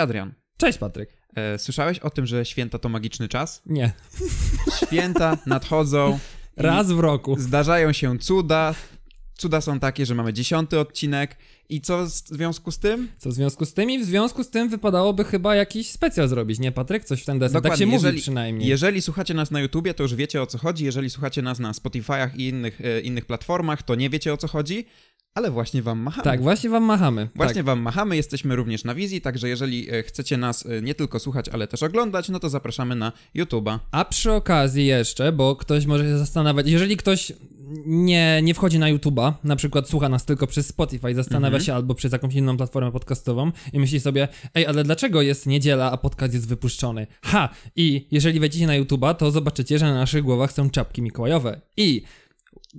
Cześć Adrian. Cześć Patryk. E, słyszałeś o tym, że święta to magiczny czas? Nie. Święta nadchodzą. Raz w roku. Zdarzają się cuda. Cuda są takie, że mamy dziesiąty odcinek. I co w związku z tym? Co w związku z tym? I w związku z tym wypadałoby chyba jakiś specjal zrobić, nie Patryk? Coś w ten deseń. Tak Dokładnie, się jeżeli- mówi przynajmniej. Jeżeli słuchacie nas na YouTubie, to już wiecie o co chodzi. Jeżeli słuchacie nas na Spotify'ach i innych, e, innych platformach, to nie wiecie o co chodzi. Ale właśnie wam machamy. Tak, właśnie wam machamy. Właśnie Tak. wam machamy, jesteśmy również na wizji, także jeżeli e, chcecie nas e, nie tylko słuchać, ale też oglądać, no to zapraszamy na YouTube'a. A przy okazji jeszcze, bo ktoś może się zastanawiać, jeżeli ktoś nie, nie wchodzi na YouTube'a, na przykład słucha nas tylko przez Spotify, zastanawia Mhm. się albo przez jakąś inną platformę podcastową i myśli sobie, ej, ale dlaczego jest niedziela, a podcast jest wypuszczony? Ha! I jeżeli wejdziecie na YouTube'a, to zobaczycie, że na naszych głowach są czapki mikołajowe. I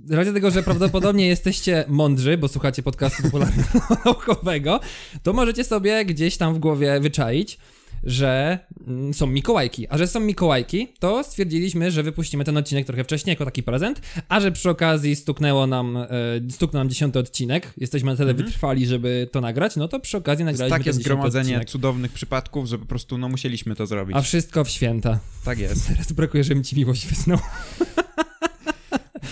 z racji tego, że prawdopodobnie jesteście mądrzy, bo słuchacie podcastu popularno-naukowego, to możecie sobie gdzieś tam w głowie wyczaić, że mm, są Mikołajki. A że są Mikołajki, to stwierdziliśmy, że wypuścimy ten odcinek trochę wcześniej jako taki prezent, a że przy okazji stuknęło nam, e, stuknął nam dziesiąty odcinek, jesteśmy na tyle Mhm. wytrwali, żeby to nagrać, no to przy okazji nagraliśmy takie zgromadzenie odcinek. cudownych przypadków, że po prostu no musieliśmy to zrobić. A wszystko w święta. Tak jest. Teraz brakuje, żeby mi ci miłość wysnął.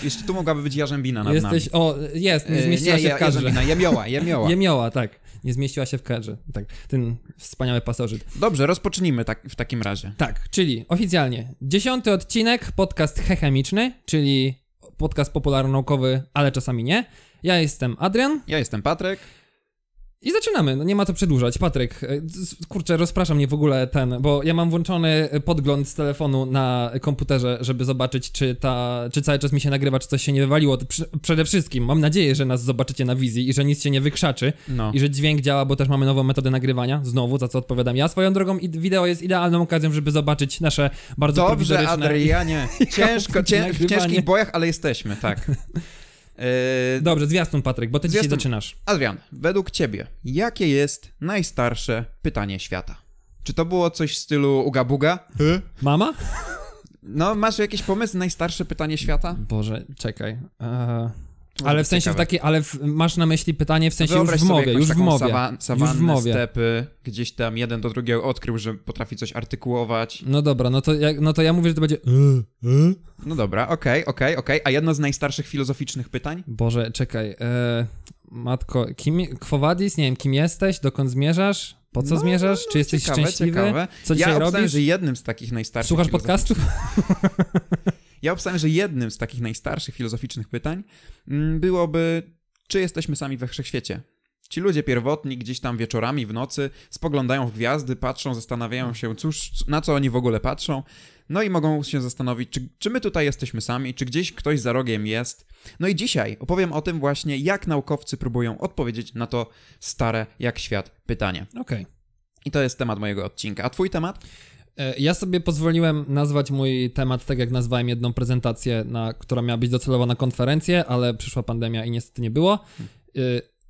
Jeszcze tu mogłaby być jarzębina nad Jesteś, nami. o, jest, nie E, zmieściła się ja- w kadrze. jarzębina, jemioła, jemioła. Jemioła, tak. Nie zmieściła się w kadrze. Tak, ten wspaniały pasożyt. Dobrze, rozpocznijmy tak, w takim razie. Tak, czyli oficjalnie dziesiąty odcinek, podcast hechemiczny, czyli podcast popularno-naukowy, ale czasami nie. Ja jestem Adrian Ja jestem Patryk. I zaczynamy, no nie ma to przedłużać. Patryk, e, kurczę, rozpraszam mnie w ogóle ten, bo ja mam włączony podgląd z telefonu na komputerze, żeby zobaczyć, czy ta, czy cały czas mi się nagrywa, czy coś się nie wywaliło. Przede wszystkim mam nadzieję, że nas zobaczycie na wizji i że nic się nie wykrzaczy. No. I że dźwięk działa, bo też mamy nową metodę nagrywania, znowu, za co odpowiadam ja. Swoją drogą i wideo jest idealną okazją, żeby zobaczyć nasze bardzo Dobrze, prowizoryczne... Adrianie. Ciężko, cię, w ciężkich bojach, ale jesteśmy, tak. E, Dobrze, zwiastun Patryk, bo ty dzisiaj Zwiastun. zaczynasz. Adrian, według ciebie, jakie jest najstarsze pytanie świata? Czy to było coś w stylu uga buga? Mama? No, masz jakiś pomysł? Najstarsze pytanie świata? Boże, czekaj. Eee, ale w sensie w ciekawe. takiej, ale w, masz na myśli pytanie w sensie Wyobraź już w mowie, już w mowie. Sawa, już w sawannę, mowie. stepy, gdzieś tam jeden do drugiego odkrył, że potrafi coś artykułować. No dobra, no to, ja, no to ja mówię, że to będzie... No dobra, okej, okej, okej. A jedno z najstarszych filozoficznych pytań? Boże, czekaj. Eee, matko, kim... Quo vadis? Nie wiem, kim jesteś? Dokąd zmierzasz? Po co No, zmierzasz? Czy jesteś ciekawe, szczęśliwy? Ciekawe. Co dzisiaj ja robisz? że jednym z takich najstarszych Słuchasz podcastów? Ja obstawiam, że jednym z takich najstarszych filozoficznych pytań mm, byłoby, czy jesteśmy sami we wszechświecie? Ci ludzie pierwotni gdzieś tam wieczorami, w nocy spoglądają w gwiazdy, patrzą, zastanawiają się, cóż, na co oni w ogóle patrzą, no i mogą się zastanowić, czy, czy my tutaj jesteśmy sami, czy gdzieś ktoś za rogiem jest. No i dzisiaj opowiem o tym właśnie, jak naukowcy próbują odpowiedzieć na to stare jak świat pytanie. Okej. I to jest temat mojego odcinka. A twój temat? E, Ja sobie pozwoliłem nazwać mój temat tak, jak nazwałem jedną prezentację, na, która miała być docelowo na konferencję, ale przyszła pandemia i niestety nie było.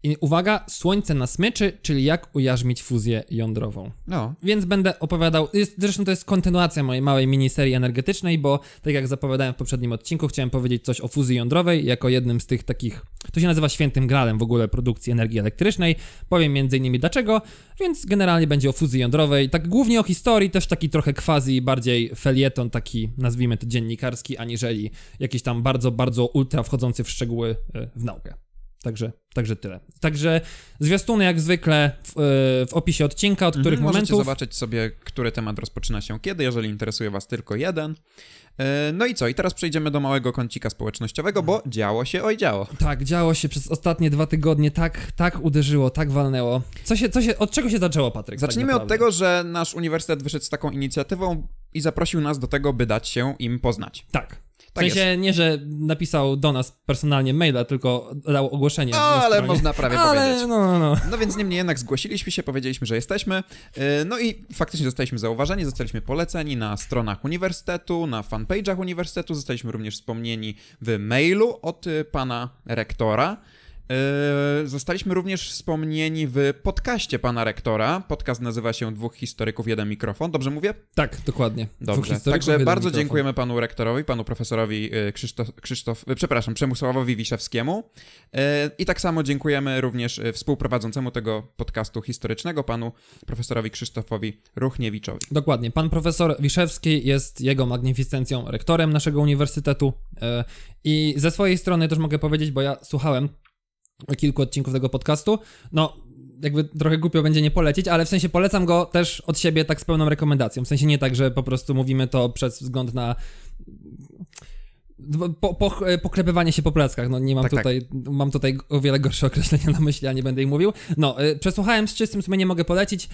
I uwaga, słońce na smyczy, czyli jak ujarzmić fuzję jądrową. No, Więc będę opowiadał, jest, zresztą to jest kontynuacja mojej małej miniserii energetycznej, bo tak jak zapowiadałem w poprzednim odcinku, chciałem powiedzieć coś o fuzji jądrowej jako jednym z tych takich, to się nazywa świętym gralem w ogóle produkcji energii elektrycznej. Powiem między innymi dlaczego, więc generalnie będzie o fuzji jądrowej, tak głównie o historii, też taki trochę quasi, bardziej felieton, taki nazwijmy to dziennikarski, aniżeli jakiś tam bardzo, bardzo ultra wchodzący w szczegóły e, w naukę. Także, także tyle. Także zwiastuny jak zwykle w, e, w opisie odcinka, od których Mhm, Możecie momentów. zobaczyć sobie, który temat rozpoczyna się kiedy, jeżeli interesuje Was tylko jeden. E, No i co? I teraz przejdziemy do małego kącika społecznościowego, bo działo się, oj działo. Tak, działo się przez ostatnie dwa tygodnie, tak, tak uderzyło, tak walnęło. Co się, co się, od czego się zaczęło, Patryk? tak Zacznijmy od naprawdę? tego, że nasz uniwersytet wyszedł z taką inicjatywą i zaprosił nas do tego, by dać się im poznać. Tak. W Tak sensie nie, że napisał do nas personalnie maila, tylko dał ogłoszenie. O, na ale można prawie ale, powiedzieć. no, no, no. No więc niemniej jednak zgłosiliśmy się, powiedzieliśmy, że jesteśmy. E, No i faktycznie zostaliśmy zauważeni, zostaliśmy poleceni na stronach uniwersytetu, na fanpage'ach uniwersytetu, zostaliśmy również wspomnieni w mailu od e, pana rektora. Yy, Zostaliśmy również wspomnieni w podcaście pana rektora. Podcast nazywa się Dwóch historyków, jeden mikrofon. Dobrze mówię? Tak, dokładnie. Dobrze. Także bardzo mikrofon. dziękujemy panu rektorowi, panu profesorowi yy, Krzysztof, Krzysztof yy, przepraszam, Przemysławowi Wiszewskiemu. I tak samo dziękujemy również współprowadzącemu tego podcastu historycznego, panu profesorowi Krzysztofowi Ruchniewiczowi. Dokładnie. Pan profesor Wiszewski jest jego magnificencją rektorem naszego uniwersytetu. I ze swojej strony też mogę powiedzieć, bo ja słuchałem kilku odcinków tego podcastu. No, jakby trochę głupio będzie nie polecić, ale w sensie polecam go też od siebie tak z pełną rekomendacją. W sensie nie tak, że po prostu mówimy to przez wzgląd na po, po, poklepywanie się po pleckach, no nie mam Tak, tak. tutaj, mam tutaj o wiele gorsze określenia na myśli, a nie będę ich mówił. No, y, przesłuchałem z czystym sumieniem, mogę polecić,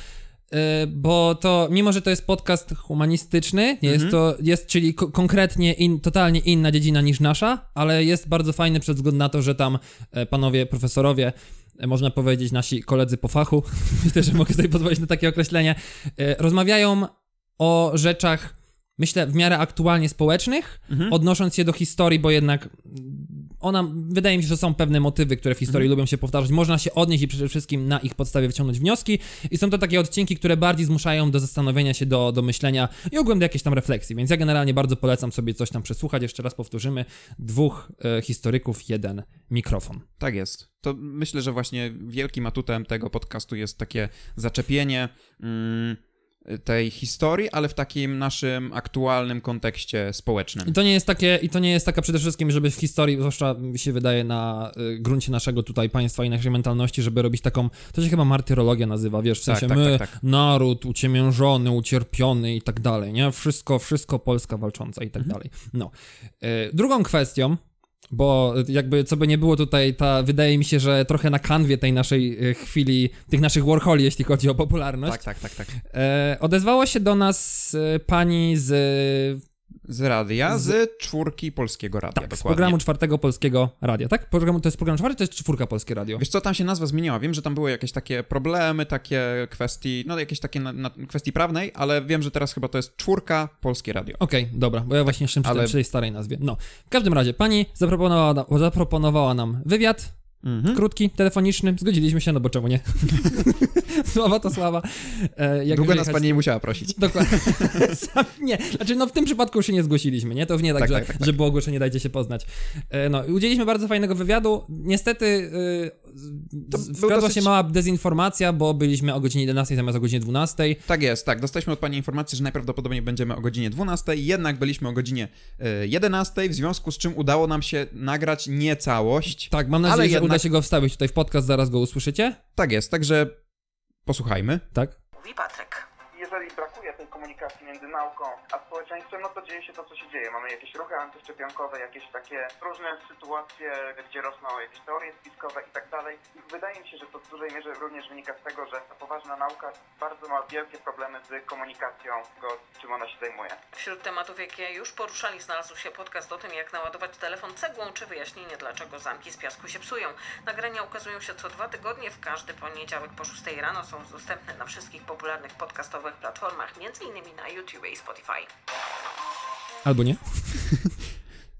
bo to, mimo że to jest podcast humanistyczny, nie jest Mhm. to, jest, czyli ko- konkretnie in, totalnie inna dziedzina niż nasza, ale jest bardzo fajny przez wzgląd na to, że tam e, panowie profesorowie, e, można powiedzieć nasi koledzy po fachu, myślę, że mogę sobie pozwolić na takie określenie, e, rozmawiają o rzeczach, myślę, w miarę aktualnie społecznych, Mhm. odnosząc się do historii, bo jednak ona, wydaje mi się, że są pewne motywy, które w historii lubią się powtarzać. Można się odnieść i przede wszystkim na ich podstawie wyciągnąć wnioski. I są to takie odcinki, które bardziej zmuszają do zastanowienia się, do, do myślenia i ogólnie do jakiejś tam refleksji. Więc ja generalnie bardzo polecam sobie coś tam przesłuchać. Jeszcze raz powtórzymy. Dwóch e, historyków, jeden mikrofon. Tak jest. To myślę, że właśnie wielkim atutem tego podcastu jest takie zaczepienie mm, tej historii, ale w takim naszym aktualnym kontekście społecznym. I to nie jest takie, i to nie jest taka przede wszystkim, żeby w historii, zwłaszcza mi się wydaje na y, gruncie naszego tutaj państwa i naszej mentalności, żeby robić taką, to się chyba martyrologia nazywa, wiesz, w Tak, sensie tak, my, tak, tak. naród uciemiężony, ucierpiony i tak dalej, nie? Wszystko, wszystko Polska walcząca i tak Mhm. dalej. No. Y, drugą kwestią, bo jakby co by nie było tutaj, ta wydaje mi się, że trochę na kanwie tej naszej y, chwili, tych naszych Warholi, jeśli chodzi o popularność, Tak, tak, tak, tak. e, odezwała się do nas e, pani z Z radia, z, czwórki Polskiego Radia, Tak, z programu czwartego Polskiego Radia, tak? Programu, to jest program czwarty, to jest czwórka Polskie Radio. Wiesz co, tam się nazwa zmieniła. Wiem, że tam były jakieś takie problemy, takie kwestii, no jakieś takie na, na kwestii prawnej, ale wiem, że teraz chyba to jest czwórka Polskie Radio. Okej, dobra, bo ja właśnie jeszcze ale- przy tej starej nazwie. No, w każdym razie, pani zaproponowała, zaproponowała nam wywiad, Mhm. krótki, telefoniczny, zgodziliśmy się, no bo czemu nie? sława to sława. E, jak Długo nas jechać- pani nie musiała prosić. Dokładnie. Sam, nie, znaczy no w tym przypadku już się nie zgłosiliśmy, nie? To nie tak, Tak, że, tak, tak, tak. że było ogłoszenie, dajcie się poznać. E, no, i udzieliliśmy bardzo fajnego wywiadu. Niestety e, To z- był wkradła dosyć- się mała dezinformacja, bo byliśmy o godzinie 11 zamiast o godzinie 12. Tak jest, tak. Dostaliśmy od pani informację, że najprawdopodobniej będziemy o godzinie 12, jednak byliśmy o godzinie e, 11, w związku z czym udało nam się nagrać nie całość. Tak, mam nadzieję, Ale że uda jednak- się go wstawić tutaj w podcast, zaraz go usłyszycie. Tak jest, także posłuchajmy. Tak? Mówi Patryk. jeżeli brakuje komunikacji między nauką a społeczeństwem, no to dzieje się to, co się dzieje. Mamy jakieś ruchy antyszczepionkowe, jakieś takie różne sytuacje, gdzie rosną jakieś teorie spiskowe i tak dalej. I wydaje mi się, że to w dużej mierze również wynika z tego, że ta poważna nauka bardzo ma wielkie problemy z komunikacją tego, czym ona się zajmuje. Wśród tematów, jakie już poruszali, znalazł się podcast o tym, jak naładować telefon cegłą, czy wyjaśnienie, dlaczego zamki z piasku się psują. Nagrania ukazują się co dwa tygodnie, w każdy poniedziałek po 6 rano są dostępne na wszystkich popularnych podcastowych platformach, m.in. na YouTube i Spotify. Albo nie?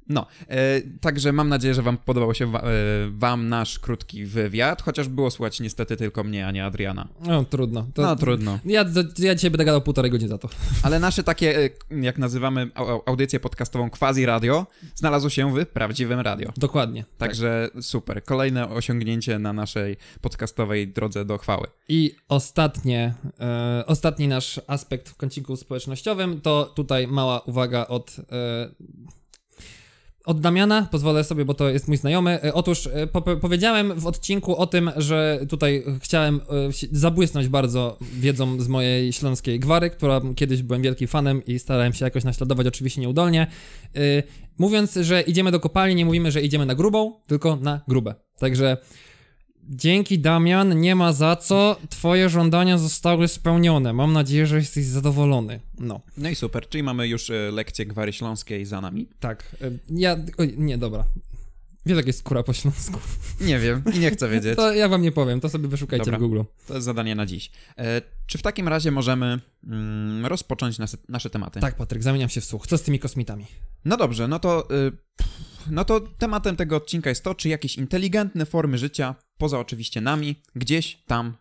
No, e, także mam nadzieję, że wam podobał się wa, e, wam nasz krótki wywiad, chociaż było słuchać niestety tylko mnie, a nie Adriana. No, trudno. To, No trudno. Ja, ja dzisiaj będę gadał półtorej godziny za to. Ale nasze takie, e, jak nazywamy au- audycję podcastową quasi radio, znalazło się w prawdziwym radio. Dokładnie. Tak. Także super. Kolejne osiągnięcie na naszej podcastowej drodze do chwały. I ostatnie, e, ostatni nasz aspekt w kąciku społecznościowym to tutaj mała uwaga od, e, od Damiana, pozwolę sobie, bo to jest mój znajomy. E, otóż e, po, powiedziałem w odcinku o tym, że tutaj chciałem e, zabłysnąć bardzo wiedzą z mojej śląskiej gwary, która kiedyś byłem wielkim fanem i starałem się jakoś naśladować, oczywiście nieudolnie. Mówiąc, że idziemy do kopalni, nie mówimy, że idziemy na grubą, tylko na grube. Także Dzięki Damian, nie ma za co. Twoje żądania zostały spełnione. Mam nadzieję, że jesteś zadowolony. No, No i super, czyli mamy już e, lekcję gwary śląskiej za nami. tak. y, Ja. Oj, nie, dobra. Wiesz, jak jest skóra po śląsku. Nie wiem i nie chcę wiedzieć. To ja wam nie powiem, to sobie wyszukajcie Dobra. w Google. To jest zadanie na dziś. E, czy w takim razie możemy mm, rozpocząć nasze, nasze tematy? Tak, Patryk, zamieniam się w słuch. Co z tymi kosmitami? No dobrze, no to y, no to tematem tego odcinka jest to, czy jakieś inteligentne formy życia, poza oczywiście nami, gdzieś tam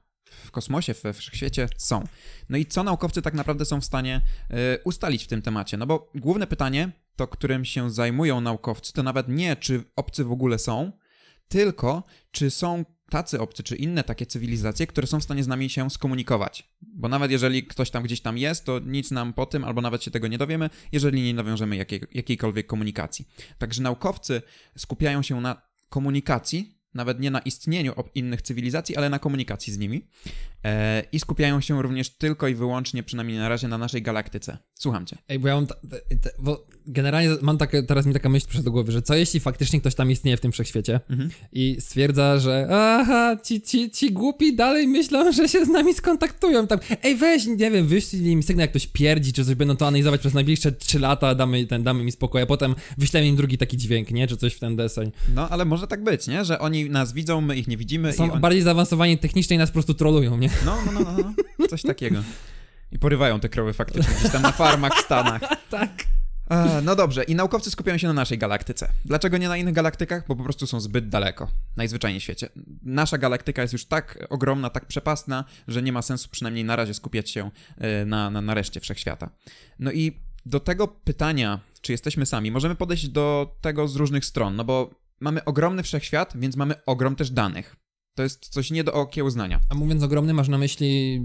w kosmosie, we wszechświecie są. No i co naukowcy tak naprawdę są w stanie y, ustalić w tym temacie? No bo główne pytanie, to którym się zajmują naukowcy, to nawet nie, czy obcy w ogóle są, tylko czy są tacy obcy, czy inne takie cywilizacje, które są w stanie z nami się skomunikować. Bo nawet jeżeli ktoś tam gdzieś tam jest, to nic nam po tym, albo nawet się tego nie dowiemy, jeżeli nie nawiążemy jakiej, jakiejkolwiek komunikacji. Także naukowcy skupiają się na komunikacji, nawet nie na istnieniu innych cywilizacji, ale na komunikacji z nimi. E, I skupiają się również tylko i wyłącznie, przynajmniej na razie, na naszej galaktyce. Słucham cię. Ej, bo ja mam. Ta, ta, bo generalnie mam takie, teraz mi taka myśl przyszła do głowy, że co jeśli faktycznie ktoś tam istnieje w tym wszechświecie mhm. i stwierdza, że aha, ci, ci, ci głupi dalej myślą, że się z nami skontaktują. Tam, ej, weź, nie wiem, wyślij im sygnał, jak ktoś pierdzi, czy coś będą to analizować przez najbliższe 3 lata, damy, ten, damy mi spokój, a potem wyślemy im drugi taki dźwięk, nie? Czy coś w ten deseń. No, ale może tak być, nie? Że oni nas widzą, my ich nie widzimy. Są on... bardziej zaawansowani technicznie i nas po prostu trolują, nie? No, no, no, no, no. coś takiego. I porywają te krowy faktycznie gdzieś tam na farmach w Stanach. tak. No dobrze, i naukowcy skupiają się na naszej galaktyce. Dlaczego nie na innych galaktykach? Bo po prostu są zbyt daleko. Najzwyczajniej w świecie. Nasza galaktyka jest już tak ogromna, tak przepastna, że nie ma sensu przynajmniej na razie skupiać się e, na, na, na reszcie wszechświata. No i do tego pytania, czy jesteśmy sami, możemy podejść do tego z różnych stron, no bo mamy ogromny wszechświat, więc mamy ogrom też danych. To jest coś nie do okiełznania. A mówiąc ogromny, masz na myśli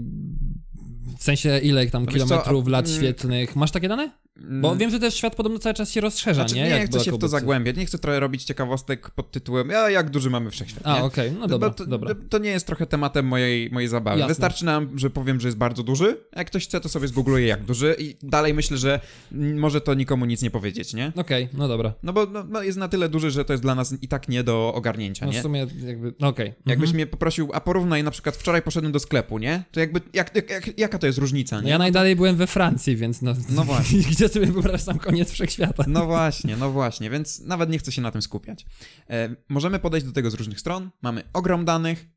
w sensie ile tam no kilometrów, co, lat mm, świetlnych. Masz takie dane? Bo mm. wiem, że też świat podobno cały czas się rozszerza, znaczy, nie? Nie, chcę się w to zagłębiać, nie chcę trochę robić ciekawostek pod tytułem a jak duży mamy wszechświat, A, okej, okay. no dobra, to, dobra. To nie jest trochę tematem mojej, mojej zabawy. Jasne. Wystarczy nam, że powiem, że jest bardzo duży, a jak ktoś chce, to sobie zgoogluje jak duży i dalej myślę, że może to nikomu nic nie powiedzieć, nie? Okej, okay, no dobra. No bo no, no, jest na tyle duży, że to jest dla nas i tak nie do ogarnięcia, no nie? w sumie jakby, no okej. Okay. Jakbyś mhm. mnie poprosił, a porównaj, na przykład wczoraj poszedłem do sklepu, nie? To jakby, jak, jak, jak jaka to jest różnica, nie? No ja najdalej byłem we Francji, więc no... No właśnie. Gdzie sobie wyobrażasz sam koniec wszechświata. No właśnie, no właśnie, więc nawet nie chcę się na tym skupiać. E, możemy podejść do tego z różnych stron. Mamy ogrom danych.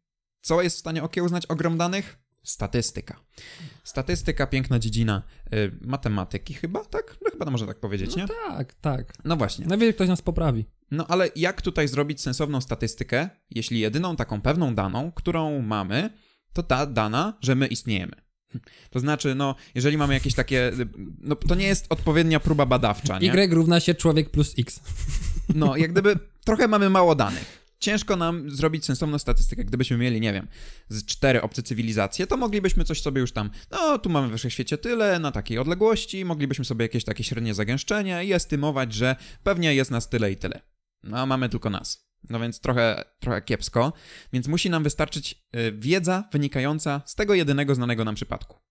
Co jest w stanie okiełznać ogrom danych? Statystyka. Statystyka, piękna dziedzina y, matematyki chyba, tak? No chyba to można tak powiedzieć, no nie? Tak, tak. No właśnie. Najwyżej ktoś nas poprawi. No ale jak tutaj zrobić sensowną statystykę, jeśli jedyną taką pewną daną, którą mamy, to ta dana, że my istniejemy? To znaczy, no, jeżeli mamy jakieś takie. No, to nie jest odpowiednia próba badawcza. Nie? Y równa się człowiek plus X. No, jak gdyby trochę mamy mało danych. Ciężko nam zrobić sensowną statystykę. Gdybyśmy mieli, nie wiem, z cztery obce cywilizacje, to moglibyśmy coś sobie już tam. No, tu mamy we wszechświecie tyle, na takiej odległości, moglibyśmy sobie jakieś takie średnie zagęszczenie i estymować, że pewnie jest nas tyle i tyle. No, a mamy tylko nas. No więc trochę, trochę kiepsko. Więc musi nam wystarczyć y, wiedza wynikająca z tego jedynego znanego nam przypadku.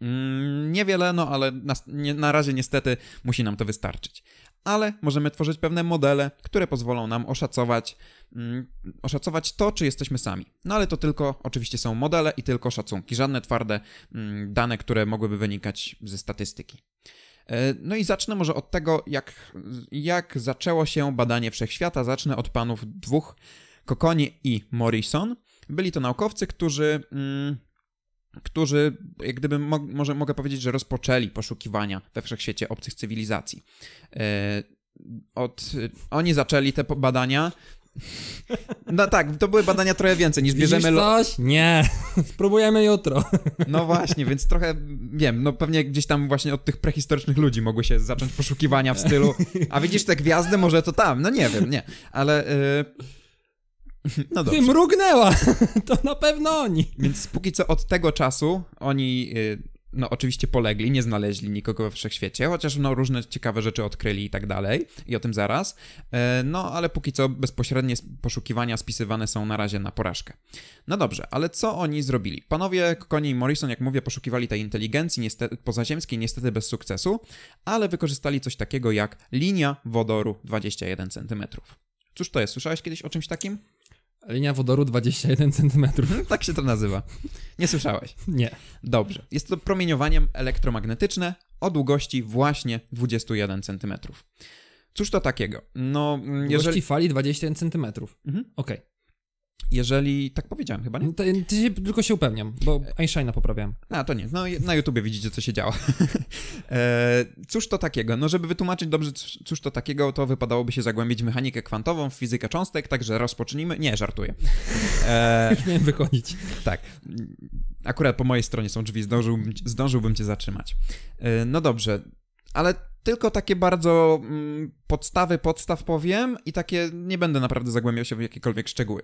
Mm, niewiele, no ale na, nie, na razie niestety musi nam to wystarczyć. Ale możemy tworzyć pewne modele, które pozwolą nam oszacować, mm, oszacować to, czy jesteśmy sami. No ale to tylko oczywiście są modele i tylko szacunki, żadne twarde mm, dane, które mogłyby wynikać ze statystyki. E, no i zacznę może od tego, jak, jak zaczęło się badanie wszechświata. Zacznę od panów dwóch, Kokoni i Morrison. Byli to naukowcy, którzy, mm, którzy jak gdyby mo może mogę powiedzieć, że rozpoczęli poszukiwania we wszechświecie obcych cywilizacji. E, od, oni zaczęli te badania no tak, to były badania trochę więcej niż bierzemy... Widzisz coś? Nie. Spróbujemy jutro. No właśnie, więc trochę, wiem, no pewnie gdzieś tam właśnie od tych prehistorycznych ludzi mogły się zacząć poszukiwania w stylu a widzisz te gwiazdy, może to tam, no nie wiem, nie, ale... Yy... No dobrze. Ty mrugnęła! To na pewno oni. Więc póki co od tego czasu oni yy, no oczywiście polegli, nie znaleźli nikogo we wszechświecie, chociaż no różne ciekawe rzeczy odkryli i tak dalej, i o tym zaraz. E, no ale póki co bezpośrednie poszukiwania spisywane są na razie na porażkę. No dobrze, ale co oni zrobili? Panowie Kokoni i Morrison, jak mówię, poszukiwali tej inteligencji niestety, pozaziemskiej, niestety bez sukcesu, ale wykorzystali coś takiego jak linia wodoru 21 cm. Cóż to jest? Słyszałeś kiedyś o czymś takim? Linia wodoru 21 cm. tak się to nazywa. Nie słyszałeś? Nie. Dobrze. Jest to promieniowanie elektromagnetyczne o długości właśnie 21 cm. Cóż to takiego? No, jeżeli... Długości fali 21 cm. Mhm. Okej. Okay. Jeżeli, tak powiedziałem chyba, nie? To, to się, tylko się upewniam, bo Einsteina poprawiałem. A, to nie. No, na YouTubie widzicie, co się działo. e, cóż to takiego? No, żeby wytłumaczyć dobrze, cóż to takiego, to wypadałoby się zagłębić w mechanikę kwantową, w fizykę cząstek, także rozpocznijmy. Nie, żartuję. E, Miałem wychodzić. tak. Akurat po mojej stronie są drzwi, zdążyłbym, zdążyłbym cię zatrzymać. E, no dobrze, ale tylko takie bardzo mm, podstawy podstaw powiem i takie nie będę naprawdę zagłębiał się w jakiekolwiek szczegóły.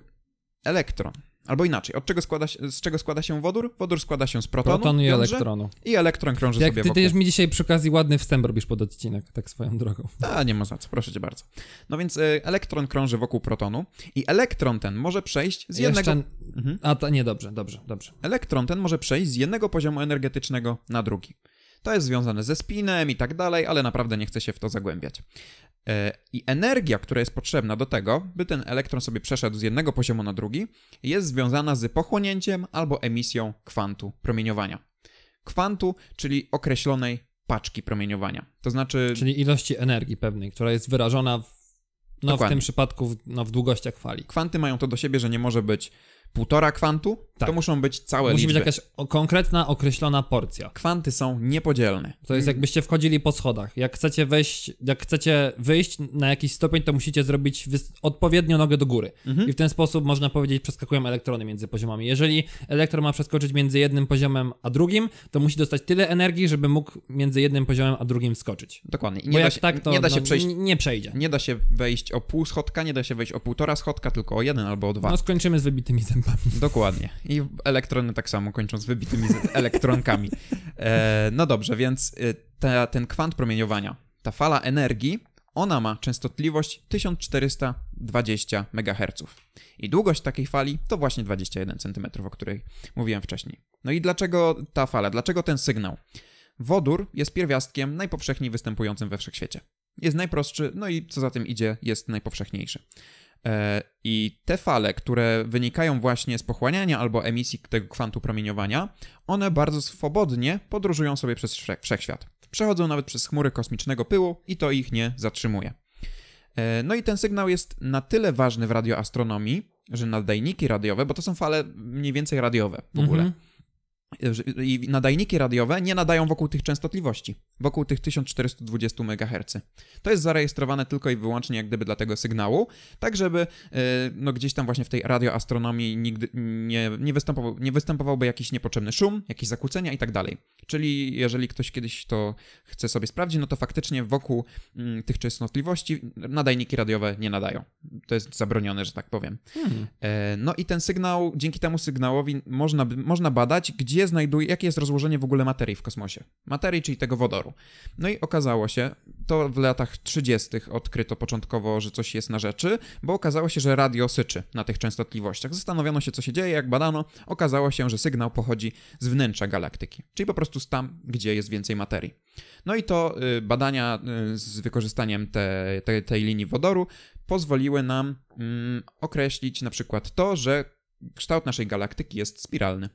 Elektron. Albo inaczej, od czego składa się, z czego składa się wodór? Wodór składa się z protonu, Protonu i jądrze, elektronu. i elektron krąży Jak sobie ty, ty już mi dzisiaj przy okazji ładny wstęp robisz pod odcinek, tak swoją drogą. A, nie ma za co, proszę cię bardzo. No więc y, elektron krąży wokół protonu i elektron ten może przejść z jednego... Jeszcze... Mhm. A, to nie, dobrze, dobrze, dobrze. Elektron ten może przejść z jednego poziomu energetycznego na drugi. To jest związane ze spinem i tak dalej, ale naprawdę nie chcę się w to zagłębiać. E, I energia, która jest potrzebna do tego, by ten elektron sobie przeszedł z jednego poziomu na drugi, jest związana z pochłonięciem albo emisją kwantu promieniowania. Kwantu, czyli określonej paczki promieniowania. To znaczy, Czyli ilości energii pewnej, która jest wyrażona w, no, w tym przypadku w, no, w długościach fali. kwanty mają to do siebie, że nie może być półtora kwantu, Tak. to muszą być całe Musi liczby. być jakaś konkretna, określona porcja. Kwanty są niepodzielne. To jest jakbyście wchodzili po schodach. Jak chcecie wejść, jak chcecie wyjść na jakiś stopień, to musicie zrobić odpowiednio nogę do góry. Mhm. I w ten sposób można powiedzieć, przeskakują elektrony między poziomami. Jeżeli elektron ma przeskoczyć między jednym poziomem a drugim, to musi dostać tyle energii, żeby mógł między jednym poziomem a drugim wskoczyć. Dokładnie. I Bo nie, da jak się, tak, to nie da się no, przejść nie przejdzie. Nie da się wejść o pół schodka, nie da się wejść o półtora schodka, tylko o jeden albo o dwa. No skończymy z wybitymi zębami. Dokładnie. I elektrony tak samo kończą z wybitymi elektronkami. E, no dobrze, więc y, ta, ten kwant promieniowania, ta fala energii, ona ma częstotliwość 1420 MHz. I długość takiej fali to właśnie 21 cm, o której mówiłem wcześniej. No i dlaczego ta fala? Dlaczego ten sygnał? Wodór jest pierwiastkiem najpowszechniej występującym we wszechświecie. Jest najprostszy, no i co za tym idzie, jest najpowszechniejszy. E, I te fale, które wynikają właśnie z pochłaniania albo emisji tego kwantu promieniowania, one bardzo swobodnie podróżują sobie przez wszech- wszechświat. Przechodzą nawet przez chmury kosmicznego pyłu i to ich nie zatrzymuje. E, No i ten sygnał jest na tyle ważny w radioastronomii, że nadajniki radiowe, bo to są fale mniej więcej radiowe w ogóle, Mhm. I nadajniki radiowe nie nadają wokół tych częstotliwości, wokół tych 1420 MHz. To jest zarejestrowane tylko i wyłącznie jak gdyby dla tego sygnału, tak żeby e, no gdzieś tam właśnie w tej radioastronomii nigdy nie, nie, występował, nie występowałby jakiś niepotrzebny szum, jakieś zakłócenia i tak dalej. Czyli jeżeli ktoś kiedyś to chce sobie sprawdzić, no to faktycznie wokół mm, tych częstotliwości nadajniki radiowe nie nadają. To jest zabronione, że tak powiem. Hmm. E, No i ten sygnał, dzięki temu sygnałowi można, można badać, gdzie znajduje, jakie jest rozłożenie w ogóle materii w kosmosie. Materii, czyli tego wodoru. No i okazało się, to w latach 30. odkryto początkowo, że coś jest na rzeczy, bo okazało się, że radio syczy na tych częstotliwościach. Zastanowiono się, co się dzieje, jak badano, okazało się, że sygnał pochodzi z wnętrza galaktyki, czyli po prostu z tam, gdzie jest więcej materii. No i to y, badania y, z wykorzystaniem te, te, tej linii wodoru pozwoliły nam mm, określić na przykład to, że kształt naszej galaktyki jest spiralny.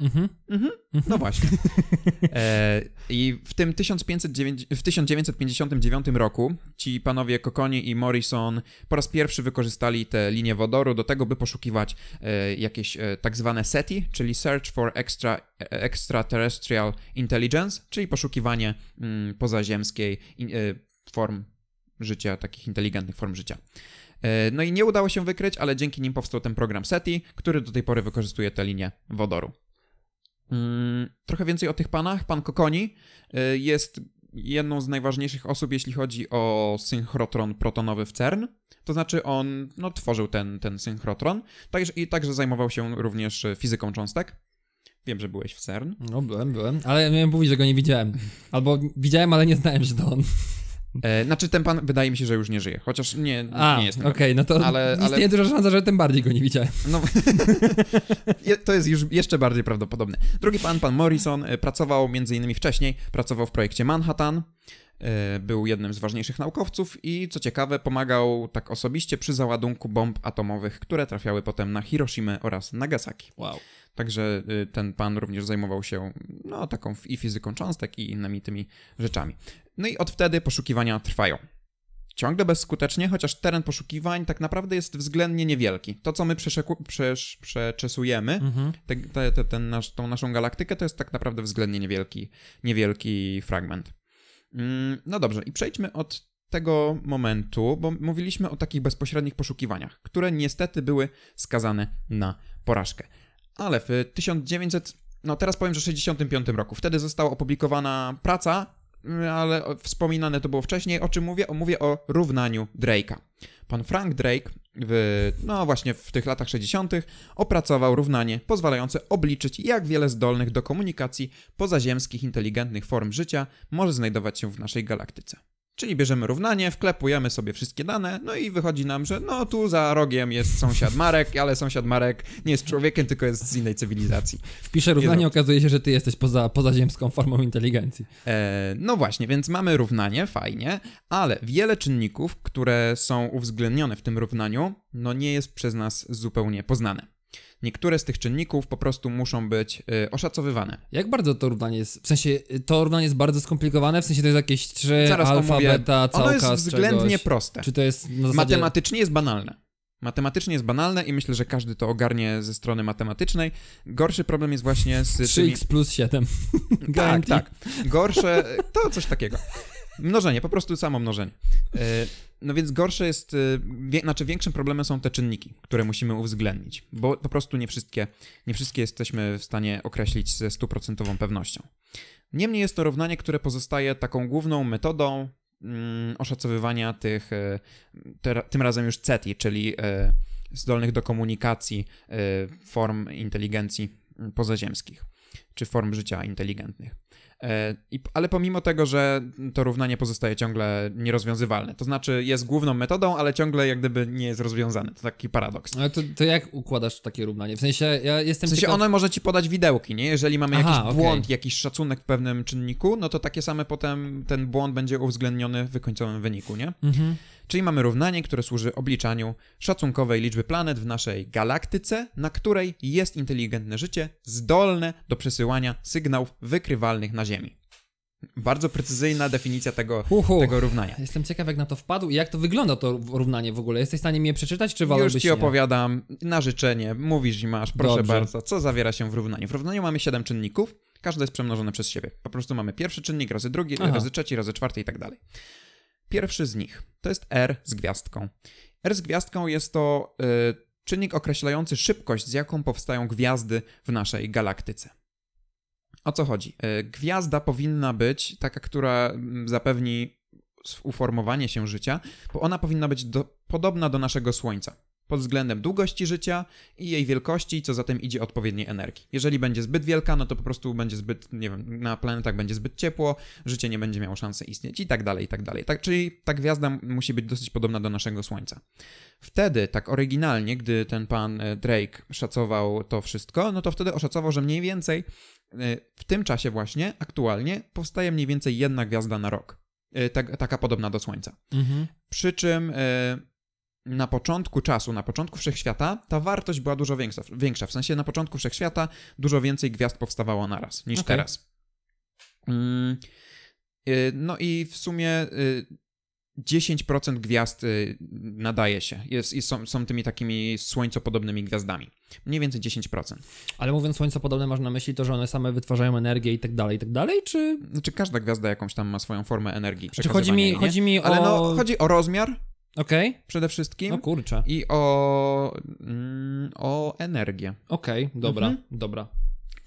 Mhm. Mhm. No właśnie. E, I w tym 1509, w 1959 roku ci panowie Kokoni i Morrison po raz pierwszy wykorzystali tę linię wodoru do tego, by poszukiwać e, jakieś e, tak zwane SETI, czyli Search for Extra, e, Extraterrestrial Intelligence, czyli poszukiwanie mm, pozaziemskiej in, e, form życia, takich inteligentnych form życia. E, No i nie udało się wykryć, ale dzięki nim powstał ten program SETI, który do tej pory wykorzystuje tę linię wodoru. Mm, Trochę więcej o tych panach. Pan Kokoni y, jest jedną z najważniejszych osób, jeśli chodzi o synchrotron protonowy w CERN. To znaczy on no, tworzył ten, ten synchrotron także, i także zajmował się również fizyką cząstek. Wiem, że byłeś w CERN. No byłem, byłem, ale miałem mówić, że go nie widziałem. Albo widziałem, ale nie znałem, że to on. E, znaczy ten pan wydaje mi się, że już nie żyje, chociaż nie, A, nie jest. okej, no to Ale- ale- istnieje duża szansa, że tym bardziej go nie widziałem. No, to jest już jeszcze bardziej prawdopodobne. Drugi pan, pan Morrison, e, pracował między innymi wcześniej, pracował w projekcie Manhattan, e, był jednym z ważniejszych naukowców i co ciekawe pomagał tak osobiście przy załadunku bomb atomowych, które trafiały potem na Hiroshimę oraz Nagasaki. Wow. Także y, ten pan również zajmował się no, taką i fizyką cząstek i innymi tymi rzeczami. No i od wtedy poszukiwania trwają. ciągle bezskutecznie, chociaż teren poszukiwań tak naprawdę jest względnie niewielki. To, co my przeszeku- przesz- przeczesujemy, Mhm. te, te, te, ten nasz, tą naszą galaktykę, to jest tak naprawdę względnie niewielki, niewielki fragment. Mm, no dobrze, i przejdźmy od tego momentu, bo mówiliśmy o takich bezpośrednich poszukiwaniach, które niestety były skazane na porażkę. Ale w 1900, no teraz powiem, że 65 roku, wtedy została opublikowana praca, mm, ale wspominane to było wcześniej, o czym mówię? O, mówię o równaniu Drake'a. Pan Frank Drake w, no właśnie w tych latach 60. opracował równanie pozwalające obliczyć, jak wiele zdolnych do komunikacji pozaziemskich inteligentnych form życia może znajdować się w naszej galaktyce. Czyli bierzemy równanie, wklepujemy sobie wszystkie dane, no i wychodzi nam, że no tu za rogiem jest sąsiad Marek, ale sąsiad Marek nie jest człowiekiem, tylko jest z innej cywilizacji. Wpiszę równanie, Nie, okazuje się, że ty jesteś poza, pozaziemską formą inteligencji. E, no właśnie, więc mamy równanie, fajnie, ale wiele czynników, które są uwzględnione w tym równaniu, no nie jest przez nas zupełnie poznane. Niektóre z tych czynników po prostu muszą być e, oszacowywane. Jak bardzo to równanie jest? W sensie, y, to równanie jest bardzo skomplikowane? W sensie to jest jakieś trzy Zaraz alfa, omówię. beta, Ono całka jest z względnie czegoś? proste. Czy to jest na zasadzie... Matematycznie jest banalne. Matematycznie jest banalne i myślę, że każdy to ogarnie ze strony matematycznej. Gorszy problem jest właśnie z tymi... 3x plus 7. Tak, tak. Gorsze, to coś takiego. Mnożenie, po prostu samo mnożenie. E, No więc gorsze jest, e, wie, znaczy większym problemem są te czynniki, które musimy uwzględnić, bo po prostu nie wszystkie, nie wszystkie jesteśmy w stanie określić ze stuprocentową pewnością. Niemniej jest to równanie, które pozostaje taką główną metodą mm, oszacowywania tych, e, te, tym razem już CETI, czyli zdolnych do komunikacji form inteligencji mm, pozaziemskich, czy form życia inteligentnych. E, I, ale pomimo tego, że to równanie pozostaje ciągle nierozwiązywalne, to znaczy jest główną metodą, ale ciągle jak gdyby nie jest rozwiązane. To taki paradoks. Ale to, to jak układasz takie równanie? W sensie, ja jestem W sensie ciekaw... ono może ci podać widełki, nie? Jeżeli mamy Aha, jakiś błąd, jakiś szacunek w pewnym czynniku, no to takie same potem ten błąd będzie uwzględniony w wykończonym wyniku, nie? Mhm. Czyli mamy równanie, które służy obliczaniu szacunkowej liczby planet w naszej galaktyce, na której jest inteligentne życie zdolne do przesyłania sygnałów wykrywalnych na Ziemi. Bardzo precyzyjna definicja tego, Hu, hu. tego równania. Jestem ciekaw, jak na to wpadł i jak to wygląda to równanie w ogóle. Jesteś w stanie mi je przeczytać, czy wolałbyś Już ci nie? opowiadam na życzenie, mówisz i masz, proszę Dobrze. bardzo, co zawiera się w równaniu. W równaniu mamy 7 czynników, każdy jest przemnożony przez siebie. Po prostu mamy pierwszy czynnik razy drugi, Aha. razy trzeci, razy czwarty i tak dalej. Pierwszy z nich to jest R z gwiazdką. R z gwiazdką jest to y, czynnik określający szybkość, z jaką powstają gwiazdy w naszej galaktyce. O co chodzi? Y, Gwiazda powinna być taka, która mm, zapewni uformowanie się życia, bo ona powinna być do, podobna do naszego Słońca pod względem długości życia i jej wielkości, co za tym idzie odpowiedniej energii. Jeżeli będzie zbyt wielka, no to po prostu będzie zbyt, nie wiem, na planetach będzie zbyt ciepło, życie nie będzie miało szansy istnieć i tak dalej, i tak dalej. Tak, czyli ta gwiazda musi być dosyć podobna do naszego Słońca. Wtedy, tak oryginalnie, gdy ten pan e, Drake szacował to wszystko, no to wtedy oszacował, że mniej więcej e, w tym czasie właśnie, aktualnie, powstaje mniej więcej jedna gwiazda na rok. E, Tak, taka podobna do Słońca. Mhm. Przy czym na początku czasu, na początku wszechświata, ta wartość była dużo większa. większa. W sensie na początku wszechświata dużo więcej gwiazd powstawało naraz niż Okej. teraz. Mm, y, no i w sumie y, 10% gwiazd y, nadaje się. Jest, i są, są tymi takimi słońcopodobnymi gwiazdami. Mniej więcej 10%. Ale mówiąc słońcopodobne, masz na myśli to, że one same wytwarzają energię i tak dalej, i tak dalej, czy... Znaczy każda gwiazda jakąś tam ma swoją formę energii. Czy chodzi mi, nie? chodzi mi Ale o... no, chodzi o rozmiar Okej, przede wszystkim. no kurczę. I o, mm, o energię. Okej, dobra, Mhm. dobra.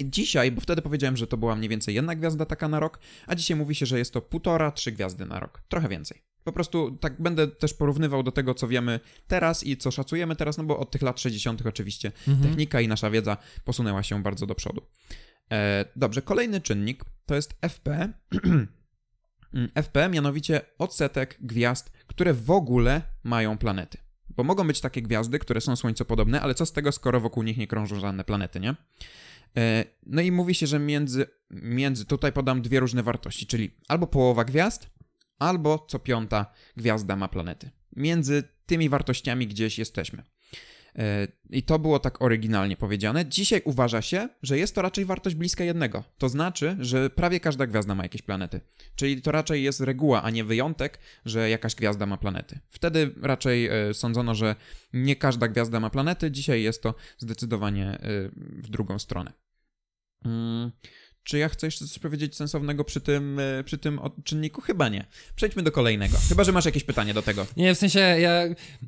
Dzisiaj, bo wtedy powiedziałem, że to była mniej więcej jedna gwiazda taka na rok, a dzisiaj mówi się, że jest to półtora, trzy gwiazdy na rok. Trochę więcej. Po prostu tak będę też porównywał do tego, co wiemy teraz i co szacujemy teraz, no bo od tych lat 60. oczywiście Mhm. technika i nasza wiedza posunęła się bardzo do przodu. E, dobrze, kolejny czynnik to jest FP. FP, mianowicie odsetek gwiazd, które w ogóle mają planety. Bo mogą być takie gwiazdy, które są słońcopodobne, ale co z tego, skoro wokół nich nie krążą żadne planety, nie? E, No i mówi się, że między, między, tutaj podam dwie różne wartości, czyli albo połowa gwiazd, albo co piąta gwiazda ma planety. Między tymi wartościami gdzieś jesteśmy. E, I to było tak oryginalnie powiedziane. Dzisiaj uważa się, że jest to raczej wartość bliska jednego. To znaczy, że prawie każda gwiazda ma jakieś planety. Czyli to raczej jest reguła, a nie wyjątek, że jakaś gwiazda ma planety. Wtedy raczej e, sądzono, że nie każda gwiazda ma planety. Dzisiaj jest to zdecydowanie e, w drugą stronę. Czy ja chcę jeszcze coś powiedzieć sensownego przy tym, e, przy tym czynniku? Chyba nie. Przejdźmy do kolejnego. Chyba, że masz jakieś pytanie do tego. Nie, w sensie ja,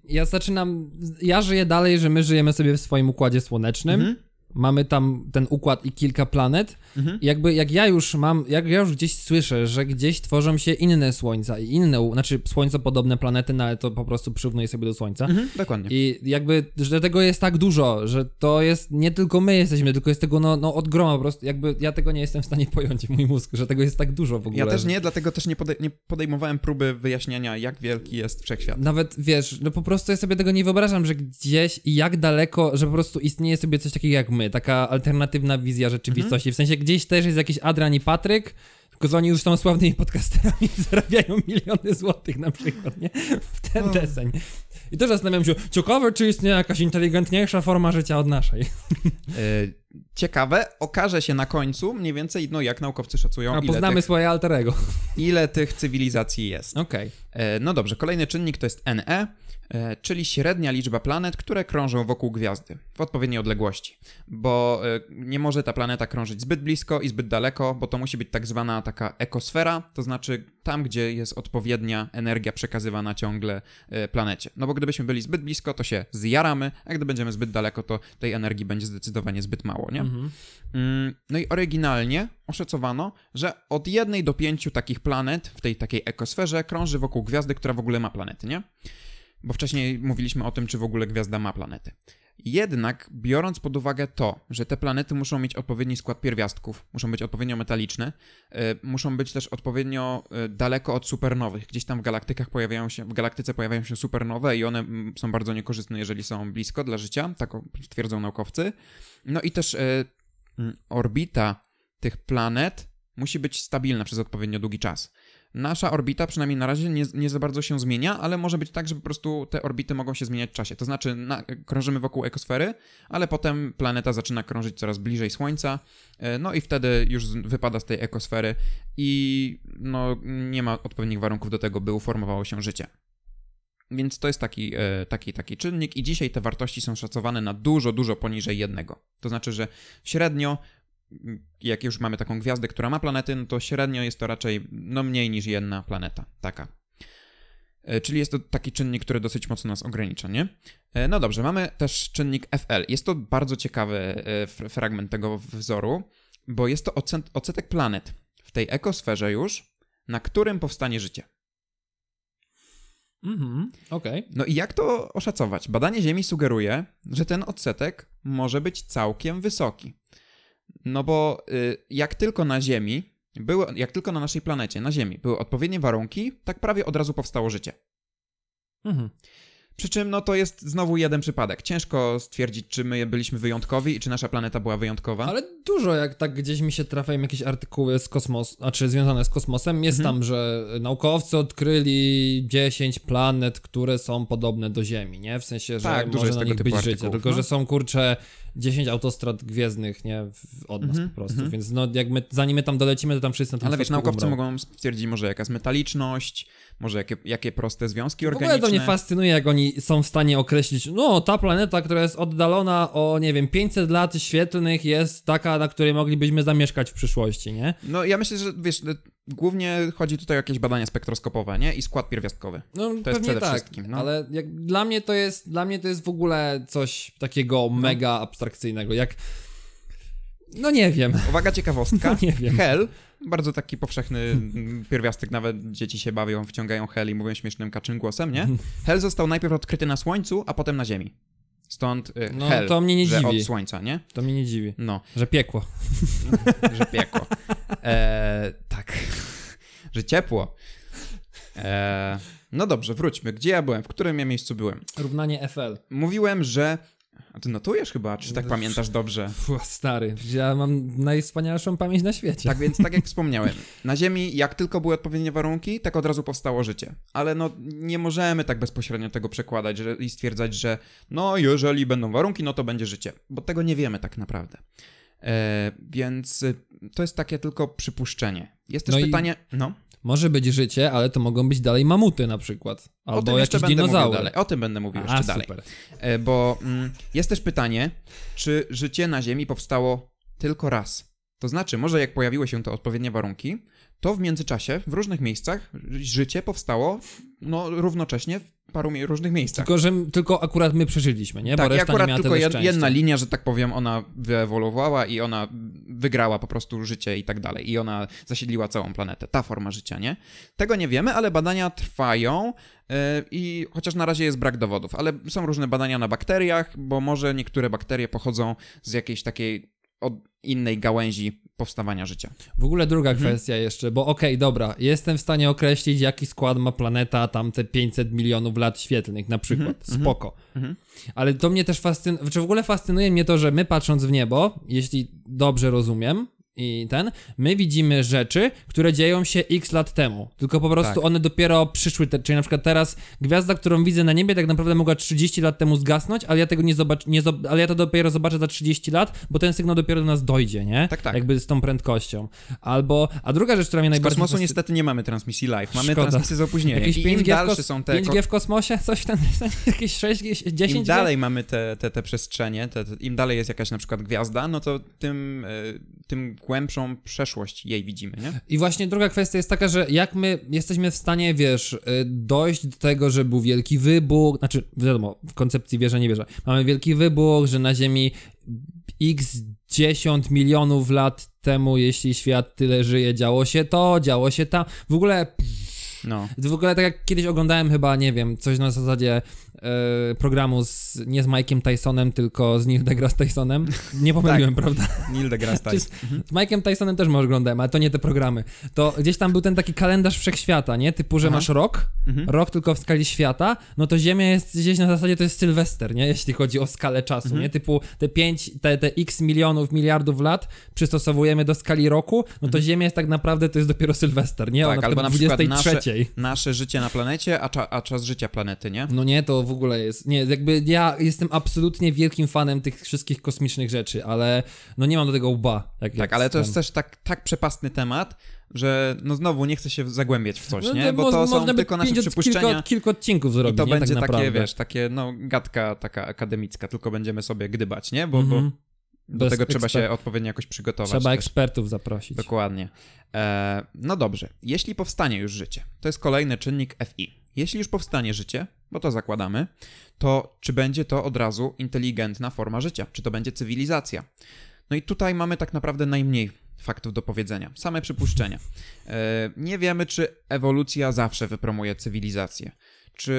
ja zaczynam. Ja żyję dalej, że my żyjemy sobie w swoim układzie słonecznym. Mhm. Mamy tam ten układ i kilka planet. Mhm. jakby jak ja już mam, jak ja już gdzieś słyszę, że gdzieś tworzą się inne słońca i inne, znaczy słońcopodobne planety, no ale to po prostu przyrównuje sobie do słońca. Mhm, dokładnie. I jakby, że tego jest tak dużo, że to jest, nie tylko my jesteśmy, tylko jest tego no, no od groma po prostu, jakby ja tego nie jestem w stanie pojąć, mój mózg, że tego jest tak dużo w ogóle. Ja też nie, dlatego też nie, podej nie podejmowałem próby wyjaśniania, jak wielki jest wszechświat. Nawet, wiesz, no po prostu ja sobie tego nie wyobrażam, że gdzieś i jak daleko, że po prostu istnieje sobie coś takiego jak my, taka alternatywna wizja rzeczywistości, mhm. w sensie gdzieś też jest jakiś Adrian i Patryk, tylko że oni już są sławnymi podcasterami i zarabiają miliony złotych na przykład, nie? W ten deseń. I też zastanawiam się, ciekawe, czy istnieje jakaś inteligentniejsza forma życia od naszej. E, ciekawe, okaże się na końcu mniej więcej, no jak naukowcy szacują, A poznamy tych, swoje alterego. Ile tych cywilizacji jest. Okej. Okay. E, no dobrze, kolejny czynnik to jest NE. E, czyli średnia liczba planet, które krążą wokół gwiazdy w odpowiedniej odległości. Bo e, nie może ta planeta krążyć zbyt blisko i zbyt daleko, bo to musi być tak zwana taka ekosfera, to znaczy tam, gdzie jest odpowiednia energia przekazywana ciągle e, planecie. No bo gdybyśmy byli zbyt blisko, to się zjaramy, a gdy będziemy zbyt daleko, to tej energii będzie zdecydowanie zbyt mało, nie? Mhm. Mm, no i oryginalnie oszacowano, że od jednej do pięciu takich planet w tej takiej ekosferze krąży wokół gwiazdy, która w ogóle ma planety, nie? Bo wcześniej mówiliśmy o tym, czy w ogóle gwiazda ma planety. Jednak, biorąc pod uwagę to, że te planety muszą mieć odpowiedni skład pierwiastków, muszą być odpowiednio metaliczne, yy, muszą być też odpowiednio yy, daleko od supernowych. Gdzieś tam w galaktykach pojawiają się, w galaktyce pojawiają się supernowe i one mm, są bardzo niekorzystne, jeżeli są blisko dla życia, tak twierdzą naukowcy. No i też yy, orbita tych planet musi być stabilna przez odpowiednio długi czas. Nasza orbita przynajmniej na razie nie, nie za bardzo się zmienia, ale może być tak, że po prostu te orbity mogą się zmieniać w czasie. To znaczy na, krążymy wokół ekosfery, ale potem planeta zaczyna krążyć coraz bliżej Słońca, e, no i wtedy już wypada z tej ekosfery i no, nie ma odpowiednich warunków do tego, by uformowało się życie. Więc to jest taki, e, taki, taki czynnik, i dzisiaj te wartości są szacowane na dużo, dużo poniżej jednego. To znaczy, że średnio jak już mamy taką gwiazdę, która ma planety, no to średnio jest to raczej no mniej niż jedna planeta, taka. E, czyli jest to taki czynnik, który dosyć mocno nas ogranicza, nie? E, no dobrze, mamy też czynnik FL. Jest to bardzo ciekawy e, fragment tego wzoru, bo jest to odsetek planet w tej ekosferze już, na którym powstanie życie. Mhm, okej. Okay. No i jak to oszacować? Badanie Ziemi sugeruje, że ten odsetek może być całkiem wysoki. No bo y, jak tylko na Ziemi, były, jak tylko na naszej planecie, na Ziemi, były odpowiednie warunki, tak prawie od razu powstało życie. Mhm. Przy czym no to jest znowu jeden przypadek. Ciężko stwierdzić, czy my byliśmy wyjątkowi i czy nasza planeta była wyjątkowa. Ale dużo, jak tak gdzieś mi się trafiają jakieś artykuły z kosmosu, znaczy związane z kosmosem, jest mhm. tam, że naukowcy odkryli 10 planet, które są podobne do Ziemi, nie? W sensie, że tak, może na nich być życie, tylko no? że są kurcze 10 autostrad gwiezdnych, nie? Od nas mm -hmm, po prostu, mm -hmm. więc no jak my, zanim my tam dolecimy, to tam wszyscy na tym Ale wiesz, naukowcy umrą. mogą stwierdzić może jakaś metaliczność, może jakie, jakie proste związki organiczne. W ogóle to mnie fascynuje, jak oni są w stanie określić, no ta planeta, która jest oddalona o, nie wiem, 500 lat świetlnych jest taka, na której moglibyśmy zamieszkać w przyszłości, nie? No ja myślę, że wiesz, głównie chodzi tutaj o jakieś badania spektroskopowe, nie? I skład pierwiastkowy. No, to jest przede tak, wszystkim. No. Ale jak, dla mnie to jest, dla mnie to jest w ogóle coś takiego no. mega abstrakcyjnego, jak no nie wiem. Uwaga, ciekawostka. No nie wiem. Hell, bardzo taki powszechny pierwiastek, nawet dzieci się bawią, wciągają hell i mówią śmiesznym kaczym głosem, nie? Hell został najpierw odkryty na Słońcu, a potem na Ziemi. Stąd y, no, hell, to mnie nie że dziwi. od Słońca, nie? To mnie nie dziwi. No. Że piekło. że piekło. E, tak. że ciepło. E, no dobrze, wróćmy. Gdzie ja byłem? W którym ja miejscu byłem? Równanie FL. Mówiłem, że A ty notujesz chyba, czy tak pamiętasz dobrze? Fuh, stary, ja mam najwspanialszą pamięć na świecie. Tak więc, tak jak wspomniałem, na Ziemi jak tylko były odpowiednie warunki, tak od razu powstało życie. Ale no nie możemy tak bezpośrednio tego przekładać że, i stwierdzać, że no jeżeli będą warunki, no to będzie życie. Bo tego nie wiemy tak naprawdę. E, więc to jest takie tylko przypuszczenie. Jest też No pytanie, no, Może być życie, ale to mogą być dalej mamuty na przykład. o Albo tym jeszcze jakieś dinozaury. dalej. O tym będę mówił A, jeszcze dalej. super. E, bo mm, jest też pytanie, czy życie na Ziemi powstało tylko raz. To znaczy, może jak pojawiły się te odpowiednie warunki, to w międzyczasie w różnych miejscach życie powstało no, równocześnie w paru różnych miejscach. Tylko, że tylko akurat my przeżyliśmy, nie? tak, Bo reszta akurat nie miała tylko jed, jedna linia, że tak powiem, ona wyewoluowała i ona wygrała po prostu życie i tak dalej. I ona zasiedliła całą planetę. Ta forma życia, nie? Tego nie wiemy, ale badania trwają yy, i chociaż na razie jest brak dowodów, ale są różne badania na bakteriach, bo może niektóre bakterie pochodzą z jakiejś takiej od innej gałęzi powstawania życia. W ogóle druga Mhm. kwestia jeszcze, bo okej, dobra, jestem w stanie określić, jaki skład ma planeta tam te 500 milionów lat świetlnych na przykład. Spoko. Mhm. Ale to mnie też fascynuje, czy w ogóle fascynuje mnie to, że my patrząc w niebo, jeśli dobrze rozumiem, i ten, my widzimy rzeczy, które dzieją się x lat temu. Tylko po prostu Tak. one dopiero przyszły. Te, czyli na przykład teraz gwiazda, którą widzę na niebie, tak naprawdę mogła 30 lat temu zgasnąć, ale ja tego nie zobaczę, ale ja to dopiero zobaczę za 30 lat, bo ten sygnał dopiero do nas dojdzie, nie? Tak, tak. Jakby z tą prędkością. Albo, a druga rzecz, która mnie Z najbardziej kosmosu fascy- niestety nie mamy transmisji live, mamy Szkoda. transmisję z opóźnieniem. Jakieś I im 5G, w dalsze są te 5G w kosmosie? Coś w ten jakieś 6G, 10G? Im dalej mamy te, te, te przestrzenie, te, te, im dalej jest jakaś na przykład gwiazda, no to tym, y, tym głębszą przeszłość jej widzimy, nie? I właśnie druga kwestia jest taka, że jak my jesteśmy w stanie, wiesz, y, dojść do tego, że był wielki wybuch, znaczy, wiadomo, w koncepcji wierzę, nie wierzę. Mamy wielki wybuch, że na Ziemi x 10 milionów lat temu, jeśli świat tyle żyje, działo się to, działo się tam. W ogóle No. W ogóle tak jak kiedyś oglądałem chyba, nie wiem, coś na zasadzie e, programu z, nie z Mike'em Tysonem, tylko z Neil deGrasse Tysonem. Nie pomyliłem, prawda? Neil deGrasse Tyson. z, z Mike'em Tysonem też może oglądałem, ale to nie te programy. To gdzieś tam był ten taki kalendarz wszechświata, nie? Typu, że Aha. masz rok, Mhm. rok tylko w skali świata, no to Ziemia jest gdzieś na zasadzie to jest Sylwester, nie? Jeśli chodzi o skalę czasu, Mhm. nie? Typu te 5, te, te x milionów, miliardów lat przystosowujemy do skali roku, no to Ziemia jest tak naprawdę, to jest dopiero Sylwester, nie? Mhm. Tak, Ona albo na przykład 23. Nasze życie na planecie, a, cza, a czas życia planety, nie? No nie, to w ogóle jest. Nie, jakby ja jestem absolutnie wielkim fanem tych wszystkich kosmicznych rzeczy, ale no nie mam do tego łba. Jak, Tak, jak ale to jest też tak, tak przepastny temat, że no znowu nie chcę się zagłębiać w coś, No, nie? Bo to są tylko nasze przypuszczenia Kilka, kilka odcinków zrobić, i to nie? będzie tak takie, wiesz, takie no gadka taka akademicka, tylko będziemy sobie gdybać, nie? Bo, bo Mhm. do Bez tego trzeba się odpowiednio jakoś przygotować. Trzeba też. ekspertów zaprosić. Dokładnie. E, no dobrze, jeśli powstanie już życie, to jest kolejny czynnik FI. Jeśli już powstanie życie, bo to zakładamy, to czy będzie to od razu inteligentna forma życia? Czy to będzie cywilizacja? No i tutaj mamy tak naprawdę najmniej faktów do powiedzenia, same przypuszczenia. E, nie wiemy, czy ewolucja zawsze wypromuje cywilizację. Czy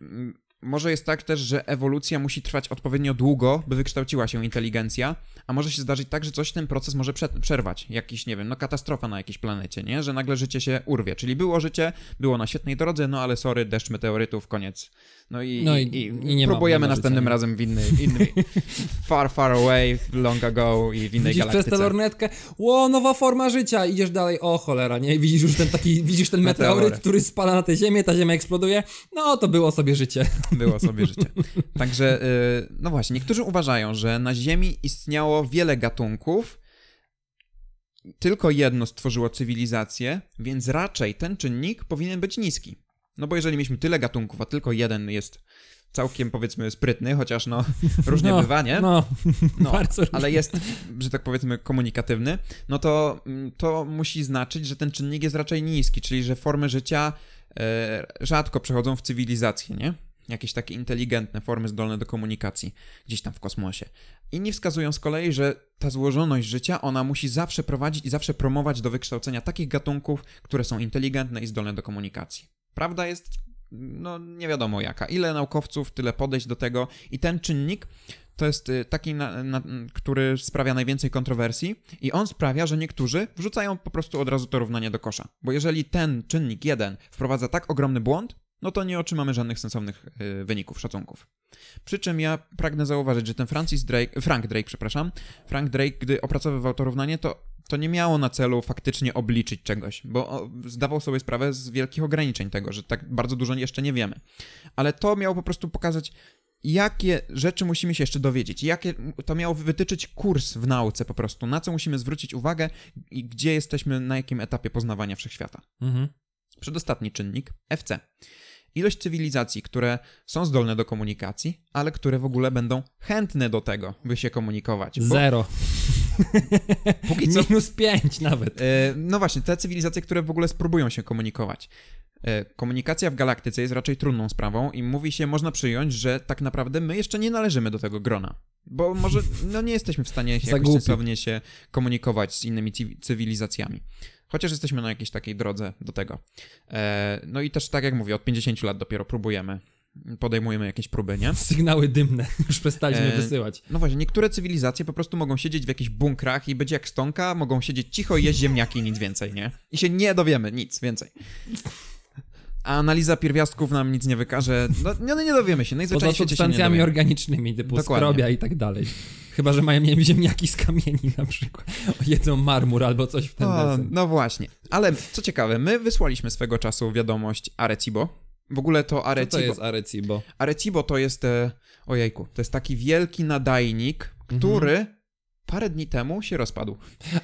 mm, może jest tak też, że ewolucja musi trwać odpowiednio długo, by wykształciła się inteligencja, a może się zdarzyć tak, że coś ten proces może prze- przerwać. Jakiś, nie wiem, no katastrofa na jakiejś planecie, nie? Że nagle życie się urwie. Czyli było życie, było na świetnej drodze, no ale sorry, deszcz meteorytów, koniec. No i, No i, i- i, próbujemy następnym życia, razem w inny, inny far, far away, long ago i w innej Widzisz przez galaktyce. tę lornetkę, ło, nowa forma życia, idziesz dalej, o cholera, nie? Widzisz już ten taki, widzisz ten meteoryt, Meteory. który spada na tę ziemię, ta ziemia eksploduje, no to było sobie życie. Było sobie życie. Także, y, no właśnie, niektórzy uważają, że na Ziemi istniało wiele gatunków, tylko jedno stworzyło cywilizację, więc raczej ten czynnik powinien być niski. No bo jeżeli mieliśmy tyle gatunków, a tylko jeden jest całkiem, powiedzmy, sprytny, chociaż no, różnie no, bywa, nie? No, No, bardzo ale jest, że tak powiedzmy, komunikatywny, no to, mm, to musi znaczyć, że ten czynnik jest raczej niski, czyli że formy życia e, rzadko przechodzą w cywilizację, nie? Jakieś takie inteligentne formy zdolne do komunikacji gdzieś tam w kosmosie. Inni wskazują z kolei, że ta złożoność życia, ona musi zawsze prowadzić i zawsze promować do wykształcenia takich gatunków, które są inteligentne i zdolne do komunikacji. Prawda jest, no nie wiadomo jaka. Ile naukowców, tyle podejść do tego i ten czynnik to jest y, taki, na, na, który sprawia najwięcej kontrowersji i on sprawia, że niektórzy wrzucają po prostu od razu to równanie do kosza. Bo jeżeli ten czynnik jeden wprowadza tak ogromny błąd, no to nie otrzymamy żadnych sensownych y, wyników, szacunków. Przy czym ja pragnę zauważyć, że ten Francis Drake, Frank Drake, przepraszam, Frank Drake, gdy opracowywał to równanie, to, to nie miało na celu faktycznie obliczyć czegoś, bo zdawał sobie sprawę z wielkich ograniczeń tego, że tak bardzo dużo jeszcze nie wiemy. Ale to miało po prostu pokazać, jakie rzeczy musimy się jeszcze dowiedzieć, jakie, to miało wytyczyć kurs w nauce po prostu, na co musimy zwrócić uwagę i gdzie jesteśmy, na jakim etapie poznawania wszechświata. Mhm. Przedostatni czynnik FC. Ilość cywilizacji, które są zdolne do komunikacji, ale które w ogóle będą chętne do tego, by się komunikować. Bo Zero. póki co. Minus pięć nawet. E, no właśnie, te cywilizacje, które w ogóle spróbują się komunikować. E, Komunikacja w galaktyce jest raczej trudną sprawą i mówi się, można przyjąć, że tak naprawdę my jeszcze nie należymy do tego grona. Bo może no nie jesteśmy w stanie jakoś sensownie się komunikować z innymi cy- cywilizacjami. Chociaż jesteśmy na jakiejś takiej drodze do tego. E, no i też tak jak mówię, od 50 lat dopiero próbujemy, podejmujemy jakieś próby, nie? Sygnały dymne. Już przestaliśmy E, wysyłać. No właśnie, niektóre cywilizacje po prostu mogą siedzieć w jakichś bunkrach i być jak stonka, mogą siedzieć cicho i jeść ziemniaki i nic więcej, nie? I się nie dowiemy, nic więcej. A analiza pierwiastków nam nic nie wykaże. No nie, no nie dowiemy się, Poza najzwyczajniej nie substancjami organicznymi, typu Dokładnie. skrobia i tak dalej. Chyba, że mają nie wiem, ziemniaki z kamieni na przykład. Jedzą marmur albo coś w ten O, deseń. no właśnie. Ale co ciekawe, my wysłaliśmy swego czasu wiadomość Arecibo. W ogóle to Co to Arecibo. jest Arecibo? Arecibo to jest. E, ojejku, to jest taki wielki nadajnik, Mhm. Parę dni temu się rozpadł.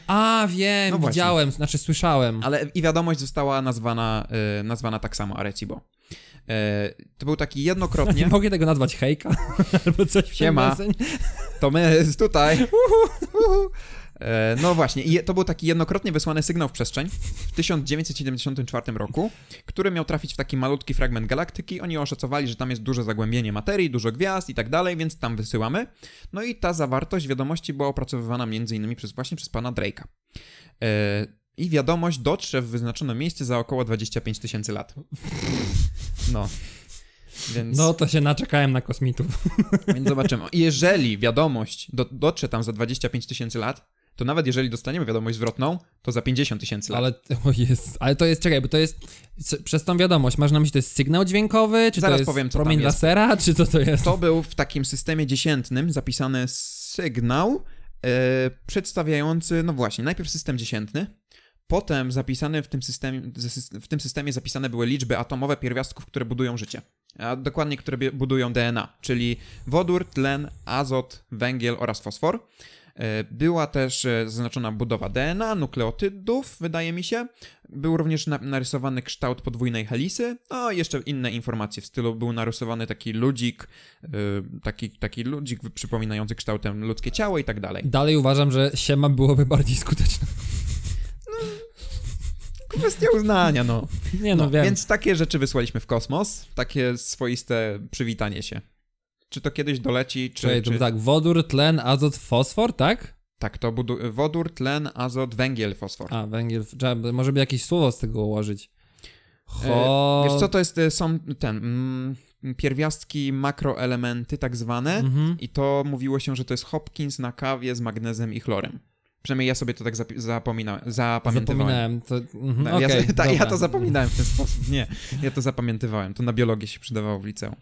A, wiem, No właśnie. widziałem, znaczy słyszałem. Ale i wiadomość została nazwana, e, nazwana tak samo Arecibo. E, to był taki jednokrotnie. Mogę tego nazwać hejka? albo coś w Siema. To my tutaj. Uhu. E, No właśnie, i to był taki jednokrotnie wysłany sygnał w przestrzeń w 1974 roku, który miał trafić w taki malutki fragment galaktyki. Oni oszacowali, że tam jest duże zagłębienie materii, dużo gwiazd i tak dalej, więc tam wysyłamy. No i ta zawartość wiadomości była opracowywana między innymi przez, właśnie przez pana Drake'a. E, I wiadomość dotrze w wyznaczone miejsce za około 25 tysięcy lat. No. Więc... No to się naczekałem na kosmitów. Więc zobaczymy. Jeżeli wiadomość do, dotrze tam za 25 tysięcy lat, to nawet jeżeli dostaniemy wiadomość zwrotną, to za 50 tysięcy lat. Ale, o jest, ale to jest, czekaj, bo to jest, przez tą wiadomość, masz na myśli, to jest sygnał dźwiękowy, czy Zaraz to jest powiem, co promień lasera, czy co to jest? To był w takim systemie dziesiętnym zapisany sygnał e, przedstawiający, no właśnie, najpierw system dziesiętny, potem zapisany w tym, systemie, w tym systemie zapisane były liczby atomowe pierwiastków, które budują życie. A dokładnie, które budują DNA, czyli wodór, tlen, azot, węgiel oraz fosfor. E, Była też e, zaznaczona budowa DNA, nukleotydów, wydaje mi się. Był również na- narysowany kształt podwójnej helisy, no i jeszcze inne informacje w stylu był narysowany taki ludzik, y, taki, taki ludzik przypominający kształtem ludzkie ciało i tak dalej. Dalej uważam, że siema byłoby bardziej skuteczne. Kwestia uznania, no. Nie no, wiem. Więc takie rzeczy wysłaliśmy w kosmos, takie swoiste przywitanie się. Czy to kiedyś doleci, czy... To czy... tak, wodór, tlen, azot, fosfor, tak? Tak, to budu- wodór, tlen, azot, węgiel, fosfor. A, węgiel, trzeba, może by jakieś słowo z tego ułożyć. E, Ho... Wiesz co, to jest, e, są ten, mm, pierwiastki, makroelementy tak zwane Mhm. i to mówiło się, że to jest Hopkins na kawie z magnezem i chlorem. Przynajmniej ja sobie to tak zapi- zapomina- zapamiętywałem. Zapominałem. To, mhm, No, ja, ta, ja to zapominałem w ten sposób. Nie, ja to zapamiętywałem. To na biologię się przydawało w liceum.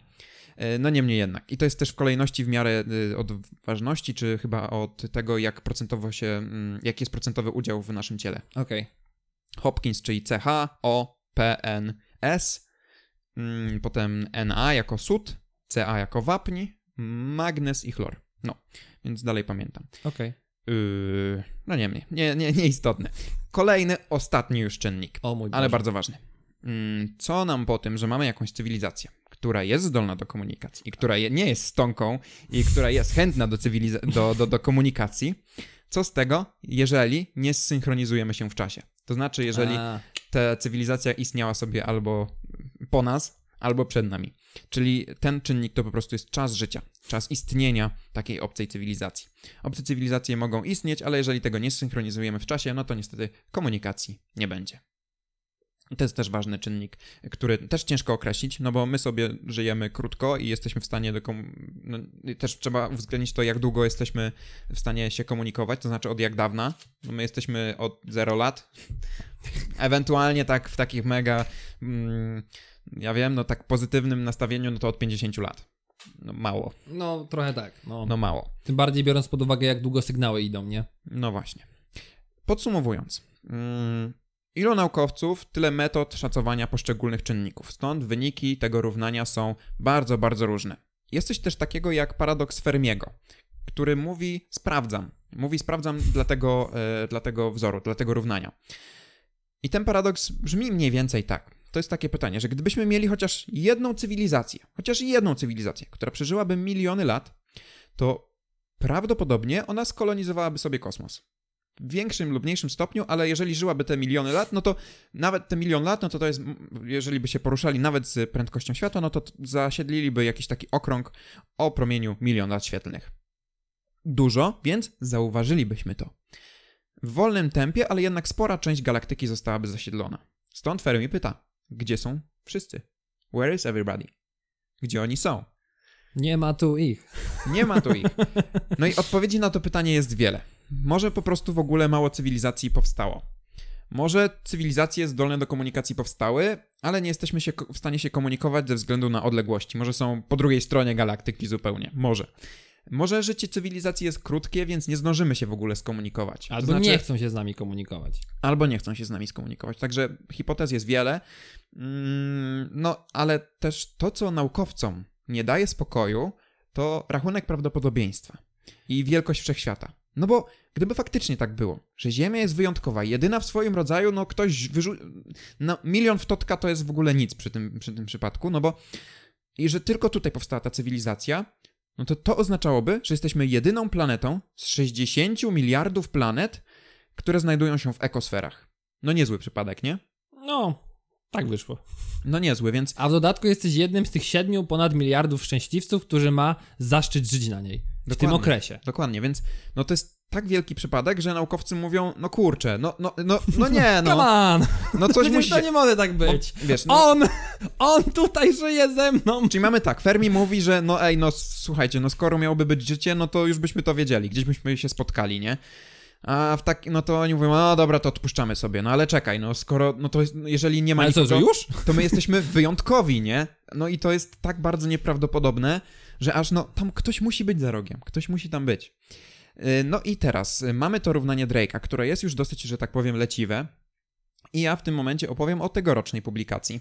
E, No niemniej jednak. I to jest też w kolejności w miarę y, od ważności, czy chyba od tego, jak procentowo się, mm, jaki jest procentowy udział w naszym ciele. Okej. Hopkins, czyli CH, O, P, N, S, mm, potem Na jako sód, Ca jako wapń, magnez i chlor. No, więc dalej pamiętam. Okej. Yy, no nie, nie, nie, nie, nieistotne. Kolejny, ostatni już czynnik, O mój ale bardzo ważny. Mm, Co nam po tym, że mamy jakąś cywilizację, która jest zdolna do komunikacji i która nie jest stonką i która jest chętna do, cywiliza- do, do, do komunikacji, co z tego, jeżeli nie zsynchronizujemy się w czasie? To znaczy, jeżeli A, ta cywilizacja istniała sobie albo po nas, albo przed nami. Czyli ten czynnik to po prostu jest czas życia, czas istnienia takiej obcej cywilizacji. Obce cywilizacje mogą istnieć, ale jeżeli tego nie zsynchronizujemy w czasie, no to niestety komunikacji nie będzie. To jest też ważny czynnik, który też ciężko określić, no bo my sobie żyjemy krótko i jesteśmy w stanie do kom... no, też trzeba uwzględnić to, jak długo jesteśmy w stanie się komunikować, to znaczy od jak dawna. No my jesteśmy od 0 lat, ewentualnie tak w takich mega mm, Ja wiem, no tak pozytywnym nastawieniu, no to od 50 lat. No mało, No, trochę tak. No. no mało. Tym bardziej biorąc pod uwagę, jak długo sygnały idą, nie? No właśnie. Podsumowując, mm, ilu naukowców, tyle metod szacowania poszczególnych czynników. Stąd wyniki tego równania są bardzo, bardzo różne. Jest coś też takiego jak paradoks Fermiego, który mówi sprawdzam. Mówi sprawdzam dla tego, e, dla tego wzoru, dla tego równania. I ten paradoks brzmi mniej więcej tak. To jest takie pytanie, że gdybyśmy mieli chociaż jedną cywilizację, chociaż jedną cywilizację, która przeżyłaby miliony lat, to prawdopodobnie ona skolonizowałaby sobie kosmos. W większym lub mniejszym stopniu, ale jeżeli żyłaby te miliony lat, no to nawet te milion lat, no to to jest, jeżeli by się poruszali nawet z prędkością światła, no to zasiedliliby jakiś taki okrąg o promieniu milion lat świetlnych. Dużo, więc zauważylibyśmy to. W wolnym tempie, ale jednak spora część galaktyki zostałaby zasiedlona. Stąd Fermi pyta, gdzie są wszyscy? Where is everybody? Gdzie oni są? Nie ma tu ich. Nie ma tu ich. No i odpowiedzi na to pytanie jest wiele. Może po prostu w ogóle mało cywilizacji powstało. Może cywilizacje zdolne do komunikacji powstały, ale nie jesteśmy się w stanie się komunikować ze względu na odległości. Może są po drugiej stronie galaktyki zupełnie. Może. Może życie cywilizacji jest krótkie, więc nie zdążymy się w ogóle skomunikować. To Albo znaczy- nie chcą się z nami komunikować. albo nie chcą się z nami skomunikować. Także hipotez jest wiele. Mm, No, ale też to, co naukowcom nie daje spokoju, to rachunek prawdopodobieństwa i wielkość wszechświata. No bo gdyby faktycznie tak było, że Ziemia jest wyjątkowa, jedyna w swoim rodzaju, no ktoś wyrzucił. No, milion w totka to jest w ogóle nic przy tym, przy tym przypadku, no bo i że tylko tutaj powstała ta cywilizacja, no to to oznaczałoby, że jesteśmy jedyną planetą z 60 miliardów planet, które znajdują się w ekosferach. No niezły przypadek, nie? No, tak wyszło. No niezły, więc A w dodatku jesteś jednym z tych siedmiu ponad miliardów szczęśliwców, który ma zaszczyt żyć na niej. W tym Dokładnie. okresie. dokładnie, więc no to jest tak wielki przypadek, że naukowcy mówią, no kurczę, no, no, no, no nie, Come no, on! no coś Przecież musi to nie może tak być. O, wiesz, no, On! On tutaj żyje ze mną! Czyli mamy tak, Fermi mówi, że no ej, no słuchajcie, no skoro miałoby być życie, no to już byśmy to wiedzieli, gdzieś byśmy się spotkali, nie? A w tak, no to oni mówią, no dobra, to odpuszczamy sobie, no ale czekaj, no skoro, no to no jeżeli nie ma Ale co, nikogo, że już? to my jesteśmy wyjątkowi, nie? No i to jest tak bardzo nieprawdopodobne, że aż no tam ktoś musi być za rogiem, ktoś musi tam być. Yy, No i teraz y, mamy to równanie Drake'a, które jest już dosyć, że tak powiem, leciwe. I ja w tym momencie opowiem o tegorocznej publikacji.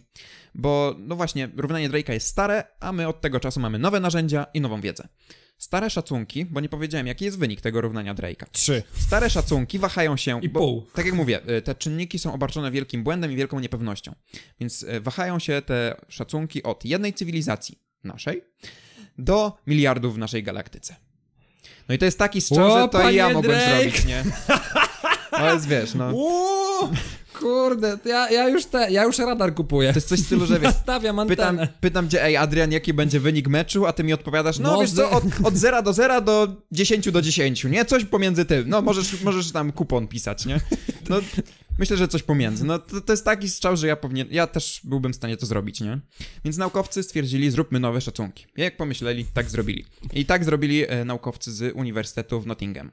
Bo, no właśnie, równanie Drake'a jest stare, a my od tego czasu mamy nowe narzędzia i nową wiedzę. Stare szacunki, bo nie powiedziałem, jaki jest wynik tego równania Drake'a. Trzy. Stare szacunki wahają się. I bo, pół. Tak jak mówię, y, te czynniki są obarczone wielkim błędem i wielką niepewnością. Więc y, wahają się te szacunki od jednej cywilizacji naszej do miliardów w naszej galaktyce. No i to jest taki strzał, że to i ja mogłem Drake! zrobić, nie? No jest, wiesz, no. Uuu, kurde, ja, ja już te, ja już radar kupuję. To jest coś w stylu, że wiesz, Stawiam pytam, antenę. pytam cię, ej Adrian, jaki będzie wynik meczu, a ty mi odpowiadasz, no, No, wiesz co, od, od 0 do 0 do 10 do 10, nie? Coś pomiędzy tym. No, możesz, możesz tam kupon pisać, nie? No, myślę, że coś pomiędzy. No, to, to jest taki strzał, że ja powinien, ja też byłbym w stanie to zrobić, nie? Więc naukowcy stwierdzili, zróbmy nowe szacunki. Jak pomyśleli, tak zrobili. I tak zrobili e, naukowcy z Uniwersytetu w Nottingham.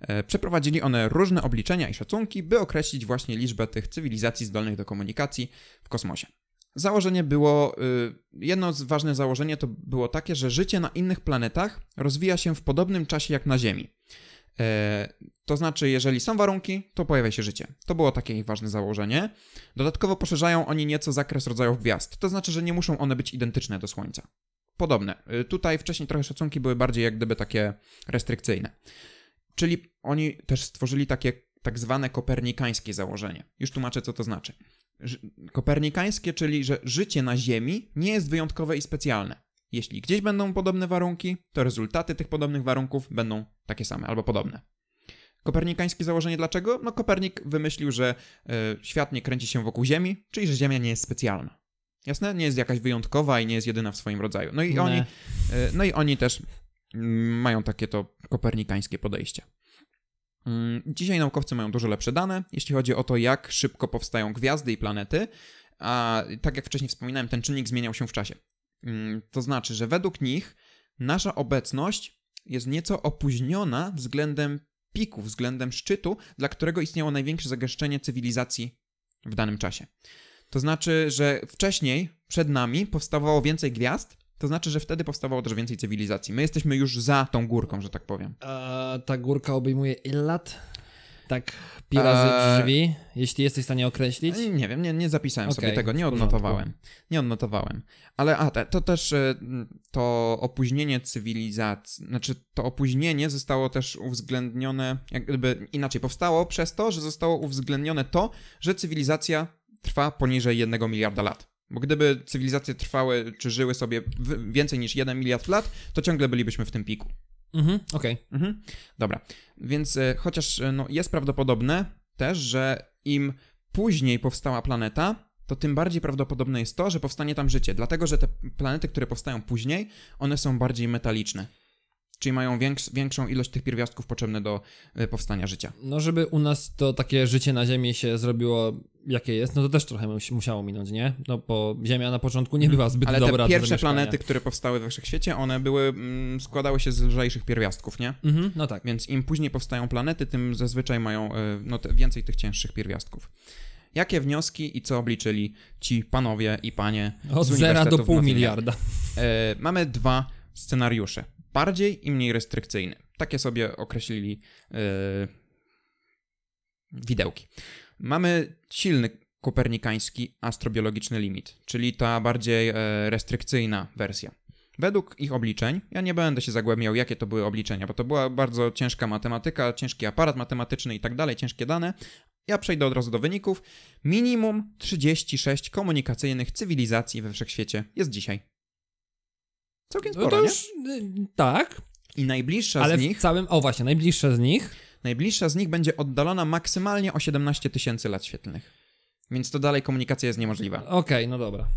E, Przeprowadzili one różne obliczenia i szacunki, by określić właśnie liczbę tych cywilizacji zdolnych do komunikacji w kosmosie. Założenie było, y, jedno z ważnych założenie to było takie, że życie na innych planetach rozwija się w podobnym czasie jak na Ziemi. E, to znaczy, jeżeli są warunki, to pojawia się życie. To było takie ich ważne założenie. Dodatkowo poszerzają oni nieco zakres rodzajów gwiazd. To znaczy, że nie muszą one być identyczne do Słońca. Podobne. Y, Tutaj wcześniej trochę szacunki były bardziej jak gdyby takie restrykcyjne. Czyli oni też stworzyli takie tak zwane kopernikańskie założenie. Już tłumaczę, co to znaczy. Kopernikańskie, czyli że życie na Ziemi nie jest wyjątkowe i specjalne. Jeśli gdzieś będą podobne warunki, to rezultaty tych podobnych warunków będą takie same albo podobne. Kopernikańskie założenie dlaczego? No Kopernik wymyślił, że e, świat nie kręci się wokół Ziemi, czyli że Ziemia nie jest specjalna. Jasne? Nie jest jakaś wyjątkowa i nie jest jedyna w swoim rodzaju. No i Nie. oni, e, no i oni też mają takie to kopernikańskie podejście. Mm, Dzisiaj naukowcy mają dużo lepsze dane, jeśli chodzi o to, jak szybko powstają gwiazdy i planety, a tak jak wcześniej wspominałem, ten czynnik zmieniał się w czasie. Mm, To znaczy, że według nich nasza obecność jest nieco opóźniona względem piku, względem szczytu, dla którego istniało największe zagęszczenie cywilizacji w danym czasie. To znaczy, że wcześniej, przed nami, powstawało więcej gwiazd, to znaczy, że wtedy powstawało też więcej cywilizacji. My jesteśmy już za tą górką, że tak powiem. A ta górka obejmuje ile lat? Tak, pi razy Eee, drzwi, jeśli jesteś w stanie określić. Nie wiem, nie, nie zapisałem sobie Okej, tego, nie odnotowałem. Nie odnotowałem. Ale a, te, to też e, to opóźnienie cywilizacji, znaczy to opóźnienie zostało też uwzględnione, jak gdyby inaczej, powstało przez to, że zostało uwzględnione to, że cywilizacja trwa poniżej jednego miliarda lat. Bo gdyby cywilizacje trwały, czy żyły sobie więcej niż 1 miliard lat, to ciągle bylibyśmy w tym piku. Mhm, okej. Mhm. Dobra, więc e, chociaż e, no, jest prawdopodobne też, że im później powstała planeta, to tym bardziej prawdopodobne jest to, że powstanie tam życie. Dlatego, że te planety, które powstają później, one są bardziej metaliczne. Czyli mają więks- większą ilość tych pierwiastków potrzebne do e, powstania życia. No, żeby u nas to takie życie na Ziemi się zrobiło, jakie jest, no to też trochę mus- musiało minąć, nie? No, bo Ziemia na początku nie była zbyt Ale dobra te do pierwsze planety, które powstały we wszechświecie, one były, mm, składały się z lżejszych pierwiastków, nie? Mhm, no tak. Więc im później powstają planety, tym zazwyczaj mają e, no, te, więcej tych cięższych pierwiastków. Jakie wnioski i co obliczyli ci panowie i panie Od zera do pół miliarda. E, mamy dwa scenariusze. Bardziej i mniej restrykcyjny. Takie sobie określili e, widełki. Mamy silny kopernikański astrobiologiczny limit, czyli ta bardziej e, restrykcyjna wersja. Według ich obliczeń, ja nie będę się zagłębiał, jakie to były obliczenia, bo to była bardzo ciężka matematyka, ciężki aparat matematyczny i tak dalej, ciężkie dane. Ja przejdę od razu do wyników. Minimum 36 komunikacyjnych cywilizacji we wszechświecie jest dzisiaj. Całkiem No sporo, to nie? już, y, tak, I najbliższa ale z w nich, całym, o właśnie, najbliższe z nich, najbliższa z nich będzie oddalona maksymalnie o 17 tysięcy lat świetlnych. Więc to dalej komunikacja jest niemożliwa. okej, no dobra.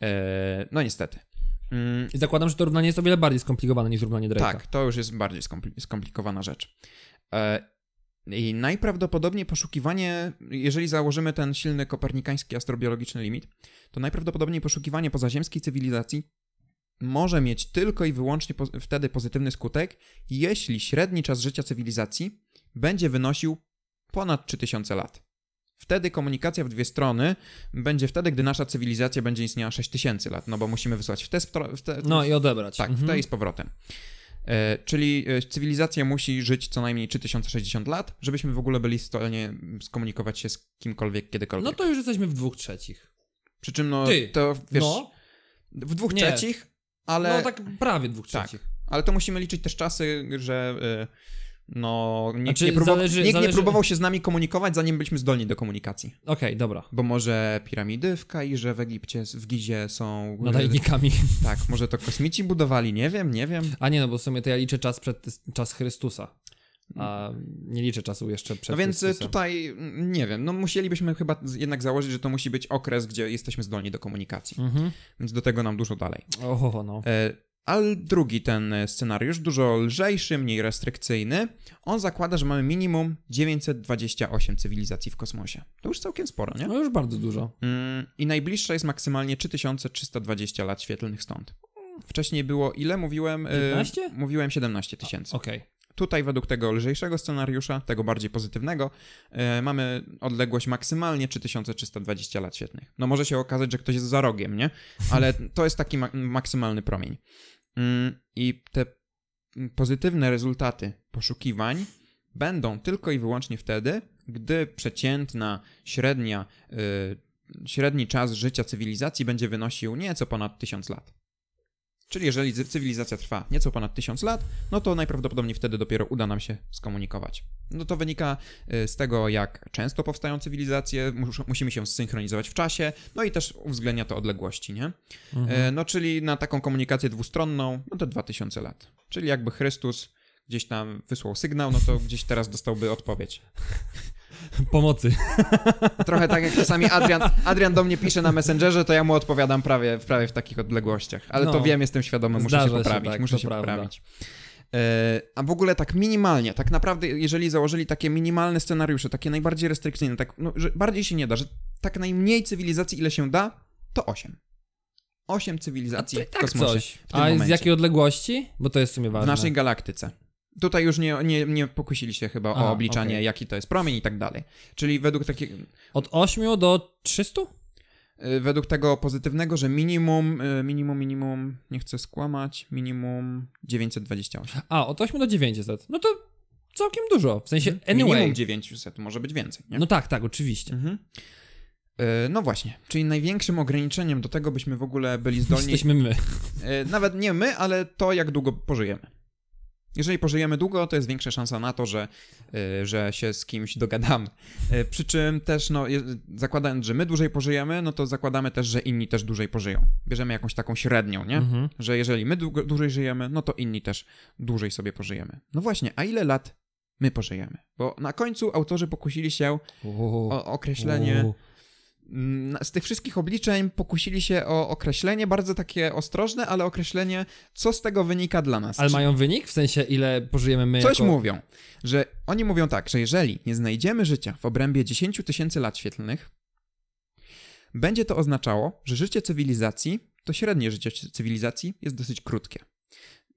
Eee, no niestety. Mm, I zakładam, że to równanie jest o wiele bardziej skomplikowane niż równanie Drake'a. tak, to już jest bardziej skompli- skomplikowana rzecz. Eee, I najprawdopodobniej poszukiwanie, jeżeli założymy ten silny kopernikański astrobiologiczny limit, to najprawdopodobniej poszukiwanie pozaziemskiej cywilizacji może mieć tylko i wyłącznie po- wtedy pozytywny skutek, jeśli średni czas życia cywilizacji będzie wynosił ponad 3000 lat. Wtedy komunikacja w dwie strony będzie wtedy, gdy nasza cywilizacja będzie istniała 6000 lat, no bo musimy wysłać w te, stro- w te No i odebrać. tak, Mhm. w te i z powrotem. E, czyli e, cywilizacja musi żyć co najmniej 3060 lat, żebyśmy w ogóle byli w stanie skomunikować się z kimkolwiek, kiedykolwiek. No to już jesteśmy w dwóch trzecich. Przy czym, no, Ty, to wiesz, no, w dwóch Nie. trzecich, ale, no tak prawie dwóch Tak. trzecich. ale to musimy liczyć też czasy, że e, no, nikt, Znaczy, nie, próbował, zależy- nikt nie zależy- próbował się z nami komunikować, zanim byliśmy zdolni do komunikacji. Okej, dobra. Bo może piramidy w Kairze, w Egipcie, w Gizie są... Nadajnikami. Tak, może to kosmici budowali, nie wiem, nie wiem. A nie, no bo w sumie to ja liczę czas przed czas Chrystusa. A nie liczę czasu jeszcze przed No więc y, Chrystusem. tutaj, mm, nie wiem, no musielibyśmy chyba jednak założyć, że to musi być okres, gdzie jesteśmy zdolni do komunikacji. Mhm. Więc do tego nam dużo dalej. Oho, no. E, ale drugi ten e, scenariusz, dużo lżejszy, mniej restrykcyjny, on zakłada, że mamy minimum 928 cywilizacji w kosmosie. To już całkiem sporo, nie? No już bardzo dużo. Mm, I najbliższa jest maksymalnie 3320 lat świetlnych stąd. Wcześniej było ile? Mówiłem? e, 15? Mówiłem 17 tysięcy. Okej. Tutaj według tego lżejszego scenariusza, tego bardziej pozytywnego, e, mamy odległość maksymalnie 3320 lat świetlnych. No może się okazać, że ktoś jest za rogiem, nie? Ale to jest taki ma- maksymalny promień. Mm, I te mm, pozytywne rezultaty poszukiwań będą tylko i wyłącznie wtedy, gdy przeciętna, średnia, y, średni czas życia cywilizacji będzie wynosił nieco ponad 1000 lat. Czyli jeżeli cy- cywilizacja trwa nieco ponad 1000 lat, no to najprawdopodobniej wtedy dopiero uda nam się skomunikować. No to wynika y, z tego, jak często powstają cywilizacje, mus- musimy się zsynchronizować w czasie, no i też uwzględnia to odległości, nie? Mhm. E, No czyli na taką komunikację dwustronną, no to 2000 lat. Czyli jakby Chrystus gdzieś tam wysłał sygnał, no to gdzieś teraz dostałby odpowiedź. Pomocy. Trochę tak jak czasami Adrian, Adrian do mnie pisze na Messengerze, to ja mu odpowiadam prawie, prawie w takich odległościach. Ale to No. wiem, jestem świadomy, muszę się się, poprawić. tak, muszę to się prawda. poprawić. E, A w ogóle tak minimalnie, tak naprawdę, jeżeli założyli takie minimalne scenariusze, takie najbardziej restrykcyjne, tak, no, że bardziej się nie da, że tak najmniej cywilizacji, ile się da, to 8. 8 A cywilizacji to i w tak kosmosie. coś. w A z jakiej odległości? Bo to jest w sumie W ważne. naszej galaktyce. Tutaj już nie, nie, nie pokusili się chyba Aha, o obliczanie, okej. jaki to jest promień i tak dalej. Czyli według takiego... Od 8 do 300? y, według tego pozytywnego, że minimum, y, minimum, minimum, nie chcę skłamać, minimum 928. A, od 8 do 900. No to całkiem dużo. W sensie, anyway. Minimum 900, może być więcej, nie? No tak, tak, oczywiście. Mhm. Y, No właśnie, czyli największym ograniczeniem do tego, byśmy w ogóle byli zdolni, Jesteśmy my. nawet nie my, ale to, jak długo pożyjemy. Jeżeli pożyjemy długo, to jest większa szansa na to, że, y, że się z kimś dogadamy. Y, Przy czym też, no, zakładając, że my dłużej pożyjemy, no to zakładamy też, że inni też dłużej pożyją. Bierzemy jakąś taką średnią, nie? Mhm. Że jeżeli my długo, dłużej żyjemy, no to inni też dłużej sobie pożyjemy. No właśnie, a ile lat my pożyjemy? Bo na końcu autorzy pokusili się o określenie. U. Z tych wszystkich obliczeń pokusili się o określenie, bardzo takie ostrożne, ale określenie, co z tego wynika dla nas. Ale Czy- mają wynik? W sensie, ile pożyjemy my Coś jako... mówią, że oni mówią tak, że jeżeli nie znajdziemy życia w obrębie 10 tysięcy lat świetlnych, będzie to oznaczało, że życie cywilizacji, to średnie życie cywilizacji jest dosyć krótkie.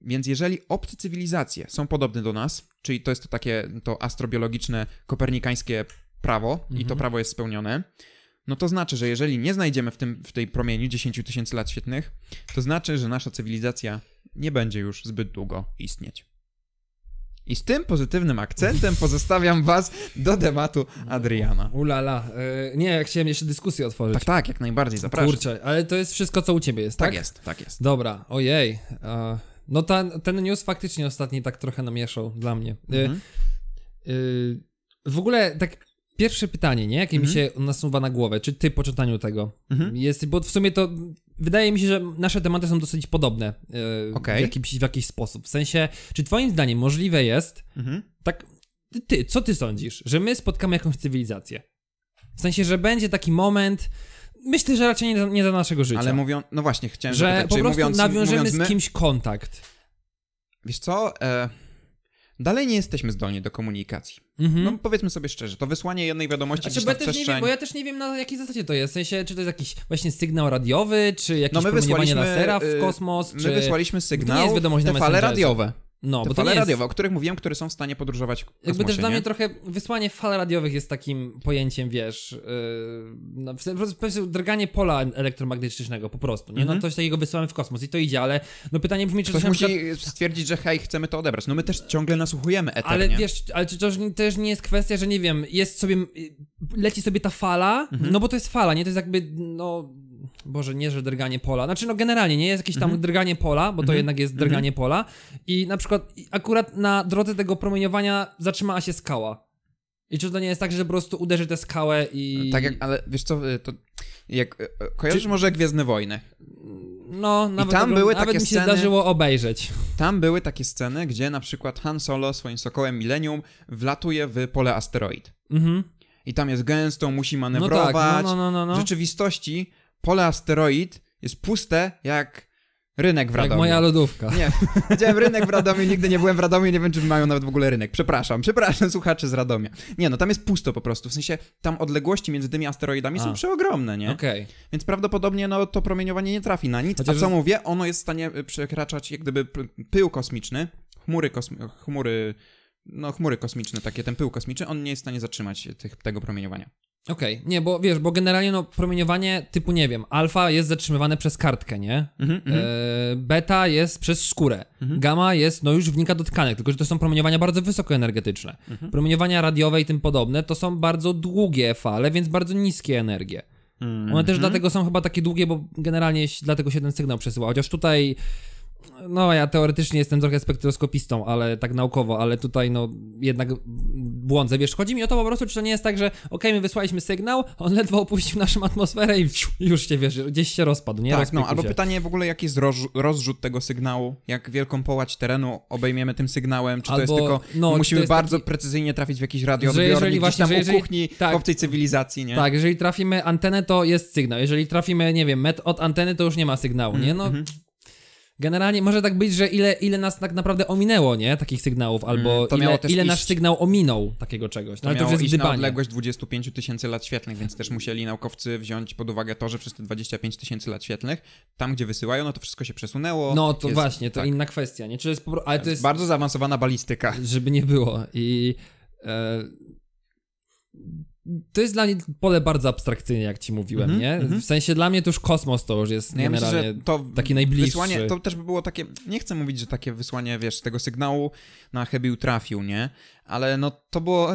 Więc jeżeli obce cywilizacje są podobne do nas, czyli to jest to takie to astrobiologiczne, kopernikańskie prawo i to Mhm. prawo jest spełnione, no to znaczy, że jeżeli nie znajdziemy w, tym, w tej promieniu 10 tysięcy lat świetnych, to znaczy, że nasza cywilizacja nie będzie już zbyt długo istnieć. I z tym pozytywnym akcentem pozostawiam was do tematu Adriana. Ulala. Y, nie, ja chciałem jeszcze dyskusję otworzyć. Tak, tak, jak najbardziej, zapraszam. Kurczę, ale to jest wszystko, co u ciebie jest, tak? Tak jest, tak jest. Dobra, ojej. E, no ta, ten news faktycznie ostatni tak trochę namieszał dla mnie. Y, Mhm. w ogóle tak pierwsze pytanie, nie? Jakie mi Mhm. się nasuwa na głowę, czy ty po czytaniu tego Mhm. jest, bo w sumie to wydaje mi się, że nasze tematy są dosyć podobne y, Okej. w, jakiś, w jakiś sposób. W sensie, czy twoim zdaniem możliwe jest, Mhm. tak, ty, co ty sądzisz, że my spotkamy jakąś cywilizację? W sensie, że będzie taki moment, myślę, że raczej nie, za- nie za naszego życia. Ale mówią, no właśnie, chciałem że zapytać, po prostu mówiąc, nawiążemy mówiąc my, z kimś kontakt. Wiesz co, e, dalej nie jesteśmy zdolni do komunikacji. Mhm. No powiedzmy sobie szczerze, to wysłanie jednej wiadomości Znaczy, gdzieś bo, na ja też nie przestrzeń... wiem, bo ja też nie wiem na jakiej zasadzie to jest. W sensie, czy to jest jakiś właśnie sygnał radiowy, czy jakieś No my promieniowanie lasera w y, kosmos, My czy... wysłaliśmy sygnał, nie jest wiadomość na te fale Messengerze. radiowe. No, te bo fale jest... radiowe, o których mówiłem, które są w stanie podróżować kosmosie, Jakby też dla nie? mnie trochę wysłanie fal radiowych jest takim pojęciem, wiesz, yy, no, w sensie, drganie pola elektromagnetycznego po prostu, nie? No Mhm. coś takiego wysyłamy w kosmos i to idzie, ale no pytanie brzmi, czy Ktoś musi przykład... stwierdzić, że hej, chcemy to odebrać. No my też ciągle nasłuchujemy eter, Ale nie? wiesz, ale czy to też nie jest kwestia, że nie wiem, jest sobie, leci sobie ta fala, Mhm. no bo to jest fala, nie? To jest jakby, no, Boże, nie, że drganie pola. Znaczy, no generalnie, nie jest jakieś tam Mhm. drganie pola, bo to Mhm. jednak jest drganie pola i na przykład i akurat na drodze tego promieniowania zatrzymała się skała. I czy to nie jest tak, że po prostu uderzy tę skałę i... Tak jak, ale wiesz co, y, to jak, y, y, kojarzysz Czy- może Gwiezdne Wojny? No, nawet, tam tego- były nawet takie mi się sceny- zdarzyło obejrzeć. Tam były takie sceny, gdzie na przykład Han Solo swoim sokołem Millennium wlatuje w pole asteroid. Mhm. I tam jest gęsto, musi No manewrować. tak, no, no, no, no. W no. rzeczywistości pole asteroid jest puste jak rynek w Jak Radomiu. moja lodówka. Nie, widziałem rynek w Radomiu, nigdy nie byłem w Radomiu, nie wiem, czy mają nawet w ogóle rynek. Przepraszam, przepraszam słuchaczy z Radomia. Nie, no tam jest pusto po prostu, w sensie tam odległości między tymi asteroidami A. są przeogromne, nie? Okej. Więc prawdopodobnie no, to promieniowanie nie trafi na nic. Chociaż- A co mówię, ono jest w stanie y, przekraczać jak gdyby pył kosmiczny, chmury, kosmi- chmury, no chmury kosmiczne, takie ten pył kosmiczny, on nie jest w stanie zatrzymać tych, tego promieniowania. Okej, nie, bo wiesz, bo generalnie no promieniowanie typu, nie wiem, alfa jest zatrzymywane przez kartkę, nie? Mhm, E, beta jest przez skórę. Mhm. Gamma jest, no już wnika do tkanek, tylko że to są promieniowania bardzo wysokoenergetyczne. Mhm. Promieniowania radiowe i tym podobne to są bardzo długie fale, więc bardzo niskie energie. Mhm. One też dlatego są chyba takie długie, bo generalnie dlatego się ten sygnał przesyła. Chociaż tutaj, no ja teoretycznie jestem trochę spektroskopistą, ale tak naukowo, ale tutaj no jednak błądzę. Wiesz, chodzi mi o to po prostu, czy to nie jest tak, że okej, my wysłaliśmy sygnał, on ledwo opuścił naszą atmosferę i już się, wiesz, gdzieś się rozpadł, nie? Tak, no, albo się. pytanie w ogóle, jaki jest rozrzu- rozrzut tego sygnału, jak wielką połać terenu obejmiemy tym sygnałem, czy to jest Albo, tylko, no, musimy jest bardzo taki- precyzyjnie trafić w jakiś Że radioodbiornik, jeżeli właśnie, tam że u jeżeli- kuchni tak. w obcej cywilizacji, nie? Tak, jeżeli trafimy antenę, to jest sygnał. Jeżeli trafimy, nie wiem, metr od anteny, to już nie ma sygnału, nie? No, Mhm. Generalnie może tak być, że ile, ile nas tak naprawdę ominęło, nie? Takich sygnałów, albo Mm, to miało ile, ile iść- nasz sygnał ominął takiego czegoś. To No, ale to już jest iść na odległość 25 tysięcy lat świetlnych, więc też musieli naukowcy wziąć pod uwagę to, że przez te 25 tysięcy lat świetlnych, tam gdzie wysyłają, no to wszystko się przesunęło. No to Jest- właśnie, to tak. inna kwestia, nie? Czy jest ale to jest... Bardzo zaawansowana balistyka. żeby nie było. I e, to jest dla mnie pole bardzo abstrakcyjne, jak ci mówiłem, Mhm, nie? mhm. W sensie dla mnie to już kosmos to już jest No ja myślę, generalnie że to taki najbliższy. wysłanie, to też by było takie, nie chcę mówić, że takie wysłanie, wiesz, tego sygnału na chybił trafił, nie? Ale no to było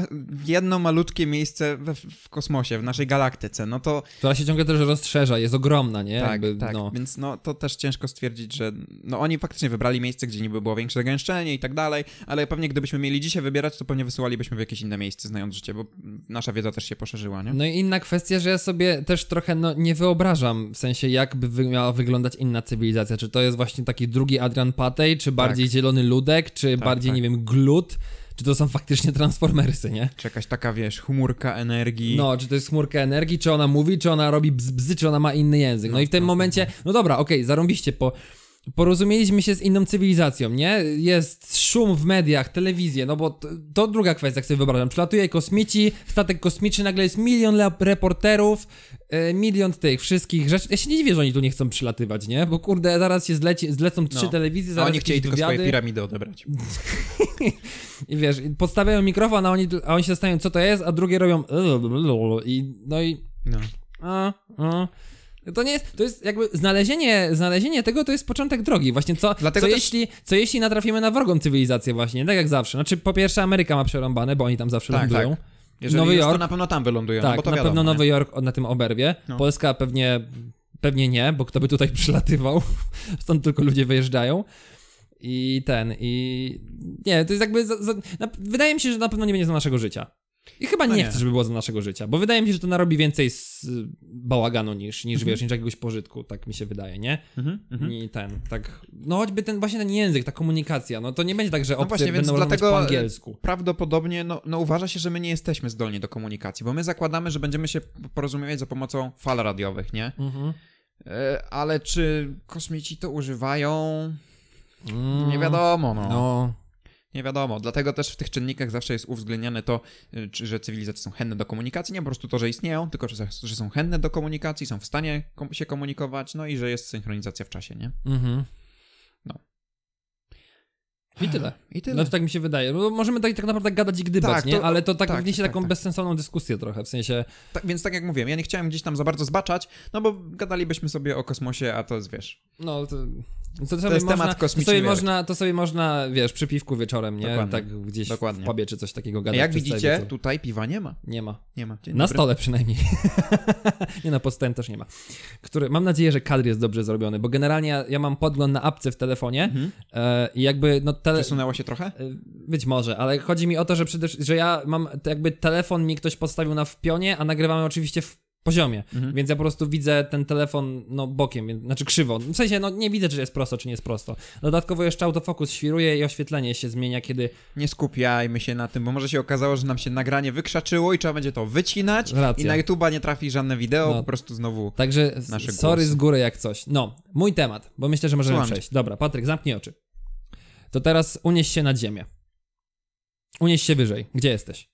jedno malutkie miejsce we, w kosmosie, w naszej galaktyce, no to Która się ciągle też rozszerza, jest ogromna, nie? tak, Jakby, tak, No. więc no to też ciężko stwierdzić, że no oni faktycznie wybrali miejsce, gdzie niby było większe zagęszczenie i tak dalej, ale pewnie gdybyśmy mieli dzisiaj wybierać, to pewnie wysyłalibyśmy w jakieś inne miejsce, znając życie, bo nasza wiedza też się poszerzyła, nie? No i inna kwestia, że ja sobie też trochę no, nie wyobrażam, w sensie jakby miała wyglądać inna cywilizacja. Czy to jest właśnie taki drugi Adrian Patej, czy bardziej zielony ludek, czy bardziej, tak. nie wiem, glut, czy to są faktycznie transformersy, nie? Czy jakaś taka, wiesz, chmurka energii. No, czy to jest chmurka energii, czy ona mówi, czy ona robi bzz czy ona ma inny język. No, No, i w tym no, momencie, no dobra, okej, zarąbiście, po, porozumieliśmy się z inną cywilizacją, nie? Jest szum w mediach, telewizję, no bo to, to druga kwestia, jak sobie wyobrażam. Przylatuje kosmici, statek kosmiczny, nagle jest milion reporterów, e, milion tych wszystkich rzeczy. Ja się nie dziwię, że oni tu nie chcą przylatywać, nie? Bo kurde, zaraz się zleci, zlecą trzy No. telewizje, A zaraz oni jakieś chcieli tylko wywiady. swoje piramidy odebrać. I wiesz, podstawiają mikrofon, a oni, a oni się zastanawiają, co to jest, a drugie robią i no i No. a, a. To nie jest, to jest jakby znalezienie, znalezienie tego to jest początek drogi. Właśnie co, Dlatego co, też- jeśli, co jeśli natrafimy na wrogą cywilizację właśnie, tak jak zawsze. Znaczy po pierwsze Ameryka ma przerąbane, bo oni tam zawsze Tak, lądują. tak. Jeżeli Nowy już, Jork. to na pewno tam wylądują, no Tak, bo to na wiadomo, pewno Nowy nie? Jork na tym oberwie. No. Polska pewnie, pewnie nie, bo kto by tutaj przylatywał, stąd tylko ludzie wyjeżdżają. I ten, i nie, to jest jakby, za, za, na, wydaje mi się, że na pewno nie będzie za naszego życia. I chyba No nie, nie. chcę, żeby było za naszego życia, bo wydaje mi się, że to narobi więcej z bałaganu niż, niż Mhm. wiesz, niż jakiegoś pożytku, tak mi się wydaje, nie? Mhm, mhm. I ten, tak, no choćby ten, właśnie ten język, ta komunikacja, no to nie będzie tak, że No obcy właśnie, więc będą rozmawiać dlatego, po angielsku. Prawdopodobnie no, no uważa się, że my nie jesteśmy zdolni do komunikacji, bo my zakładamy, że będziemy się porozumiewać za pomocą fal radiowych, nie? Mhm. E, ale czy kosmici to używają? Mm. Nie wiadomo, no. No, Nie wiadomo. Dlatego też w tych czynnikach zawsze jest uwzględniane to, y, że cywilizacje są chętne do komunikacji. Nie po prostu to, że istnieją, tylko że, są chętne do komunikacji, są w stanie się komunikować, no i że jest synchronizacja w czasie, nie? mhm. No. I tyle. I tyle. No to tak mi się wydaje. No, możemy tak, tak naprawdę gadać i gdybać, Tak, nie? to- Ale to tak, tak, wniesie tak, taką tak. bezsensowną dyskusję trochę, w sensie... Tak, więc tak jak mówiłem, ja nie chciałem gdzieś tam za bardzo zbaczać, no bo gadalibyśmy sobie o kosmosie, a to jest, wiesz... No, to, to, sobie jest można, temat to kosmiczny sobie, wielki. można, to sobie można, wiesz, przy piwku wieczorem, nie? Dokładnie. Tak gdzieś Dokładnie. w pubie czy coś takiego A gadać. jak przez widzicie, tutaj piwa nie ma. Nie ma. Nie ma. Dzień Na dobry. stole przynajmniej. nie na podstęp też nie ma. Który, mam nadzieję, że kadr jest dobrze zrobiony, bo generalnie ja, ja mam podgląd na apce w telefonie Mhm. e, i jakby, no, tele, Przesunęło się trochę? E, Być może, ale chodzi mi o to, że przede że ja mam jakby telefon mi ktoś postawił na w pionie, a nagrywamy oczywiście w poziomie, Mhm. więc ja po prostu widzę ten telefon no bokiem, więc, znaczy krzywo. W sensie no nie widzę, czy jest prosto, czy nie jest prosto. Dodatkowo jeszcze autofokus świruje i oświetlenie się zmienia, kiedy Nie skupiajmy się na tym, bo może się okazało, że nam się nagranie wykrzaczyło i trzeba będzie to wycinać Racja. i na YouTube'a nie trafi żadne wideo, No. po prostu znowu... Także Nasze sorry głosy. z góry jak coś. No, mój temat, bo myślę, że możemy Słucham cię. przejść. Dobra, Patryk, zamknij oczy. To teraz unieś się nad ziemię. Unieś się wyżej. Gdzie jesteś?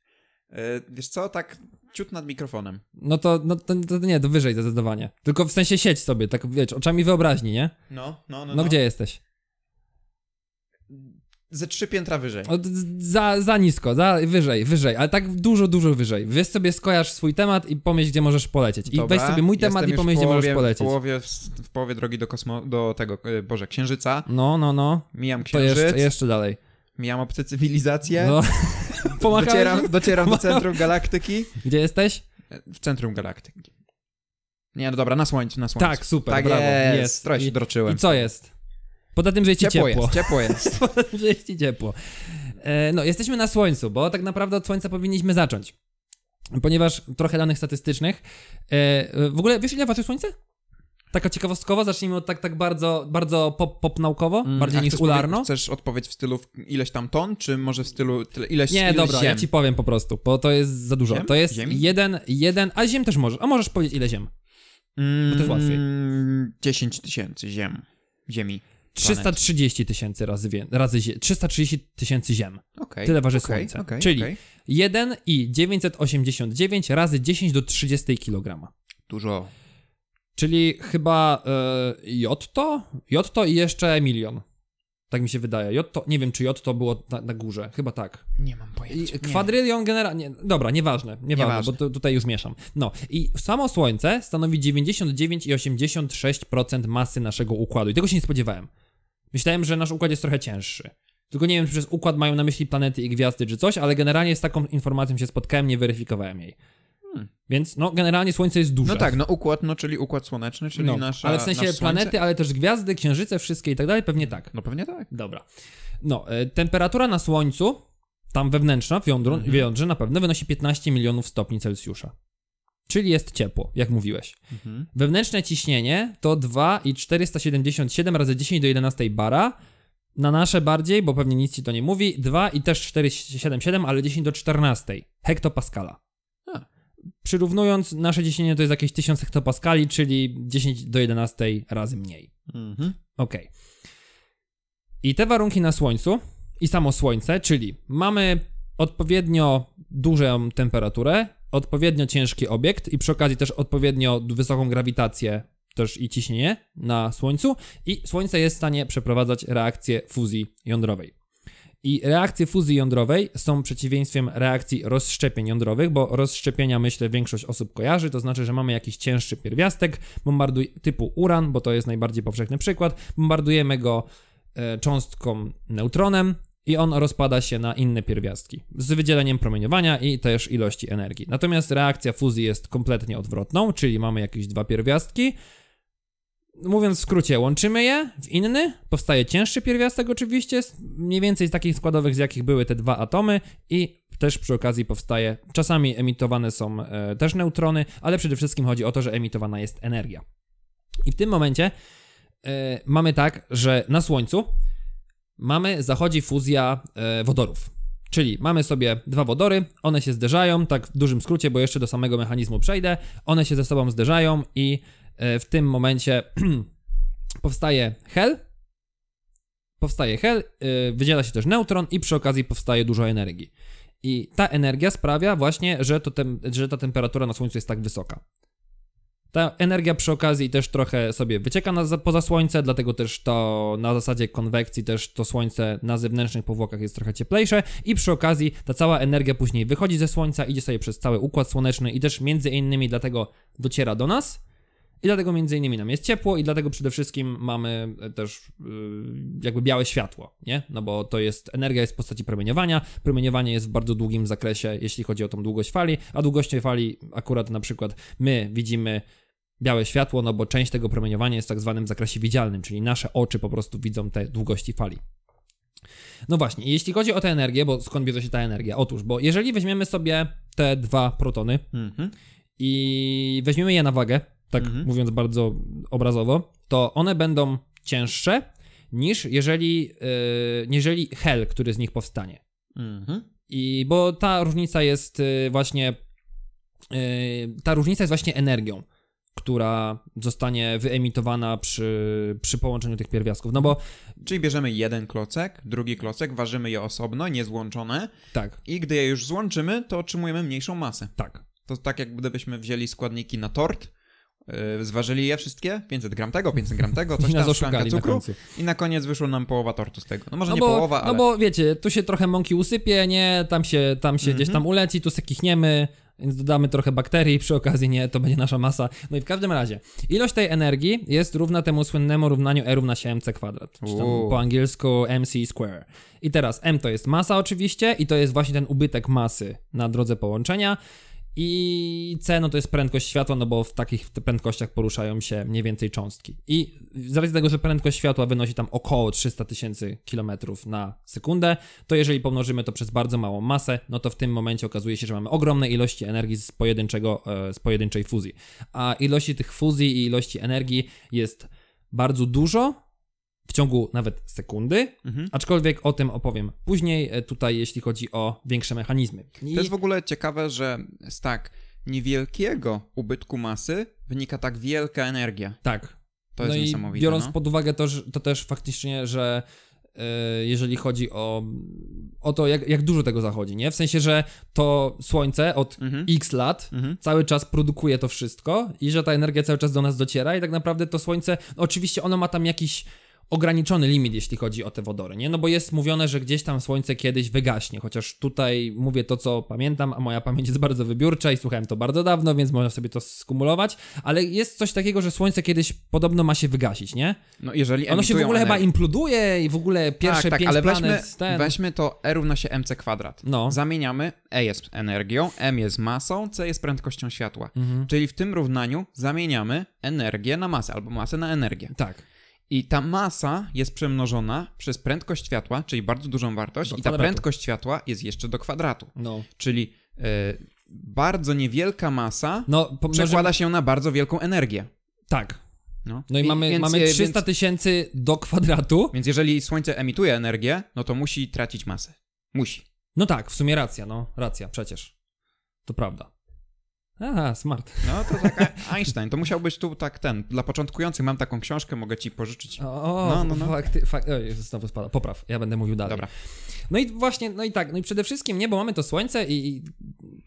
E, wiesz co, tak ciut nad mikrofonem. No to, no to, to nie, to wyżej zdecydowanie. Tylko w sensie siedź sobie, tak wiesz, oczami wyobraźni, nie? No, no, no. No gdzie jesteś? Ze trzy piętra wyżej. O, za, za nisko, za, wyżej, wyżej, ale tak dużo, dużo wyżej. Weź sobie, skojarz swój temat i pomyśl, gdzie możesz polecieć. I Dobra, weź sobie mój temat jestem i w pomyśl, gdzie możesz połowie- polecieć. W połowie, w połowie drogi do kosmo... do tego, e, Boże, Księżyca. No, no, no. Mijam To Księżyc, jeszcze, jeszcze dalej. mijam obce cywilizacje, No. Pomachałeś? docieram, docieram do centrum galaktyki. Gdzie jesteś? W centrum galaktyki. Nie, no dobra, na słońcu, na słońcu. Tak, super, tak brawo. jest. jest. Trochę się I, droczyłem. I co jest? Poza tym, że jest ci Ciepło, ciepło. jest, ciepło jest. Poza tym, że jest ci ciepło. E, no, jesteśmy na słońcu, bo tak naprawdę od słońca powinniśmy zacząć. Ponieważ trochę danych statystycznych. E, w ogóle wiesz, ile waży słońce? Taka ciekawostkowo, zacznijmy od tak, tak bardzo, bardzo pop, pop naukowo, bardziej A niż ularno. Chcesz odpowiedź w stylu ileś tam ton, czy może w stylu tyle, ileś Nie, ileś dobra, ziem? ja ci powiem po prostu, bo to jest za dużo. Ziem? To jest Ziemi? jeden, jeden, a ziem też możesz. A możesz powiedzieć ile ziem? Mm, to jest łatwiej. 10 tysięcy ziem. Ziemi. 330 tysięcy razy, wie, razy zie, 330 tysięcy ziem. Okej. Tyle waży okej, Słońce. okej, Czyli okej. 1 i 989 razy 10 do 30 kg. Dużo. Czyli chyba e, Jotto? Jotto i jeszcze milion. Tak mi się wydaje. J to, nie wiem, czy J to było na, na górze. Chyba tak. Nie mam I pojęcia. Nie. kwadrylion generalnie. Dobra, nieważne, nieważne, Nieważne. bo tu, tutaj już mieszam. No i samo Słońce stanowi 99,86% masy naszego układu. I tego się nie spodziewałem. Myślałem, że nasz układ jest trochę cięższy. Tylko nie wiem, czy przez układ mają na myśli planety i gwiazdy czy coś, ale generalnie z taką informacją się spotkałem, nie weryfikowałem jej. Więc no, generalnie Słońce jest duże. No tak, no układ, no czyli układ słoneczny, czyli No, nasza ale w sensie planety, ale też gwiazdy, księżyce, wszystkie i tak dalej, pewnie tak. No pewnie tak. Dobra. No, e, temperatura na Słońcu, tam wewnętrzna, w, jądru, Mhm. w jądrze na pewno wynosi 15 milionów stopni Celsjusza. Czyli jest ciepło, jak mówiłeś. Mhm. Wewnętrzne ciśnienie to 2,477 razy 10 do 11 bara. Na nasze bardziej, bo pewnie nic ci to nie mówi, 2 i też 477, ale 10 do 14 hektopaskala. Przyrównując, nasze ciśnienie to jest jakieś 1000 hektopaskali, czyli 10 do 11 razy mniej. Mhm. Okej. I te warunki na Słońcu i samo Słońce, czyli mamy odpowiednio dużą temperaturę, odpowiednio ciężki obiekt i przy okazji też odpowiednio wysoką grawitację też i ciśnienie na Słońcu i Słońce jest w stanie przeprowadzać reakcję fuzji jądrowej. I reakcje fuzji jądrowej są przeciwieństwem reakcji rozszczepień jądrowych, bo rozszczepienia myślę większość osób kojarzy, to znaczy, że mamy jakiś cięższy pierwiastek, bombarduj typu uran, bo to jest najbardziej powszechny przykład, bombardujemy go e, cząstką neutronem i on rozpada się na inne pierwiastki z wydzieleniem promieniowania i też ilości energii. Natomiast reakcja fuzji jest kompletnie odwrotną, czyli mamy jakieś dwa pierwiastki, Mówiąc w skrócie, łączymy je w inny, powstaje cięższy pierwiastek oczywiście, mniej więcej z takich składowych, z jakich były te dwa atomy i też przy okazji powstaje, czasami emitowane są e, też neutrony, ale przede wszystkim chodzi o to, że emitowana jest energia. I w tym momencie e, mamy tak, że na Słońcu mamy, zachodzi fuzja e, wodorów. Czyli mamy sobie dwa wodory, one się zderzają, tak w dużym skrócie, bo jeszcze do samego mechanizmu przejdę, one się ze sobą zderzają i w tym momencie powstaje hel, powstaje hel, e, wydziela się też neutron i przy okazji powstaje dużo energii. I ta energia sprawia właśnie, że, to tem, że ta temperatura na Słońcu jest tak wysoka. Ta energia przy okazji też trochę sobie wycieka na, za- poza Słońce, dlatego też to na zasadzie konwekcji też to Słońce na zewnętrznych powłokach jest trochę cieplejsze i przy okazji ta cała energia później wychodzi ze Słońca, idzie sobie przez cały Układ Słoneczny i też między innymi dlatego dociera do nas i dlatego między innymi nam jest ciepło i dlatego przede wszystkim mamy e, też yy, jakby białe światło, nie? No bo to jest, energia jest w postaci promieniowania, promieniowanie jest w bardzo długim zakresie, jeśli chodzi o tą długość fali, a długość fali akurat na przykład my widzimy białe światło, no bo część tego promieniowania jest w tak zwanym zakresie widzialnym, czyli nasze oczy po prostu widzą te długości fali. No właśnie, jeśli chodzi o tę energię, bo skąd bierze się ta energia? Otóż, bo jeżeli weźmiemy sobie te dwa protony Mhm. i weźmiemy je na wagę, tak Mhm. mówiąc bardzo obrazowo, to one będą cięższe niż jeżeli, yy, jeżeli hel, który z nich powstanie. Mhm. I bo ta różnica jest y, właśnie. y, Ta różnica jest właśnie energią, która zostanie wyemitowana przy, przy połączeniu tych pierwiastków. No bo Czyli bierzemy jeden klocek, drugi klocek, ważymy je osobno, niezłączone tak, i gdy je już złączymy, to otrzymujemy mniejszą masę. tak. To tak jak gdybyśmy wzięli składniki na tort, yy, zważyli je wszystkie, 500 gram tego, 500 gram tego, coś I tam, oszukali na cukru końcu. i na koniec wyszło nam połowa tortu z tego. No może No nie bo, połowa, ale... no bo wiecie, tu się trochę mąki usypie, nie, tam się, tam się gdzieś Mhm. tam uleci, tu se kichniemy, więc dodamy trochę bakterii przy okazji, nie, to będzie nasza masa. No i w każdym razie, ilość tej energii jest równa temu słynnemu równaniu E równa się mc kwadrat, czy tam Uuu. po angielsku mc square. I teraz m to jest masa oczywiście i to jest właśnie ten ubytek masy na drodze połączenia. I C no to jest prędkość światła, no bo w takich prędkościach poruszają się mniej więcej cząstki. I z racji tego, że prędkość światła wynosi tam około 300 tysięcy kilometrów na sekundę, to jeżeli pomnożymy to przez bardzo małą masę, no to w tym momencie okazuje się, że mamy ogromne ilości energii z, pojedynczego, e, z pojedynczej fuzji. A ilości tych fuzji i ilości energii jest bardzo dużo w ciągu nawet sekundy, Mhm. aczkolwiek o tym opowiem później, e, tutaj jeśli chodzi o większe mechanizmy. I... To jest w ogóle ciekawe, że z tak niewielkiego ubytku masy wynika tak wielka energia. Tak. To jest no niesamowite. biorąc no. pod uwagę to, to też faktycznie, że e, jeżeli chodzi o, o to, jak, jak dużo tego zachodzi, nie? W sensie, że to Słońce od Mhm. x lat Mhm. cały czas produkuje to wszystko i że ta energia cały czas do nas dociera i tak naprawdę to Słońce, no oczywiście ono ma tam jakiś ograniczony limit, jeśli chodzi o te wodory, nie? No bo jest mówione, że gdzieś tam słońce kiedyś wygaśnie, chociaż tutaj mówię to, co pamiętam, a moja pamięć jest bardzo wybiórcza i słuchałem to bardzo dawno, więc można sobie to skumulować, ale jest coś takiego, że słońce kiedyś podobno ma się wygasić, nie? No jeżeli Ono się w ogóle chyba imploduje i w ogóle pierwsze tak, tak, pięć ale planet weźmy, ten... weźmy to E równa się mc kwadrat. No. Zamieniamy, E jest energią, M jest masą, C jest prędkością światła. Mhm. Czyli w tym równaniu zamieniamy energię na masę, albo masę na energię. Tak. I ta masa jest przemnożona przez prędkość światła, czyli bardzo dużą wartość, Do i ta kwadratu. prędkość światła jest jeszcze do kwadratu. No. Czyli e, bardzo niewielka masa No, po, przekłada się na bardzo wielką energię. Tak. No, No i, mamy, więc, mamy e, 300 Więc, tysięcy do kwadratu. więc jeżeli Słońce emituje energię, no to musi tracić masę. Musi. No tak, w sumie racja, no. Racja, przecież. To prawda. Aha, smart. No to taka Einstein. To musiał być tu tak ten. Dla początkujących mam taką książkę, mogę ci pożyczyć. O, No, no, no. fakty, fak, oj, znowu spada. Popraw, ja będę mówił dalej. Dobra. No i właśnie, no i tak, no i przede wszystkim nie, bo mamy to słońce i, i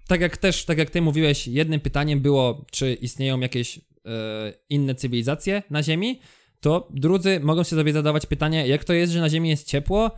tak jak też, tak jak ty mówiłeś, jednym pytaniem było, czy istnieją jakieś e, inne cywilizacje na Ziemi, to drudzy mogą się sobie zadawać pytanie, jak to jest, że na Ziemi jest ciepło,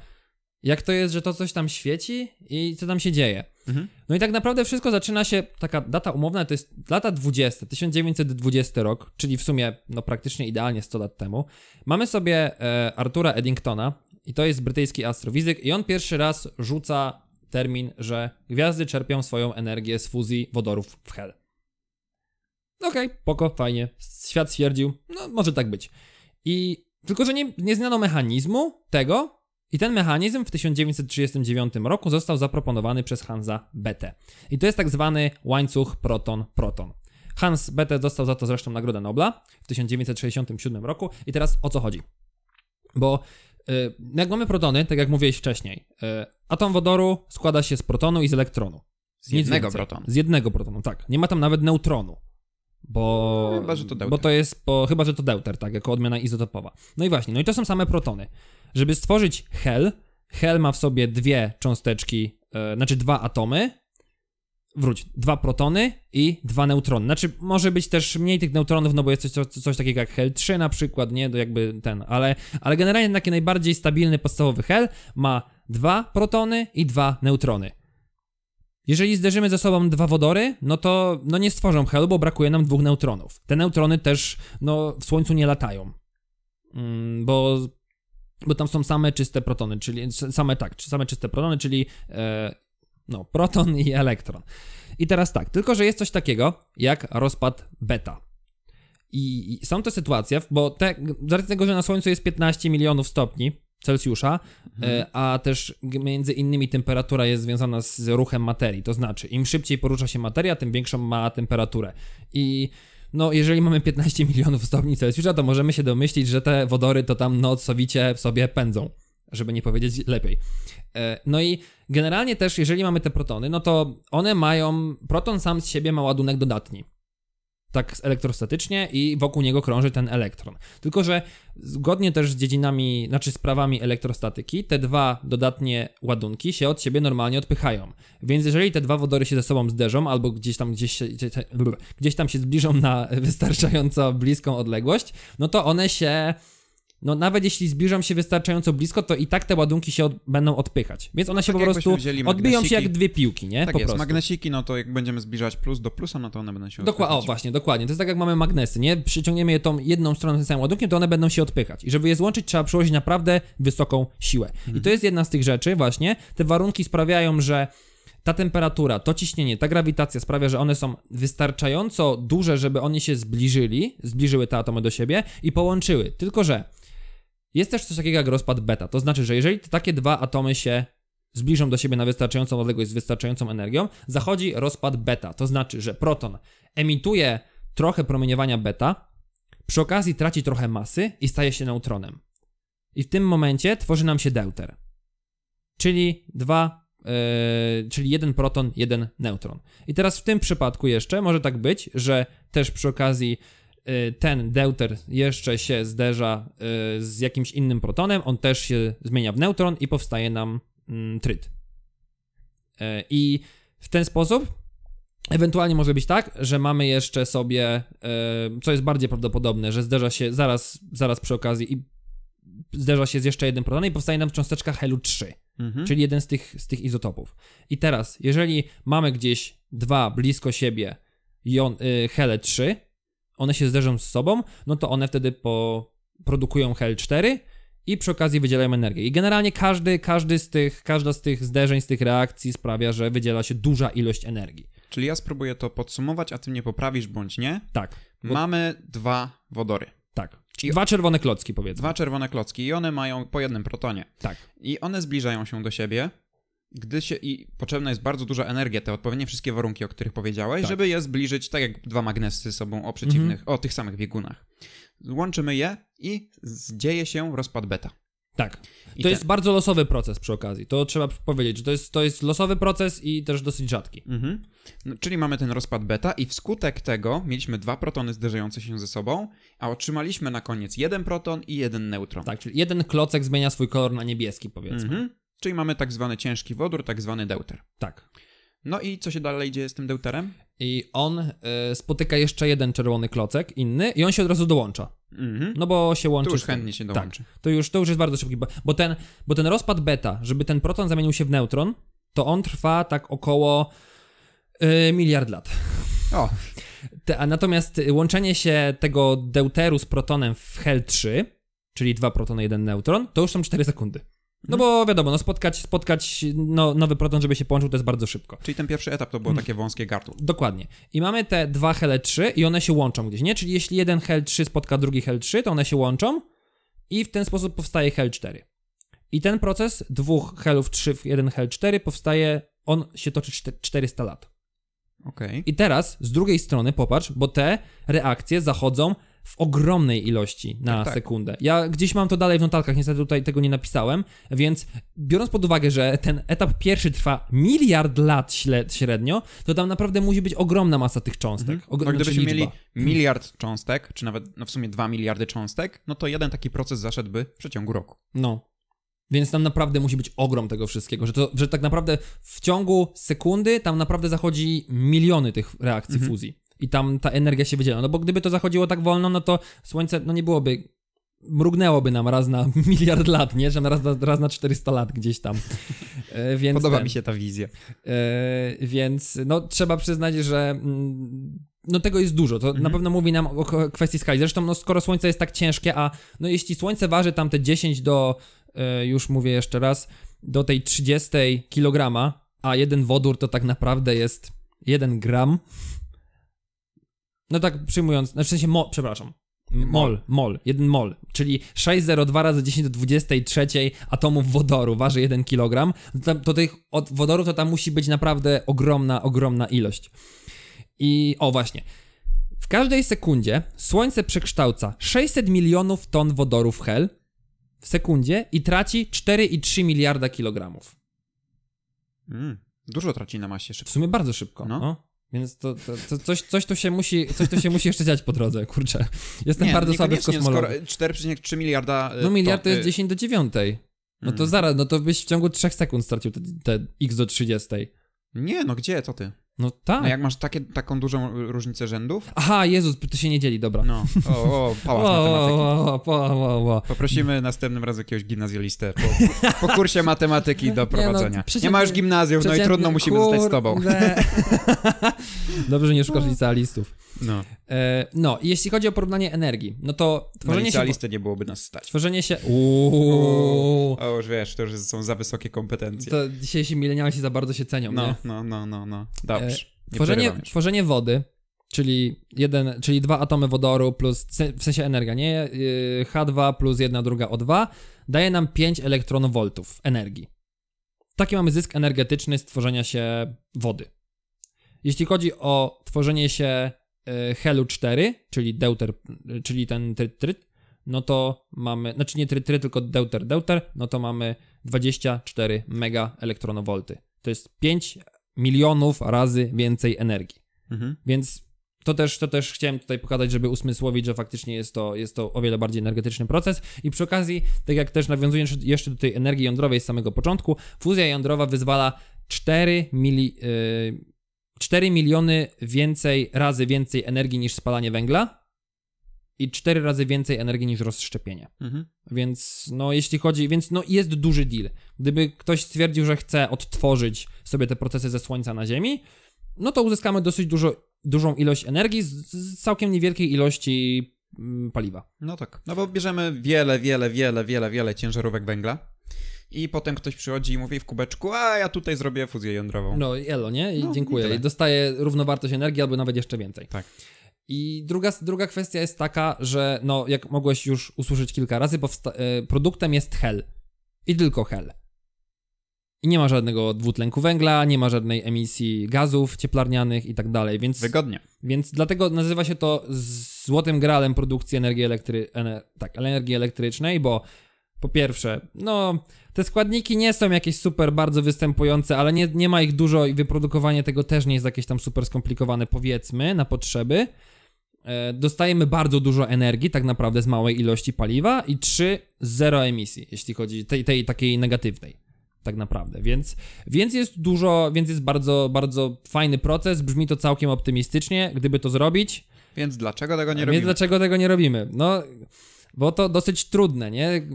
jak to jest, że to coś tam świeci i co tam się dzieje. Mhm. No i tak naprawdę wszystko zaczyna się, taka data umowna to jest lata 20, 1920 rok, czyli w sumie no praktycznie idealnie 100 lat temu. Mamy sobie e, Artura Eddingtona i to jest brytyjski astrofizyk i on pierwszy raz rzuca termin, że gwiazdy czerpią swoją energię z fuzji wodorów w hel. Okej, poko, fajnie. Świat stwierdził, no może tak być. I tylko, że nie, nie znano mechanizmu tego, i ten mechanizm w 1939 roku został zaproponowany przez Hansa Bethe. I to jest tak zwany łańcuch proton-proton. Hans Bethe dostał za to zresztą Nagrodę Nobla w 1967 roku. I teraz o co chodzi? Bo y, jak mamy protony, tak jak mówiłeś wcześniej, y, atom wodoru składa się z protonu i z elektronu. Z Nic jednego więcej. protonu. Z jednego protonu, tak. Nie ma tam nawet neutronu. Bo, No, chyba, że to deuter. bo to jest, bo, chyba, że to deuter, tak, jako odmiana izotopowa. No i właśnie, no i to są same protony. Żeby stworzyć hel, hel ma w sobie dwie cząsteczki, e, znaczy dwa atomy, wróć, dwa protony i dwa neutrony. Znaczy, może być też mniej tych neutronów, no bo jest coś, coś, takiego jak hel 3 na przykład, nie, to jakby ten, ale, ale generalnie taki najbardziej stabilny, podstawowy hel ma dwa protony i dwa neutrony. Jeżeli zderzymy ze sobą dwa wodory, no to no nie stworzą helu, bo brakuje nam dwóch neutronów. Te neutrony też no, w Słońcu nie latają, mm, bo, bo tam są same czyste protony, czyli same tak, same czyste protony, czyli e, no, proton i elektron. I teraz tak, tylko że jest coś takiego jak rozpad beta. I i są to sytuacje, bo te, z racji tego, że na Słońcu jest 15 milionów stopni Celsjusza, e, a też między innymi temperatura jest związana z ruchem materii. To znaczy, im szybciej porusza się materia, tym większą ma temperaturę. I no, jeżeli mamy 15 milionów stopni Celsjusza, to możemy się domyślić, że te wodory to tam noc sowicie sobie pędzą, żeby nie powiedzieć lepiej. E, No i generalnie też, jeżeli mamy te protony, no to one mają, proton sam z siebie ma ładunek dodatni. Tak elektrostatycznie i wokół niego krąży ten elektron. Tylko, że zgodnie też z dziedzinami, znaczy z prawami elektrostatyki, te dwa dodatnie ładunki się od siebie normalnie odpychają. Więc jeżeli te dwa wodory się ze sobą zderzą, albo gdzieś tam, gdzieś, się- gdzieś, tam się zbliżą na wystarczająco bliską odległość, no to one się no nawet jeśli zbliżą się wystarczająco blisko, to i tak te ładunki się od, będą odpychać. Więc one się Tak po prostu odbiją się jak dwie piłki, nie? Tak po jest, prostu. magnesiki, no to jak będziemy zbliżać plus do plusa, no to one będą się Dokładnie, o odpychać. właśnie, dokładnie. To jest tak jak mamy magnesy, nie? Przyciągniemy je tą jedną stroną tym samym ładunkiem, to one będą się odpychać. I żeby je złączyć, trzeba przyłożyć naprawdę wysoką siłę. I to jest jedna z tych rzeczy właśnie. Te warunki sprawiają, że ta temperatura, to ciśnienie, ta grawitacja sprawia, że one są wystarczająco duże, żeby one się zbliżyli, zbliżyły te atomy do siebie i połączyły. Tylko, że jest też coś takiego jak rozpad beta. To znaczy, że jeżeli takie dwa atomy się zbliżą do siebie na wystarczającą odległość z wystarczającą energią, zachodzi rozpad beta. To znaczy, że proton emituje trochę promieniowania beta, przy okazji traci trochę masy i staje się neutronem. I w tym momencie tworzy nam się deuter. Czyli dwa, yy, czyli jeden proton, jeden neutron. I teraz w tym przypadku jeszcze może tak być, że też przy okazji ten deuter jeszcze się zderza yy, z jakimś innym protonem, on też się zmienia w neutron i powstaje nam mm, tryt. Yy, I w ten sposób Ewentualnie może być tak, że mamy jeszcze sobie, co jest bardziej prawdopodobne, że zderza się zaraz, zaraz przy okazji i zderza się z jeszcze jednym protonem i powstaje nam cząsteczka helu 3, Mhm. czyli jeden z tych, z tych izotopów. I teraz, jeżeli mamy gdzieś dwa blisko siebie jon, y, hele 3, one się zderzą z sobą, no to one wtedy po, produkują hel 4 i przy okazji wydzielają energię. I generalnie każdy, każdy z tych, każda z tych zderzeń, z tych reakcji sprawia, że wydziela się duża ilość energii. Czyli ja spróbuję to podsumować, a ty mnie poprawisz bądź nie. Tak, Bo- Mamy dwa wodory. tak. I- Dwa czerwone klocki powiedzmy. Dwa czerwone klocki i one mają po jednym protonie. Tak. I one zbliżają się do siebie, gdy się i potrzebna jest bardzo duża energia, te odpowiednie wszystkie warunki, o których powiedziałeś, Tak. żeby je zbliżyć tak jak dwa magnesy ze sobą o przeciwnych, Mhm. o tych samych biegunach. Łączymy je i dzieje się rozpad beta. Tak. I To te- jest bardzo losowy proces przy okazji. To trzeba powiedzieć, że to jest, to jest losowy proces i też dosyć rzadki. Mhm. No, czyli mamy ten rozpad beta i wskutek tego mieliśmy dwa protony zderzające się ze sobą, a otrzymaliśmy na koniec jeden proton i jeden neutron. Tak, czyli jeden klocek zmienia swój kolor na niebieski powiedzmy. Mhm. Czyli mamy tak zwany ciężki wodór, tak zwany deuter. Tak. No i co się dalej dzieje z tym deuterem? I on y, spotyka jeszcze jeden czerwony klocek, inny, i on się od razu dołącza. Mhm. No bo się łączy. tu już chętnie się dołączy. Tak, to już, to już jest bardzo szybki, bo, bo, ten, bo ten rozpad beta, żeby ten proton zamienił się w neutron, to on trwa tak około y, miliard lat. O, Te, a natomiast łączenie się tego deuteru z protonem w hel 3, czyli dwa protony, jeden neutron, to już są 4 sekundy. No bo wiadomo, no spotkać, spotkać no, nowy proton, żeby się połączył, to jest bardzo szybko. czyli ten pierwszy etap to było takie wąskie gardło. Dokładnie. I mamy te dwa hele 3 i one się łączą gdzieś, nie? Czyli jeśli jeden hel 3 spotka drugi hel 3, to one się łączą i w ten sposób powstaje hel 4. I ten proces dwóch helów 3 w jeden hel 4 powstaje, on się toczy czte- 400 lat. Okej. I teraz z drugiej strony popatrz, bo te reakcje zachodzą w ogromnej ilości na Tak, tak. sekundę. Ja gdzieś mam to dalej w notatkach, niestety tutaj tego nie napisałem, więc biorąc pod uwagę, że ten etap pierwszy trwa miliard lat średnio, to tam naprawdę musi być ogromna masa tych cząstek. Mhm. Ogr- No, gdybyśmy znaczy mieli liczba. miliard cząstek, czy nawet no w sumie dwa miliardy cząstek, no to jeden taki proces zaszedłby w przeciągu roku. No. Więc tam naprawdę musi być ogrom tego wszystkiego, że, to, że tak naprawdę w ciągu sekundy tam naprawdę zachodzi miliony tych reakcji Mhm. fuzji. I tam ta energia się wydziela. No bo gdyby to zachodziło tak wolno, no to Słońce no nie byłoby. Mrugnęłoby nam raz na miliard lat, nie? Że raz, na, raz na 400 lat gdzieś tam. E, więc Podoba ten, mi się ta wizja. E, więc no trzeba przyznać, że mm, no tego jest dużo. To Mhm. na pewno mówi nam o kwestii skali. Zresztą no skoro Słońce jest tak ciężkie, a no jeśli Słońce waży tam te 10 do, e, już mówię jeszcze raz, do tej 30 kilograma, a jeden wodór to tak naprawdę jest 1 gram. No tak przyjmując, znaczy w sensie mo, przepraszam. Mol, mol, jeden mol, czyli 6,02 razy 10 do 23 atomów wodoru waży 1 kg, to, to tych od wodoru to tam musi być naprawdę ogromna, ogromna ilość. I o właśnie, w każdej sekundzie Słońce przekształca 600 milionów ton wodoru w hel w sekundzie i traci 4,3 miliarda kilogramów. Mm. Dużo traci na masie W szybko. sumie bardzo szybko. No. No. Więc to, to, to coś, coś, tu się musi, coś tu się musi jeszcze dziać po drodze, kurczę. Jestem Nie, bardzo słaby w kosmologii. skoro 4,3 miliarda. e, No miliard to jest e, 10 do 9. No to Mm. zaraz, no to byś w ciągu 3 sekund stracił te, te x do 30. Nie, no gdzie, co ty? No tak. No jak masz takie, taką dużą różnicę rzędów? Aha, Jezus, to się nie dzieli, dobra. No, o, o, pałac Ło, matematyki. ło, ło, ło. Poprosimy następnym razem jakiegoś gimnazjalistę po, po kursie matematyki do prowadzenia. Nie, no, przeciętny- ma już gimnazjów, no i trudno musimy zostać z tobą. Dobrze, że nie szukasz licealistów. No, E, no, i jeśli chodzi o porównanie energii, no to na tworzenie się... nie byłoby nas stać. Tworzenie się... Uuu. O, już wiesz, to już są za wysokie kompetencje. To dzisiejsi milenialsi za bardzo się cenią, No, nie? no, no, no, no. Dobrze. Nie Tworzenie, tworzenie wody, czyli, jeden, czyli dwa atomy wodoru plus, w sensie energia, nie? Yy, H2 plus jedna druga O2 daje nam 5 elektronowoltów energii. Taki mamy zysk energetyczny z tworzenia się wody. Jeśli chodzi o tworzenie się yy, helu 4, czyli deuter, czyli ten tryt, tryt, no to mamy, znaczy nie tryt, tryt, tylko deuter, deuter, no to mamy 24 mega elektronowolty. To jest 5 milionów razy więcej energii. Mhm. Więc to też, to też chciałem tutaj pokazać, żeby usmysłowić, że faktycznie jest to, jest to o wiele bardziej energetyczny proces. I przy okazji, tak jak też nawiązując jeszcze do tej energii jądrowej z samego początku, fuzja jądrowa wyzwala 4, mili, yy, 4 miliony więcej razy więcej energii niż spalanie węgla. I cztery razy więcej energii niż rozszczepienie. Mhm. Więc no jeśli chodzi, więc no jest duży deal. Gdyby ktoś stwierdził, że chce odtworzyć sobie te procesy ze Słońca na Ziemi, no to uzyskamy dosyć dużo, dużą ilość energii z, z całkiem niewielkiej ilości mm, paliwa. No tak. No bo bierzemy wiele, wiele, wiele, wiele, wiele ciężarówek węgla i potem ktoś przychodzi i mówi w kubeczku, a ja tutaj zrobię fuzję jądrową. No i elo, nie? I No, i dziękuję. tyle. I dostaję równowartość energii albo nawet jeszcze więcej. Tak. I druga, druga kwestia jest taka, że no jak mogłeś już usłyszeć kilka razy, powsta- e, produktem jest hel. I tylko hel. I nie ma żadnego dwutlenku węgla, nie ma żadnej emisji gazów cieplarnianych i tak dalej, więc, Wygodnie. więc dlatego nazywa się to złotym gralem produkcji energii, elektry- ene- tak, energii elektrycznej, bo po pierwsze, no te składniki nie są jakieś super bardzo występujące, ale nie, nie ma ich dużo i wyprodukowanie tego też nie jest jakieś tam super skomplikowane, powiedzmy, na potrzeby. E, dostajemy bardzo dużo energii, tak naprawdę z małej ilości paliwa i trzy, zero emisji, jeśli chodzi tej, tej takiej negatywnej, tak naprawdę. Więc, więc jest dużo, więc jest bardzo, bardzo fajny proces, brzmi to całkiem optymistycznie, gdyby to zrobić. Więc dlaczego tego nie Więc robimy? dlaczego tego nie robimy? No, bo to dosyć trudne, nie?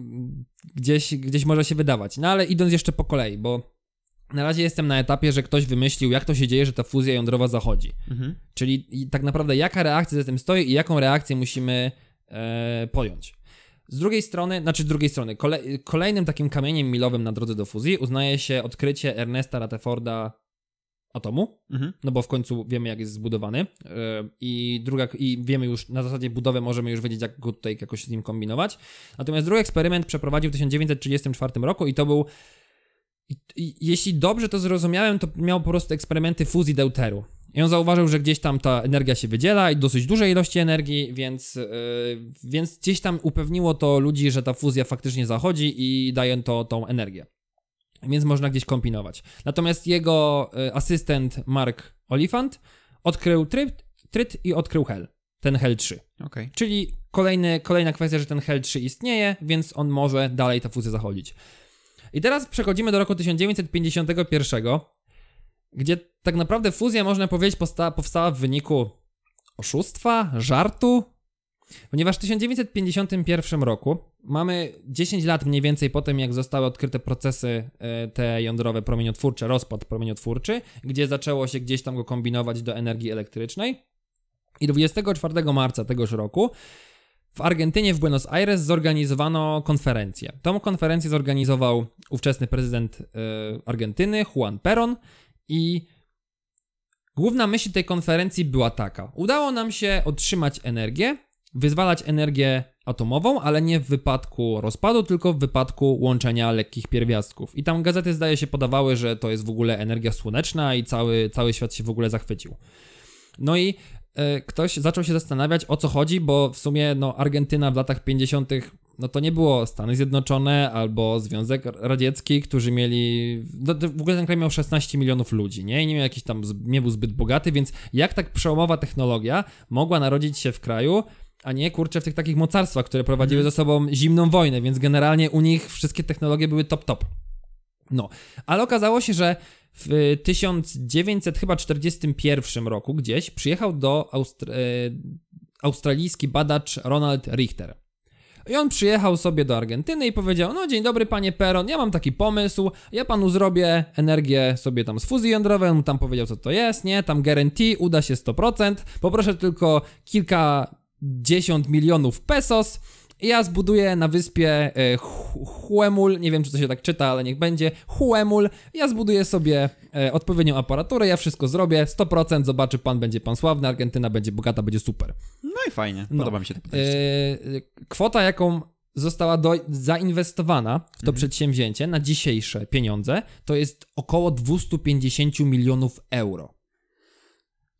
Gdzieś, gdzieś może się wydawać. No ale idąc jeszcze po kolei, bo na razie jestem na etapie, że ktoś wymyślił, jak to się dzieje, że ta fuzja jądrowa zachodzi. Mhm. Czyli tak naprawdę jaka reakcja za tym stoi i jaką reakcję musimy e, pojąć. Z drugiej strony, znaczy z drugiej strony, kole, kolejnym takim kamieniem milowym na drodze do fuzji uznaje się odkrycie Ernesta Rutherforda atomu, Mhm. no bo w końcu wiemy, jak jest zbudowany. Yy, I druga, i wiemy już na zasadzie budowy, możemy już wiedzieć, jak go tutaj jakoś z nim kombinować. Natomiast drugi eksperyment przeprowadził w 1934 roku i to był. I, i, jeśli dobrze to zrozumiałem, to miał po prostu eksperymenty fuzji deuteru. I on zauważył, że gdzieś tam ta energia się wydziela i dosyć dużej ilości energii, więc, yy, więc gdzieś tam upewniło to ludzi, że ta fuzja faktycznie zachodzi i daje to tą energię więc można gdzieś kombinować. Natomiast jego y, asystent Mark Oliphant odkrył tryt, tryt i odkrył Hel, ten Hel 3. Okej. Czyli kolejny, kolejna kwestia, że ten Hel 3 istnieje, więc on może dalej ta fuzja zachodzić. I teraz przechodzimy do roku 1951, gdzie tak naprawdę fuzja, można powiedzieć, powstała w wyniku oszustwa, żartu, Ponieważ w 1951 roku mamy 10 lat mniej więcej po tym, jak zostały odkryte procesy e, te jądrowe promieniotwórcze, rozpad promieniotwórczy, gdzie zaczęło się gdzieś tam go kombinować do energii elektrycznej. I 24 marca tegoż roku w Argentynie, w Buenos Aires zorganizowano konferencję. Tą konferencję zorganizował ówczesny prezydent e, Argentyny, Juan Perón i główna myśl tej konferencji była taka. Udało nam się otrzymać energię, wyzwalać energię atomową, ale nie w wypadku rozpadu, tylko w wypadku łączenia lekkich pierwiastków. I tam gazety zdaje się podawały, że to jest w ogóle energia słoneczna i cały, cały świat się w ogóle zachwycił. No i ktoś zaczął się zastanawiać o co chodzi, bo w sumie no, Argentyna w latach 50. no to nie było Stany Zjednoczone albo Związek Radziecki, którzy mieli. No, w ogóle ten kraj miał 16 milionów ludzi, nie? I nie miał jakiś tam, nie był zbyt bogaty, więc jak tak przełomowa technologia mogła narodzić się w kraju, a nie kurczę w tych takich mocarstwach, które prowadziły ze sobą zimną wojnę, więc generalnie u nich wszystkie technologie były top top. No, ale okazało się, że w 1941 roku gdzieś przyjechał do Austr- e, australijski badacz Ronald Richter. I on przyjechał sobie do Argentyny i powiedział: No, dzień dobry, panie Peron, ja mam taki pomysł, ja panu zrobię energię sobie tam z fuzji jądrowej. On tam powiedział, co to jest, nie? Tam guarantee, uda się 100%. Poproszę tylko kilkadziesiąt milionów pesos. Ja zbuduję na wyspie e, Hu- Huemul, nie wiem czy to się tak czyta, ale niech będzie, Huemul. Ja zbuduję sobie e, odpowiednią aparaturę, ja wszystko zrobię, 100%, zobaczy pan, będzie pan sławny, Argentyna będzie bogata, będzie super. No i fajnie. No. Podoba mi się to podejście. E, kwota, jaką została do, zainwestowana w to Mhm. przedsięwzięcie na dzisiejsze pieniądze, to jest około 250 milionów euro.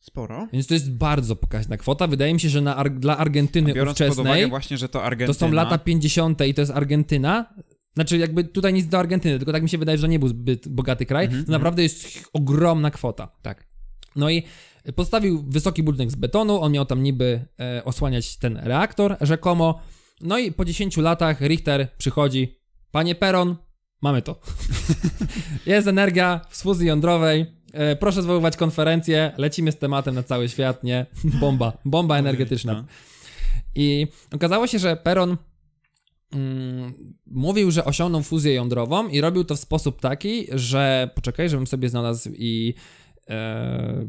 Sporo. Więc to jest bardzo pokaźna kwota. Wydaje mi się, że na, dla Argentyny Biorąc pod ówczesnej uwagę właśnie, że to Argentyna... to są lata 50. i to jest Argentyna. Znaczy, jakby tutaj nic do Argentyny, tylko tak mi się wydaje, że nie był zbyt bogaty kraj. Mhm, to naprawdę jest ogromna kwota. Tak. No i postawił wysoki budynek z betonu, on miał tam niby e, osłaniać ten reaktor rzekomo. No i po 10 latach Richter przychodzi, panie Peron, mamy to. Jest energia z fuzji jądrowej, e, proszę zwoływać konferencję, lecimy z tematem na cały świat, nie? Bomba, bomba energetyczna. No. I okazało się, że Peron mm, mówił, że osiągnął fuzję jądrową i robił to w sposób taki, że poczekaj, żebym sobie znalazł i e,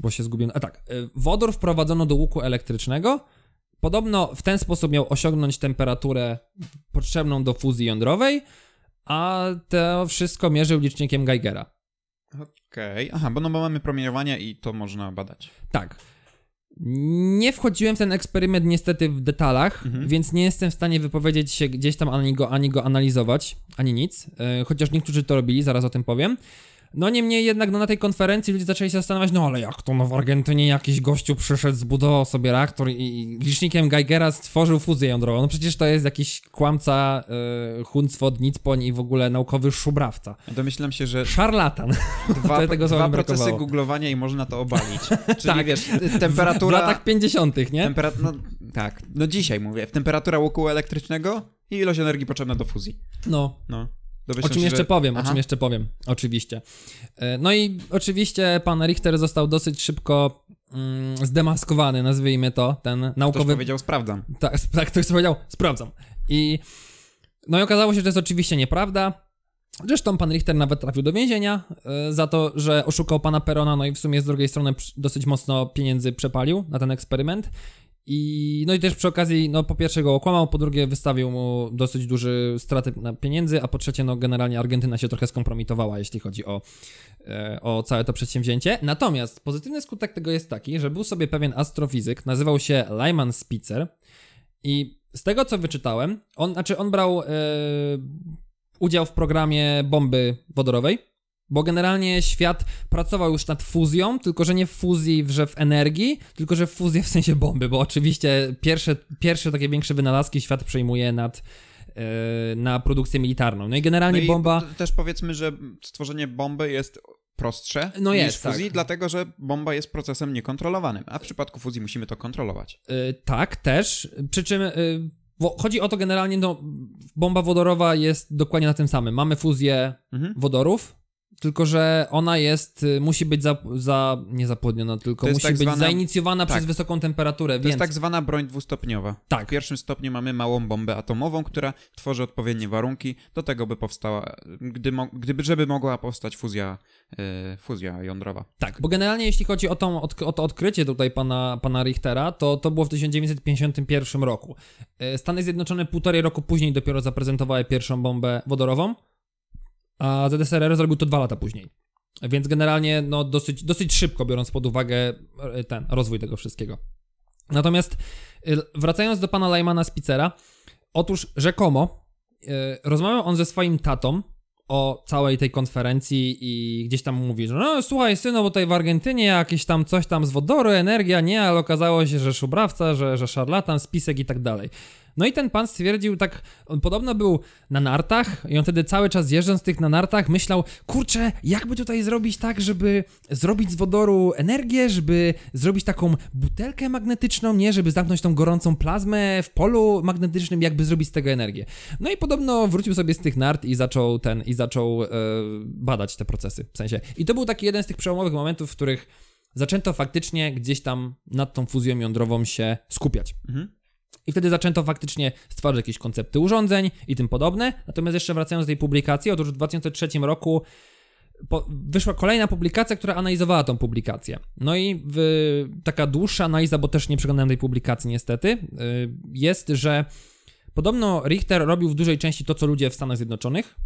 bo się zgubiłem. A tak, e, wodór wprowadzono do łuku elektrycznego. Podobno w ten sposób miał osiągnąć temperaturę potrzebną do fuzji jądrowej, a to wszystko mierzył licznikiem Geigera. Okej, aha, bo no bo mamy promieniowanie i to można badać. Tak. Nie wchodziłem w ten eksperyment niestety w detalach, Mhm. więc nie jestem w stanie wypowiedzieć się gdzieś tam ani go, ani go analizować, ani nic. E, chociaż niektórzy to robili, zaraz o tym powiem. No niemniej jednak no, na tej konferencji ludzie zaczęli się zastanawiać, no ale jak to no w Argentynie jakiś gościu przyszedł, zbudował sobie reaktor i, licznikiem Geigera stworzył fuzję jądrową. No przecież to jest jakiś kłamca, huncwot, nicpoń i w ogóle naukowy szubrawca. Domyślam się, że Szarlatan. dwa, tego dwa procesy brakowało. googlowania i można to obalić. Czyli Tak. wiesz, W temperatura... latach 50., nie? Tempera... No, tak, no dzisiaj mówię. Temperatura łuku elektrycznego i ilość energii potrzebna do fuzji. No. No. O Domyślam czym się, jeszcze że... powiem, o Aha. czym jeszcze powiem, oczywiście. E, No i oczywiście pan Richter został dosyć szybko mm, zdemaskowany, nazwijmy to, ten Ktoś naukowy... powiedział, sprawdzam. Tak, tak, ktoś powiedział, sprawdzam. I no i okazało się, że to jest oczywiście nieprawda. Zresztą pan Richter nawet trafił do więzienia e, za to, że oszukał pana Perona, no i w sumie z drugiej strony dosyć mocno pieniędzy przepalił na ten eksperyment. I no i też przy okazji, no po pierwsze go okłamał, po drugie wystawił mu dosyć duży straty na pieniędzy, a po trzecie, no generalnie Argentyna się trochę skompromitowała, jeśli chodzi o, e, o całe to przedsięwzięcie. Natomiast pozytywny skutek tego jest taki, że był sobie pewien astrofizyk, nazywał się Lyman Spitzer i z tego co wyczytałem, on, znaczy on brał e, udział w programie bomby wodorowej, bo generalnie świat pracował już nad fuzją, tylko że nie w fuzji, że w energii, tylko że w fuzji w sensie bomby, bo oczywiście pierwsze, pierwsze takie większe wynalazki świat przejmuje nad, e, na produkcję militarną. No i generalnie No i bomba... też powiedzmy, że stworzenie bomby jest prostsze No niż jest, fuzji, tak. dlatego że bomba jest procesem niekontrolowanym, a w przypadku fuzji musimy to kontrolować. Y, tak, też. Przy czym y, wo- chodzi o to generalnie, no, bomba wodorowa jest dokładnie na tym samym. Mamy fuzję Mhm. wodorów, tylko że ona jest, y, musi być za, za nie zapłodniona, tylko musi tak być zwana- zainicjowana tak. przez wysoką temperaturę, To więc jest tak zwana broń dwustopniowa. Tak. W pierwszym stopniu mamy małą bombę atomową, która tworzy odpowiednie warunki do tego, by powstała, gdy mo- gdyby, żeby mogła powstać fuzja, e, fuzja jądrowa. tak, bo generalnie jeśli chodzi o, tą, o to odkrycie tutaj pana, pana Richtera, to to było w 1951 roku. Y, Stany Zjednoczone półtorej roku później dopiero zaprezentowały pierwszą bombę wodorową, a ZSRR zrobił to dwa lata później. Więc generalnie no, dosyć, dosyć szybko, biorąc pod uwagę e, ten rozwój tego wszystkiego. Natomiast y, wracając do pana Lajmana Spicera, otóż rzekomo y, rozmawiał on ze swoim tatą o całej tej konferencji i gdzieś tam mówi, że no słuchaj synu, bo tutaj w Argentynie jakieś tam coś tam z wodoru, energia, nie, ale okazało się, że szubrawca, że, że szarlatan, spisek i tak dalej. No i ten pan stwierdził tak, on podobno był na nartach i on wtedy cały czas jeżdżąc tych na nartach myślał, kurczę, jakby tutaj zrobić tak, żeby zrobić z wodoru energię, żeby zrobić taką butelkę magnetyczną, nie, żeby zamknąć tą gorącą plazmę w polu magnetycznym, jakby zrobić z tego energię. No i podobno wrócił sobie z tych nart i zaczął ten, i zaczął e, badać te procesy, w sensie. I to był taki jeden z tych przełomowych momentów, w których zaczęto faktycznie gdzieś tam nad tą fuzją jądrową się skupiać. Mhm. I wtedy zaczęto faktycznie stwarzać jakieś koncepty urządzeń i tym podobne. Natomiast jeszcze wracając do tej publikacji, otóż w 2003 roku po, wyszła kolejna publikacja, która analizowała tą publikację. No i w, taka dłuższa analiza, bo też nie przeglądałem tej publikacji niestety, y, jest, że podobno Richter robił w dużej części to, co ludzie w Stanach Zjednoczonych.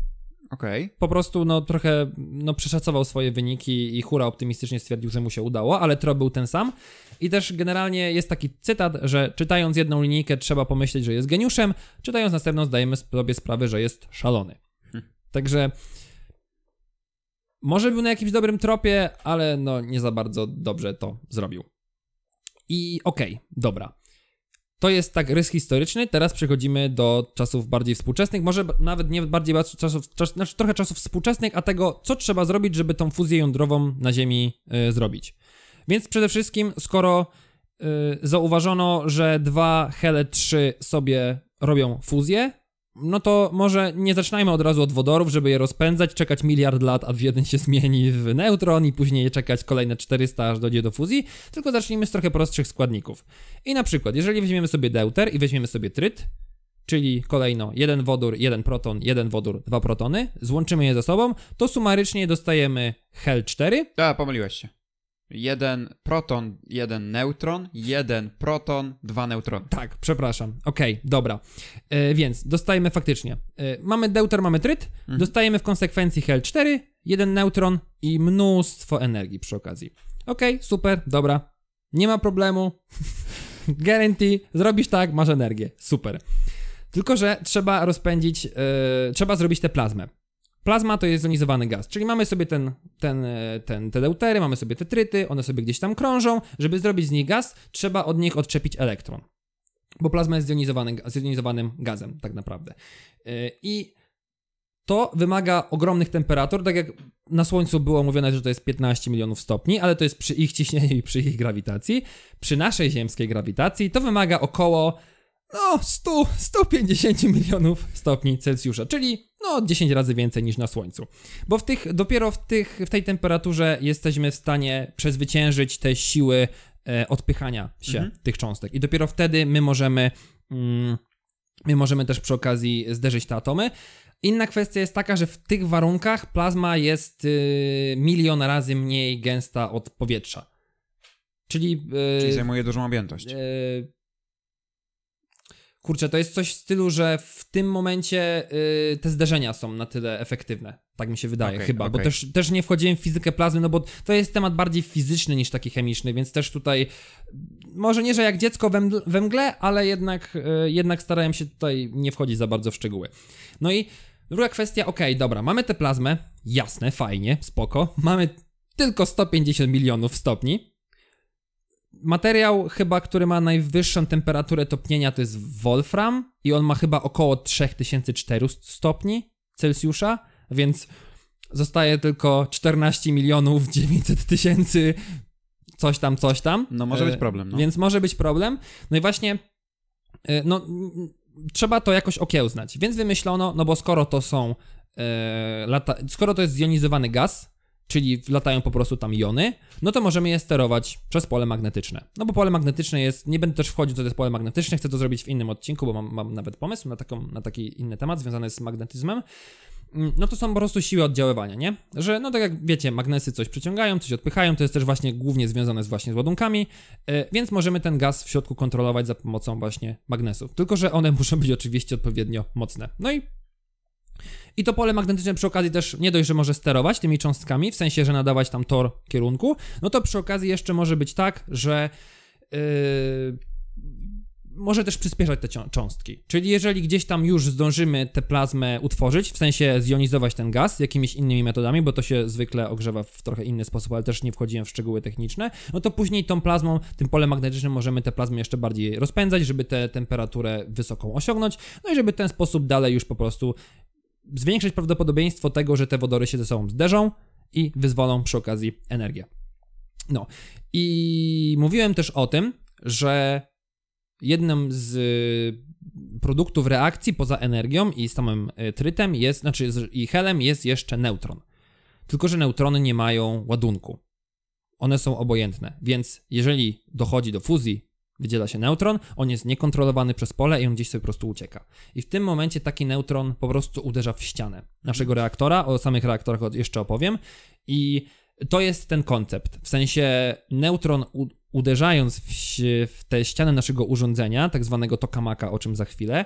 Okej. Po prostu no trochę no, przeszacował swoje wyniki i hura optymistycznie stwierdził, że mu się udało, ale trop był ten sam. I też generalnie jest taki cytat, że czytając jedną linijkę trzeba pomyśleć, że jest geniuszem, czytając następną zdajemy sobie sprawę, że jest szalony. Także może był na jakimś dobrym tropie, ale no nie za bardzo dobrze to zrobił. I okej, dobra. To jest tak rys historyczny, teraz przechodzimy do czasów bardziej współczesnych, może nawet nie bardziej ba- czasów, czas, znaczy trochę czasów współczesnych, a tego, co trzeba zrobić, żeby tą fuzję jądrową na Ziemi y, zrobić. Więc przede wszystkim, skoro y, zauważono, że dwa Hele 3 sobie robią fuzję, no to może nie zaczynajmy od razu od wodorów, żeby je rozpędzać, czekać miliard lat, aż jeden się zmieni w neutron i później czekać kolejne 400, aż dojdzie do fuzji, tylko zacznijmy z trochę prostszych składników. I na przykład, jeżeli weźmiemy sobie deuter i weźmiemy sobie tryt, czyli kolejno jeden wodór, jeden proton, jeden wodór, dwa protony, złączymy je ze sobą, to sumarycznie dostajemy Hel 4. A, pomyliłeś się. Jeden proton, jeden neutron, jeden proton, dwa neutrony. Tak, przepraszam. Okej, dobra. E, więc dostajemy faktycznie. E, mamy deuter, mamy tryt, dostajemy w konsekwencji Hel 4, jeden neutron i mnóstwo energii przy okazji. Okej, super, dobra. Nie ma problemu. Guarantee, zrobisz tak, masz energię. Super. Tylko, że trzeba rozpędzić, e, trzeba zrobić tę plazmę. Plazma to jest zjonizowany gaz, czyli mamy sobie ten, ten, e, ten, te deutery, mamy sobie te tryty, one sobie gdzieś tam krążą. Żeby zrobić z nich gaz, trzeba od nich odczepić elektron. Bo plazma jest zjonizowany, zjonizowanym gazem, tak naprawdę. Yy, I to wymaga ogromnych temperatur, tak jak na Słońcu było mówione, że to jest 15 milionów stopni, ale to jest przy ich ciśnieniu i przy ich grawitacji. Przy naszej ziemskiej grawitacji to wymaga około no 100, 150 milionów stopni Celsjusza, czyli no 10 razy więcej niż na Słońcu. Bo w tych, dopiero w, tych, w tej temperaturze jesteśmy w stanie przezwyciężyć te siły e, odpychania się Mhm. tych cząstek. I dopiero wtedy my możemy, mm, my możemy też przy okazji zderzyć te atomy. Inna kwestia jest taka, że w tych warunkach plazma jest y, milion razy mniej gęsta od powietrza. Czyli, y, Czyli zajmuje dużą objętość. E, Kurczę, to jest coś w stylu, że w tym momencie y, te zderzenia są na tyle efektywne. Tak mi się wydaje, Okej, chyba. Bo okej. też, też nie wchodziłem w fizykę plazmy, no bo to jest temat bardziej fizyczny niż taki chemiczny, więc też tutaj. Może nie, że jak dziecko we, mdl- we mgle, ale jednak, y, jednak starałem się tutaj nie wchodzić za bardzo w szczegóły. No i druga kwestia, okej, dobra, mamy tę plazmę, jasne, fajnie, spoko. Mamy tylko 150 milionów stopni. Materiał chyba, który ma najwyższą temperaturę topnienia to jest wolfram i on ma chyba około 3400 stopni Celsjusza, więc zostaje tylko 14 milionów 900 tysięcy coś tam, coś tam. No może być E, problem, no. Więc może być problem. No i właśnie e, no trzeba to jakoś okiełznać. Więc wymyślono, no bo skoro to są e, lata, skoro to jest zjonizowany gaz, czyli latają po prostu tam jony, no to możemy je sterować przez pole magnetyczne. No bo pole magnetyczne jest, nie będę też wchodził, co to jest pole magnetyczne, chcę to zrobić w innym odcinku, bo mam, mam nawet pomysł na, taką, na taki inny temat związany z magnetyzmem. Mm, No to są po prostu siły oddziaływania, nie? Że, no tak jak wiecie, magnesy coś przyciągają, coś odpychają, to jest też właśnie głównie związane z właśnie z ładunkami, e, więc możemy ten gaz w środku kontrolować za pomocą właśnie magnesów. Tylko, że one muszą być oczywiście odpowiednio mocne. No i i to pole magnetyczne przy okazji też nie dość, że może sterować tymi cząstkami, w sensie, że nadawać tam tor kierunku, no to przy okazji jeszcze może być tak, że yy, może też przyspieszać te cząstki. Czyli jeżeli gdzieś tam już zdążymy tę plazmę utworzyć, w sensie zjonizować ten gaz jakimiś innymi metodami, bo to się zwykle ogrzewa w trochę inny sposób, ale też nie wchodziłem w szczegóły techniczne, no to później tą plazmą, tym polem magnetycznym możemy tę plazmę jeszcze bardziej rozpędzać, żeby tę temperaturę wysoką osiągnąć, no i żeby w ten sposób dalej już po prostu zwiększyć prawdopodobieństwo tego, że te wodory się ze sobą zderzą i wyzwolą przy okazji energię. No i mówiłem też o tym, że jednym z y, produktów reakcji poza energią i samym y, trytem jest, znaczy i helem jest jeszcze neutron. Tylko, że neutrony nie mają ładunku. One są obojętne, więc jeżeli dochodzi do fuzji, wydziela się neutron, on jest niekontrolowany przez pole i on gdzieś sobie po prostu ucieka. I w tym momencie taki neutron po prostu uderza w ścianę naszego reaktora. O samych reaktorach jeszcze opowiem. I to jest ten koncept. W sensie neutron uderzając w, w tę ścianę naszego urządzenia, tak zwanego tokamaka, o czym za chwilę,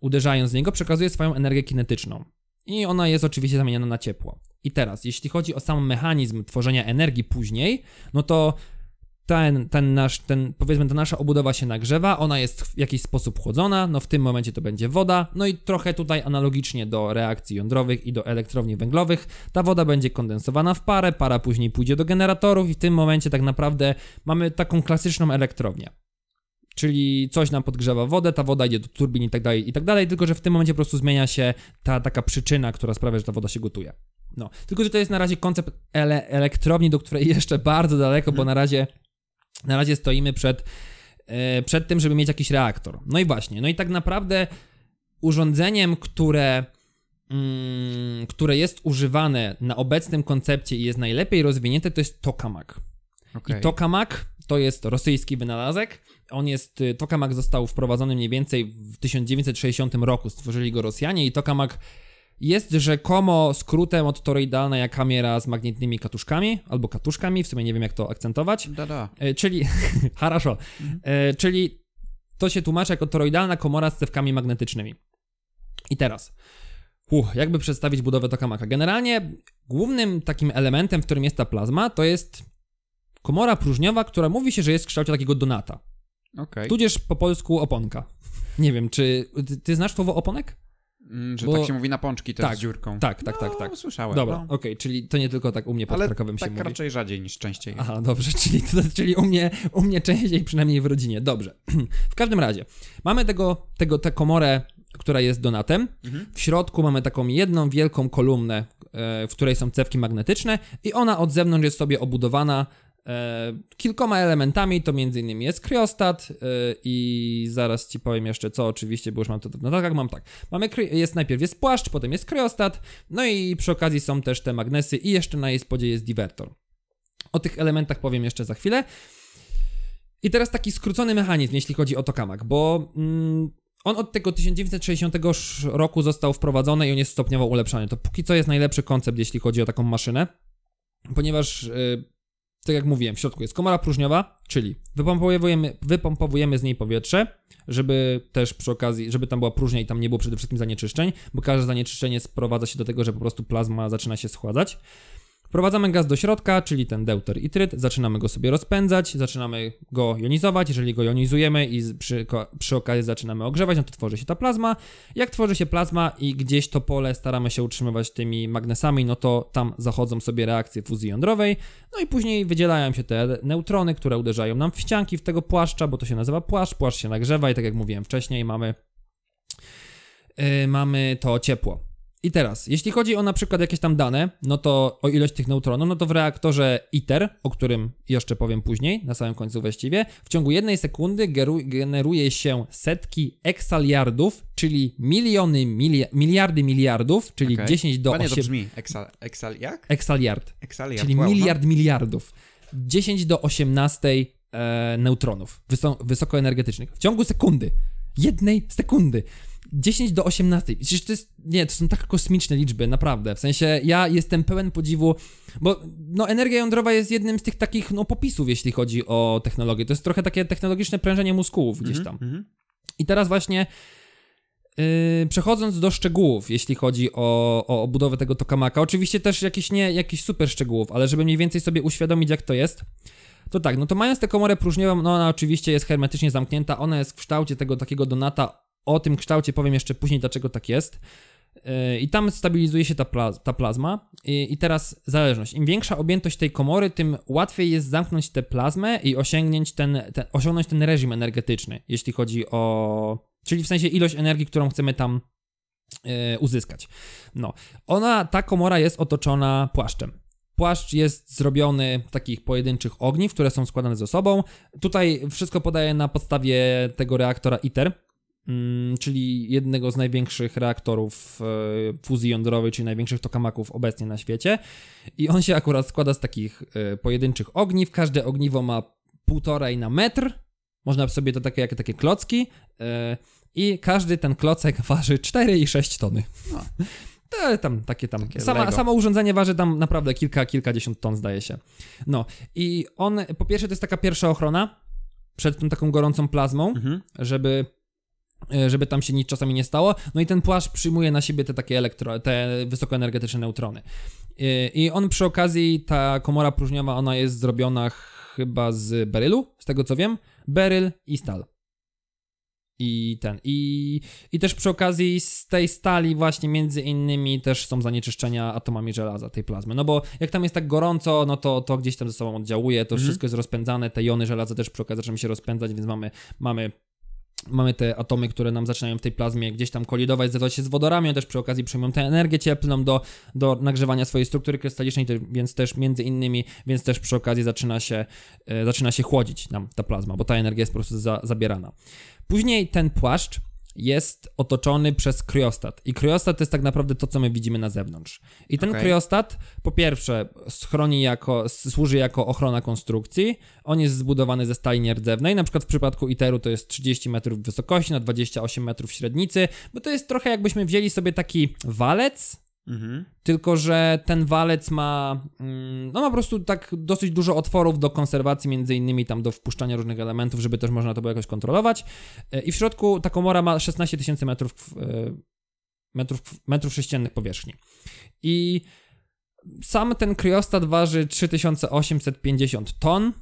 uderzając w niego, przekazuje swoją energię kinetyczną. I ona jest oczywiście zamieniana na ciepło. I teraz, jeśli chodzi o sam mechanizm tworzenia energii później, no to ten, ten nasz, ten, powiedzmy, ta nasza obudowa się nagrzewa, ona jest w jakiś sposób chłodzona, no w tym momencie to będzie woda, no i trochę tutaj analogicznie do reakcji jądrowych i do elektrowni węglowych, ta woda będzie kondensowana w parę, para później pójdzie do generatorów i w tym momencie tak naprawdę mamy taką klasyczną elektrownię. Czyli coś nam podgrzewa wodę, ta woda idzie do turbin i tak dalej, i tak dalej, tylko że w tym momencie po prostu zmienia się ta taka przyczyna, która sprawia, że ta woda się gotuje. No, tylko że to jest na razie koncept ele- elektrowni, do której jeszcze bardzo daleko, bo na razie na razie stoimy przed, e, przed tym, żeby mieć jakiś reaktor. No i właśnie, no i tak naprawdę urządzeniem, które, mm, które jest używane na obecnym koncepcie i jest najlepiej rozwinięte, to jest tokamak. Okej. I tokamak to jest rosyjski wynalazek. On jest, tokamak został wprowadzony mniej więcej w 1960 roku. Stworzyli go Rosjanie i tokamak jest rzekomo skrótem od toroidalna kamera z magnetnymi katuszkami, albo katuszkami, w sumie nie wiem jak to akcentować. Da, da. E, czyli, haraszo, e, czyli to się tłumaczy jako toroidalna komora z cewkami magnetycznymi. I teraz, uch, jakby przedstawić budowę tokamaka? Generalnie głównym takim elementem, w którym jest ta plazma, to jest komora próżniowa, która mówi się, że jest w kształcie takiego donata. Okej. Tudzież po polsku oponka. Nie wiem, czy ty, ty znasz słowo oponek? Mm, Że bo- tak się mówi na pączki, to Tak, z dziurką. Tak, tak, tak, No, tak. słyszałem. Dobra, no. okej, czyli to nie tylko tak u mnie pod Ale Krakowem się tak raczej rzadziej niż częściej. Aha, dobrze, czyli, to, czyli u, mnie, u mnie częściej, przynajmniej w rodzinie. Dobrze. W każdym razie, mamy tego, tego, tę komorę, która jest donatem. Mhm. W środku mamy taką jedną wielką kolumnę, e, w której są cewki magnetyczne i ona od zewnątrz jest sobie obudowana kilkoma elementami, to innymi jest kryostat e, i zaraz ci powiem jeszcze co oczywiście, bo już mam to no tak, mam tak. Mamy jest najpierw jest płaszcz, potem jest kryostat, no i przy okazji są też te magnesy i jeszcze na jej spodzie jest divertor. O tych elementach powiem jeszcze za chwilę. I teraz taki skrócony mechanizm, jeśli chodzi o tokamak, bo mm, on od tego 1960 sz- roku został wprowadzony i on jest stopniowo ulepszany. To póki co jest najlepszy koncept, jeśli chodzi o taką maszynę, ponieważ, yy, tak jak mówiłem, w środku jest komora próżniowa, czyli wypompowujemy, wypompowujemy z niej powietrze, żeby też przy okazji, żeby tam była próżnia i tam nie było przede wszystkim zanieczyszczeń, bo każde zanieczyszczenie sprowadza się do tego, że po prostu plazma zaczyna się schładzać. Wprowadzamy gaz do środka, czyli ten deuter i tryt, zaczynamy go sobie rozpędzać, zaczynamy go jonizować. Jeżeli go jonizujemy i przy, przy okazji zaczynamy ogrzewać, no to tworzy się ta plazma. Jak tworzy się plazma i gdzieś to pole staramy się utrzymywać tymi magnesami, no to tam zachodzą sobie reakcje fuzji jądrowej, no i później wydzielają się te neutrony, które uderzają nam w ścianki w tego płaszcza, bo to się nazywa płaszcz, płaszcz się nagrzewa i tak jak mówiłem wcześniej, mamy, yy, mamy to ciepło. I teraz, jeśli chodzi o na przykład jakieś tam dane, no to o ilość tych neutronów, no to w reaktorze ITER, o którym jeszcze powiem później, na samym końcu właściwie, w ciągu jednej sekundy generuje się setki eksaliardów, czyli miliony, milia- miliardy miliardów, czyli Okej. 10 do Ładnie to 8... brzmi. Jak? Eksaliard, Exaliard. czyli wow, no. miliard miliardów. 10 do 18 e, neutronów wyso- wysokoenergetycznych w ciągu sekundy. Jednej sekundy. 10 do 18. Przecież to jest. Nie, to są tak kosmiczne liczby, naprawdę. W sensie ja jestem pełen podziwu, bo no, energia jądrowa jest jednym z tych takich no, popisów, jeśli chodzi o technologię. To jest trochę takie technologiczne prężenie mózgów gdzieś Mhm, tam. mhm. I teraz właśnie yy, przechodząc do szczegółów, jeśli chodzi o, o budowę tego tokamaka, oczywiście też jakiś nie jakiś super szczegółów, ale żeby mniej więcej sobie uświadomić jak to jest, to tak, no to mając tę komorę próżniową, no ona oczywiście jest hermetycznie zamknięta, ona jest w kształcie tego takiego donata, o tym kształcie powiem jeszcze później, dlaczego tak jest. Yy, I tam stabilizuje się ta, plaz- ta plazma. I, I teraz zależność. Im większa objętość tej komory, tym łatwiej jest zamknąć tę plazmę i osiągnąć ten, ten, osiągnąć ten reżim energetyczny, jeśli chodzi o. Czyli w sensie ilość energii, którą chcemy tam yy, uzyskać. No. Ona, ta komora jest otoczona płaszczem. Płaszcz jest zrobiony z takich pojedynczych ogniw, które są składane ze sobą. Tutaj wszystko podaje na podstawie tego reaktora ITER, czyli jednego z największych reaktorów e, fuzji jądrowej, czyli największych tokamaków obecnie na świecie. I on się akurat składa z takich e, pojedynczych ogniw. Każde ogniwo ma półtorej na metr. Można sobie to takie, jak takie klocki. e, I każdy ten klocek waży 4,6 tony. No. To tam takie tam. Takie sama, samo urządzenie waży tam naprawdę kilka, kilkadziesiąt ton, zdaje się. No i on, po pierwsze, to jest taka pierwsza ochrona przed tą taką gorącą plazmą, Mhm. żeby żeby tam się nic czasami nie stało. No i ten płaszcz przyjmuje na siebie te takie elektro, te wysokoenergetyczne neutrony. I- I on przy okazji, ta komora próżniowa, ona jest zrobiona chyba z berylu, z tego co wiem. Beryl i stal. I ten, i, i też przy okazji z tej stali właśnie między innymi też są zanieczyszczenia atomami żelaza, tej plazmy. No bo jak tam jest tak gorąco, no to, to gdzieś tam ze sobą oddziałuje, to Mhm. wszystko jest rozpędzane, te jony żelaza też przy okazji zaczynają się rozpędzać, więc mamy, mamy Mamy te atomy, które nam zaczynają w tej plazmie gdzieś tam kolidować, zdawać się z wodorami, też przy okazji przyjmują tę energię cieplną do, do nagrzewania swojej struktury krystalicznej, więc też między innymi, więc też przy okazji zaczyna się, e, zaczyna się chłodzić nam ta plazma, bo ta energia jest po prostu za, zabierana. Później ten płaszcz jest otoczony przez kryostat. I kryostat to jest tak naprawdę to, co my widzimy na zewnątrz. I ten Okej. kryostat, po pierwsze, chroni jako, służy jako ochrona konstrukcji. On jest zbudowany ze stali nierdzewnej. Na przykład w przypadku ITER-u to jest 30 metrów wysokości na 28 metrów średnicy, bo to jest trochę jakbyśmy wzięli sobie taki walec, Mhm. tylko że ten walec ma, mm, no ma po prostu tak dosyć dużo otworów do konserwacji, między innymi tam do wpuszczania różnych elementów, żeby też można to było jakoś kontrolować. E, I w środku ta komora ma 16 tysięcy metrów, e, metrów, metrów sześciennych powierzchni. I sam ten kryostat waży 3850 ton,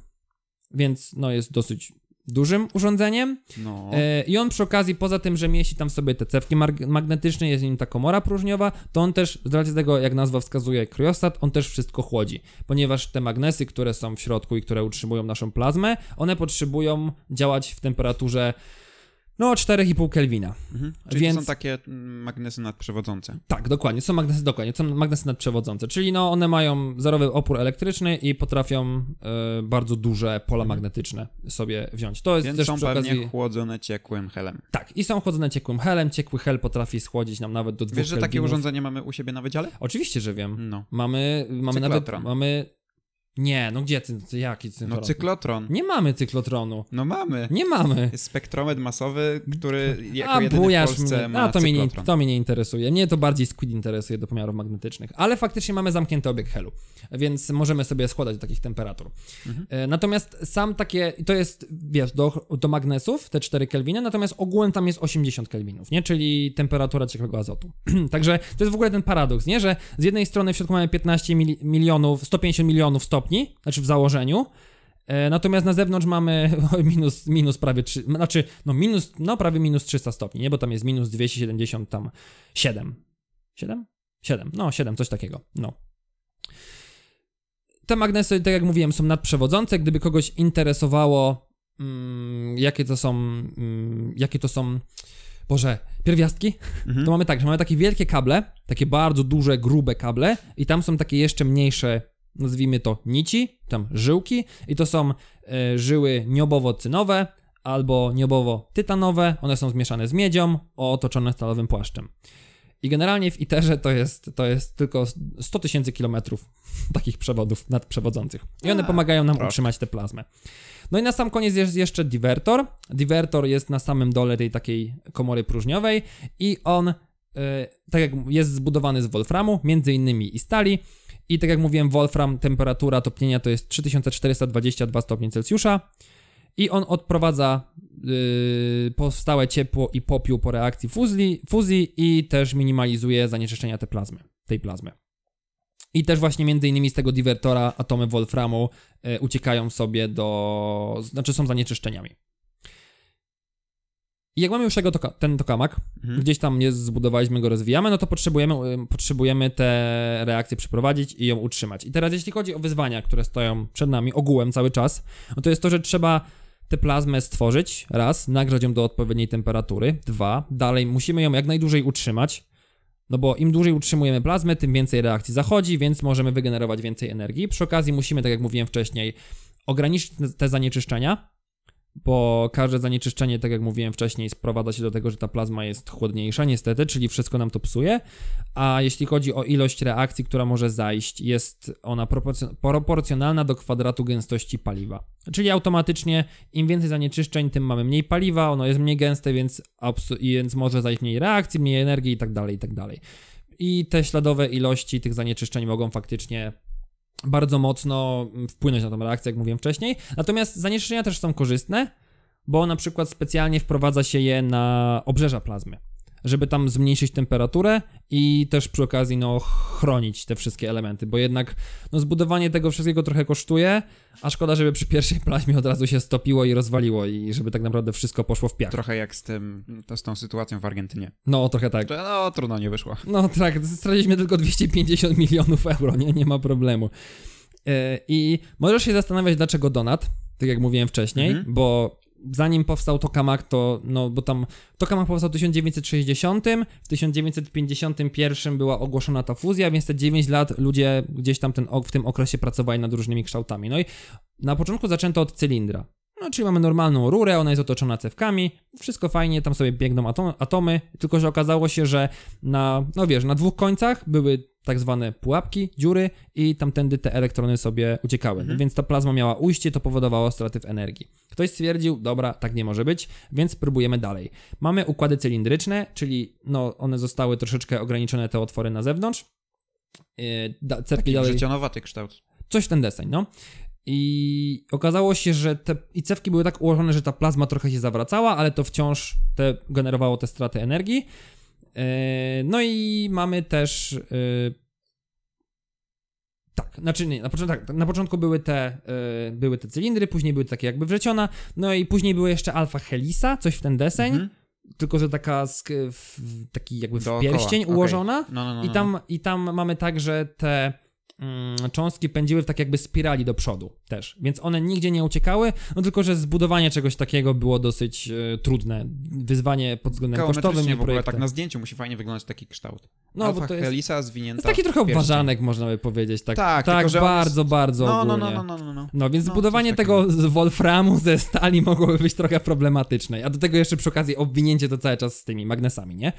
więc no jest dosyć dużym urządzeniem. No. E, I on przy okazji, poza tym, że mieści tam sobie te cewki magnetyczne, jest nim ta komora próżniowa, to on też, z racji tego, jak nazwa wskazuje, kryostat, on też wszystko chłodzi. Ponieważ te magnesy, które są w środku i które utrzymują naszą plazmę, one potrzebują działać w temperaturze no 4,5 Kelwina. Mhm. Czyli więc- to są takie mm, magnesy nadprzewodzące. Tak, dokładnie, są magnesy, dokładnie, są magnesy nadprzewodzące, czyli no one mają zerowy opór elektryczny i potrafią e, bardzo duże pola magnetyczne sobie wziąć. To jest Więc też są przy pewnie okazji... chłodzone ciekłym helem. Tak, i są chłodzone ciekłym helem. Ciekły hel potrafi schłodzić nam nawet do dwóch Wiesz, że takie kelwinów. urządzenie mamy u siebie na wydziale? Oczywiście, że wiem. No. Mamy, mamy nawet, mamy... Nie, no gdzie, ty, ty, jaki No cyklotron? cyklotron. Nie mamy cyklotronu. No mamy. Nie mamy. Jest spektrometr masowy, który jako A, jedyny w bujasz Polsce mnie. ma A, to mnie, nie, to mnie nie interesuje. Mnie to bardziej Squid interesuje do pomiarów magnetycznych. Ale faktycznie mamy zamknięty obieg helu, więc możemy sobie składać do takich temperatur. Mhm. E, Natomiast sam takie, to jest, wiesz, do, do magnesów, te 4 kelwiny, natomiast ogółem tam jest 80 kelwinów, nie? Czyli temperatura ciekłego azotu. Także to jest w ogóle ten paradoks, nie? Że z jednej strony w środku mamy 15 mili- milionów, 150 milionów stopni, znaczy w założeniu, E, Natomiast na zewnątrz mamy minus, minus prawie 3, znaczy no minus, no prawie minus 300 stopni, nie? Bo tam jest minus 270 tam 7. 7? 7, no 7, coś takiego, no. Te magnesy, tak jak mówiłem, są nadprzewodzące. Gdyby kogoś interesowało, mm, jakie to są, mm, jakie to są, Boże, pierwiastki, Mhm. to mamy tak, że mamy takie wielkie kable, takie bardzo duże, grube kable i tam są takie jeszcze mniejsze, nazwijmy to nici, tam żyłki i to są e, żyły niobowo-cynowe albo niobowo-tytanowe, one są zmieszane z miedzią, otoczone stalowym płaszczem. I generalnie w ITERze to jest, to jest tylko 100 tysięcy kilometrów takich przewodów nadprzewodzących. I one pomagają nam utrzymać tę plazmę. No i na sam koniec jest jeszcze divertor. Divertor jest na samym dole tej takiej komory próżniowej i on, e, tak jak jest zbudowany z wolframu, między innymi i stali. I tak jak mówiłem, wolfram, temperatura topnienia to jest 3422 stopnie Celsjusza. I on odprowadza yy, powstałe ciepło i popiół po reakcji fuzji, fuzji i też minimalizuje zanieczyszczenia tej plazmy, tej plazmy. I też właśnie między innymi z tego divertora atomy wolframu e, uciekają sobie do... znaczy są zanieczyszczeniami. I jak mamy już tego toka, ten tokamak, Mhm. gdzieś tam jest, zbudowaliśmy go, rozwijamy, no to potrzebujemy, y, potrzebujemy tę reakcję przeprowadzić i ją utrzymać. I teraz jeśli chodzi o wyzwania, które stoją przed nami ogółem cały czas, no to jest to, że trzeba tę plazmę stworzyć, raz, nagrzać ją do odpowiedniej temperatury, dwa, dalej musimy ją jak najdłużej utrzymać, no bo im dłużej utrzymujemy plazmę, tym więcej reakcji zachodzi, więc możemy wygenerować więcej energii. Przy okazji musimy, tak jak mówiłem wcześniej, ograniczyć te- te zanieczyszczenia, bo każde zanieczyszczenie, tak jak mówiłem wcześniej, sprowadza się do tego, że ta plazma jest chłodniejsza, niestety, czyli wszystko nam to psuje. A jeśli chodzi o ilość reakcji, która może zajść, jest ona proporcjon- proporcjonalna do kwadratu gęstości paliwa. Czyli automatycznie im więcej zanieczyszczeń, tym mamy mniej paliwa, ono jest mniej gęste, więc, więc może zajść mniej reakcji, mniej energii i tak dalej, i tak. I te śladowe ilości tych zanieczyszczeń mogą faktycznie bardzo mocno mm, wpłynąć na tą reakcję, jak mówiłem wcześniej. Natomiast zanieczyszczenia też są korzystne, bo na przykład specjalnie wprowadza się je na obrzeża plazmy, żeby tam zmniejszyć temperaturę i też przy okazji no chronić te wszystkie elementy, bo jednak no zbudowanie tego wszystkiego trochę kosztuje, a szkoda, żeby przy pierwszej plazmie od razu się stopiło i rozwaliło i żeby tak naprawdę wszystko poszło w piach. Trochę jak z tym, to z tą sytuacją w Argentynie. No, trochę tak. No, trudno nie wyszło. No tak, straciliśmy tylko 250 milionów euro, nie, nie ma problemu. E, I możesz się zastanawiać, dlaczego Donat, tak jak mówiłem wcześniej, Mhm. bo zanim powstał Tokamak, to, no bo tam, Tokamak powstał w 1960, w 1951 była ogłoszona ta fuzja, więc te 9 lat ludzie gdzieś tam ten, w tym okresie pracowali nad różnymi kształtami. No i na początku zaczęto od cylindra. No, czyli mamy normalną rurę, ona jest otoczona cewkami, wszystko fajnie, tam sobie biegną atom, atomy, tylko że okazało się, że na, no wiesz, na dwóch końcach były tak zwane pułapki, dziury i tamtędy te elektrony sobie uciekały. Mhm. Więc ta plazma miała ujście, to powodowało straty w energii. Ktoś stwierdził, dobra, tak nie może być, więc próbujemy dalej. Mamy układy cylindryczne, czyli no, one zostały troszeczkę ograniczone, te otwory na zewnątrz. Yy, da, Taki dalej życionowaty kształt. coś ten deseń, no. I okazało się, że te i cewki były tak ułożone, że ta plazma trochę się zawracała, ale to wciąż te, generowało te straty energii. Yy, no i mamy też. Yy, tak, znaczy nie, na, początku, tak, na początku były te, yy, były te cylindry, później były takie jakby wrzeciona, no i później były jeszcze alfa helisa, coś w ten deseń, Mhm. tylko że taka w, taki jakby w Dookoła, pierścień ułożona. No, no, no, I no. tam, I tam mamy tak, że te cząstki pędziły w tak jakby spirali do przodu też, więc one nigdzie nie uciekały, no tylko, że zbudowanie czegoś takiego było dosyć e, trudne, wyzwanie pod względem kosztowym i w ogóle tak na zdjęciu musi fajnie wyglądać taki kształt. No, Alfa bo to jest, helisa to zwinięta jest taki trochę obważanek, można by powiedzieć, tak, Tak, tak tylko, on bardzo, bardzo No, no, ogólnie. no, no, no, no, no. No więc No, zbudowanie tego z wolframu ze stali mogłoby być trochę problematyczne, a do tego jeszcze przy okazji obwinięcie to cały czas z tymi magnesami, nie?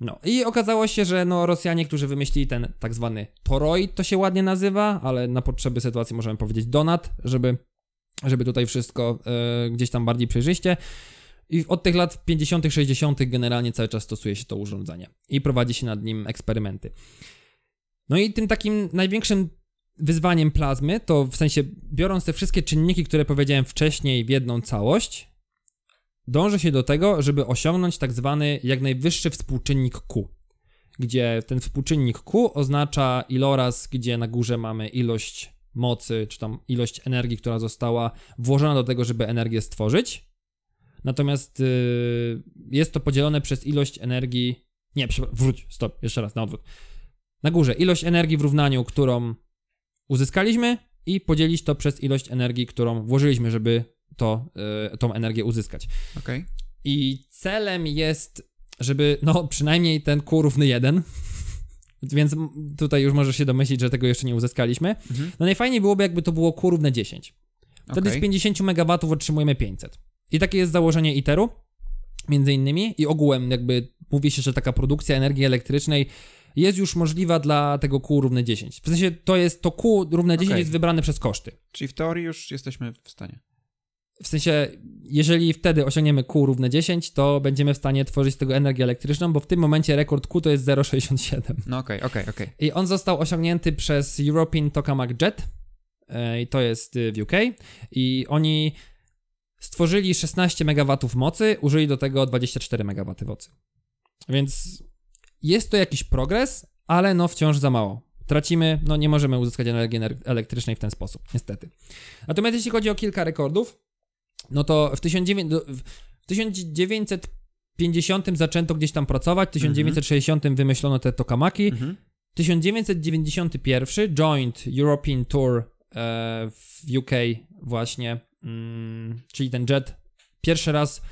No i okazało się, że no Rosjanie, którzy wymyślili ten tak zwany toroid, to się ładnie nazywa, ale na potrzeby sytuacji możemy powiedzieć donat, żeby, żeby tutaj wszystko e, gdzieś tam bardziej przejrzyście. I od tych lat 50., 60. generalnie cały czas stosuje się to urządzenie i prowadzi się nad nim eksperymenty. No i tym takim największym wyzwaniem plazmy, to w sensie biorąc te wszystkie czynniki, które powiedziałem wcześniej w jedną całość, dąży się do tego, żeby osiągnąć tak zwany jak najwyższy współczynnik Q, gdzie ten współczynnik Q oznacza iloraz, gdzie na górze mamy ilość mocy, czy tam ilość energii, która została włożona do tego, żeby energię stworzyć. Natomiast yy, jest to podzielone przez ilość energii. Nie, wróć, stop, jeszcze raz, na odwrót. Na górze ilość energii w równaniu, którą uzyskaliśmy, i podzielić to przez ilość energii, którą włożyliśmy, żeby to, yy, tą energię uzyskać. Okej. I celem jest, żeby, no, przynajmniej ten Q równy 1. Więc tutaj już możesz się domyślić, że tego jeszcze nie uzyskaliśmy. Mhm. No najfajniej byłoby, jakby to było Q równe 10. Wtedy Okej. z 50 MW otrzymujemy 500. I takie jest założenie ITER-u, między innymi. I ogółem jakby mówi się, że taka produkcja energii elektrycznej jest już możliwa dla tego Q równe 10. W sensie to jest, to Q równe 10 Okej. jest wybrane przez koszty. Czyli w teorii już jesteśmy w stanie. W sensie, jeżeli wtedy osiągniemy Q równe 10, to będziemy w stanie tworzyć z tego energię elektryczną, bo w tym momencie rekord Q to jest 0,67. No okej, okej, okej. I on został osiągnięty przez European Tokamak Jet. e, I to jest y, w UK. I oni stworzyli 16 MW mocy, użyli do tego 24 MW mocy. Więc jest to jakiś progres, ale no wciąż za mało. Tracimy, no nie możemy uzyskać energii ener- elektrycznej w ten sposób, niestety. Natomiast jeśli chodzi o kilka rekordów, no to w 1900 do- w 1950 zaczęto gdzieś tam pracować, w 1960 wymyślono te tokamaki, Mhm. 1991 Joint European Tour e, w UK właśnie, mm, czyli ten jet pierwszy raz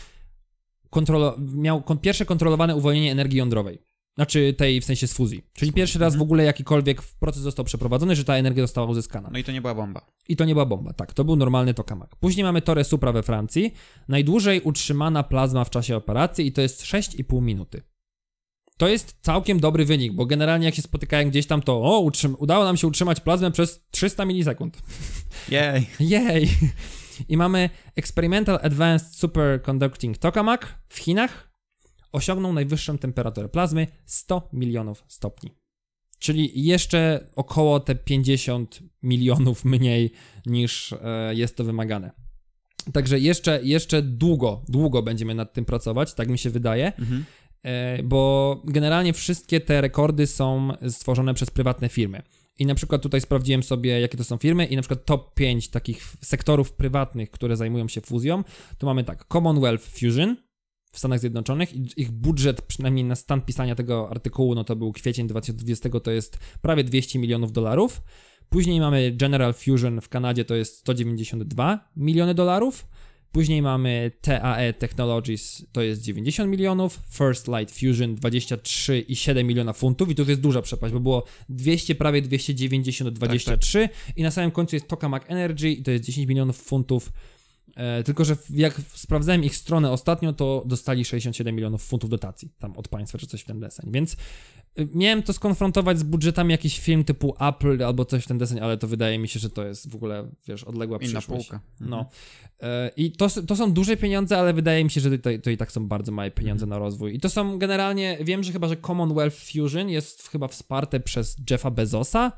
kontrolo- miał kon- pierwsze kontrolowane uwolnienie energii jądrowej. Znaczy tej w sensie z fuzji. Czyli pierwszy raz w ogóle jakikolwiek proces został przeprowadzony, że ta energia została uzyskana. No i to nie była bomba. I to nie była bomba, tak, to był normalny tokamak. Później mamy Torre Supra we Francji, najdłużej utrzymana plazma w czasie operacji i to jest 6,5 minuty. To jest całkiem dobry wynik, bo generalnie jak się spotykałem gdzieś tam, to o, udało nam się utrzymać plazmę przez 300 milisekund. Jej. Jej! I mamy Experimental Advanced Superconducting Tokamak w Chinach. Osiągnął najwyższą temperaturę plazmy 100 milionów stopni. Czyli jeszcze około te 50 milionów mniej niż e, jest to wymagane. Także jeszcze, jeszcze długo, długo będziemy nad tym pracować, tak mi się wydaje, Mhm. e, bo generalnie wszystkie te rekordy są stworzone przez prywatne firmy. I na przykład tutaj sprawdziłem sobie, jakie to są firmy, i na przykład top 5 takich sektorów prywatnych, które zajmują się fuzją, to mamy tak: Commonwealth Fusion w Stanach Zjednoczonych. Ich budżet, przynajmniej na stan pisania tego artykułu, no to był kwiecień 2020, to jest prawie 200 milionów dolarów. Później mamy General Fusion w Kanadzie, to jest 192 miliony dolarów. Później mamy TAE Technologies, to jest 90 milionów, First Light Fusion 23,7 miliona funtów i tu jest duża przepaść, bo było 200, prawie 290, 23 i na samym końcu jest Tokamak Energy i to jest 10 milionów funtów. E, tylko, że jak sprawdzałem ich stronę ostatnio, to dostali 67 milionów funtów dotacji tam od państwa, czy coś w ten deseń. Więc y, miałem to skonfrontować z budżetami jakiś film typu Apple albo coś w ten deseń, ale to wydaje mi się, że to jest w ogóle, wiesz, odległa Inna przyszłość. półka. Mhm. No. E, I to, to są duże pieniądze, ale wydaje mi się, że to, to i tak są bardzo małe pieniądze Mhm. na rozwój. I to są generalnie, wiem, że chyba, że Commonwealth Fusion jest chyba wsparte przez Jeffa Bezosa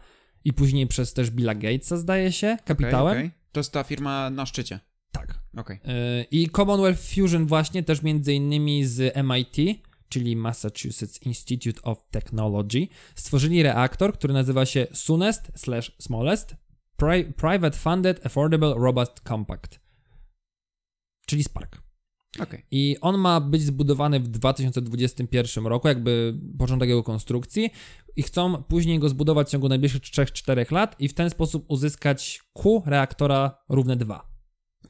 i później przez też Billa Gatesa, zdaje się, kapitałem. okej. To jest ta firma na szczycie. Tak. Okej. E, I Commonwealth Fusion właśnie też między innymi z MIT, czyli Massachusetts Institute of Technology, stworzyli reaktor, który nazywa się Soonest slash Smallest Pri- Private Funded Affordable Robust Compact, czyli Spark. Okej. I on ma być zbudowany w 2021 roku, jakby początek jego konstrukcji. I chcą później go zbudować w ciągu najbliższych 3-4 lat i w ten sposób uzyskać Q reaktora równe 2.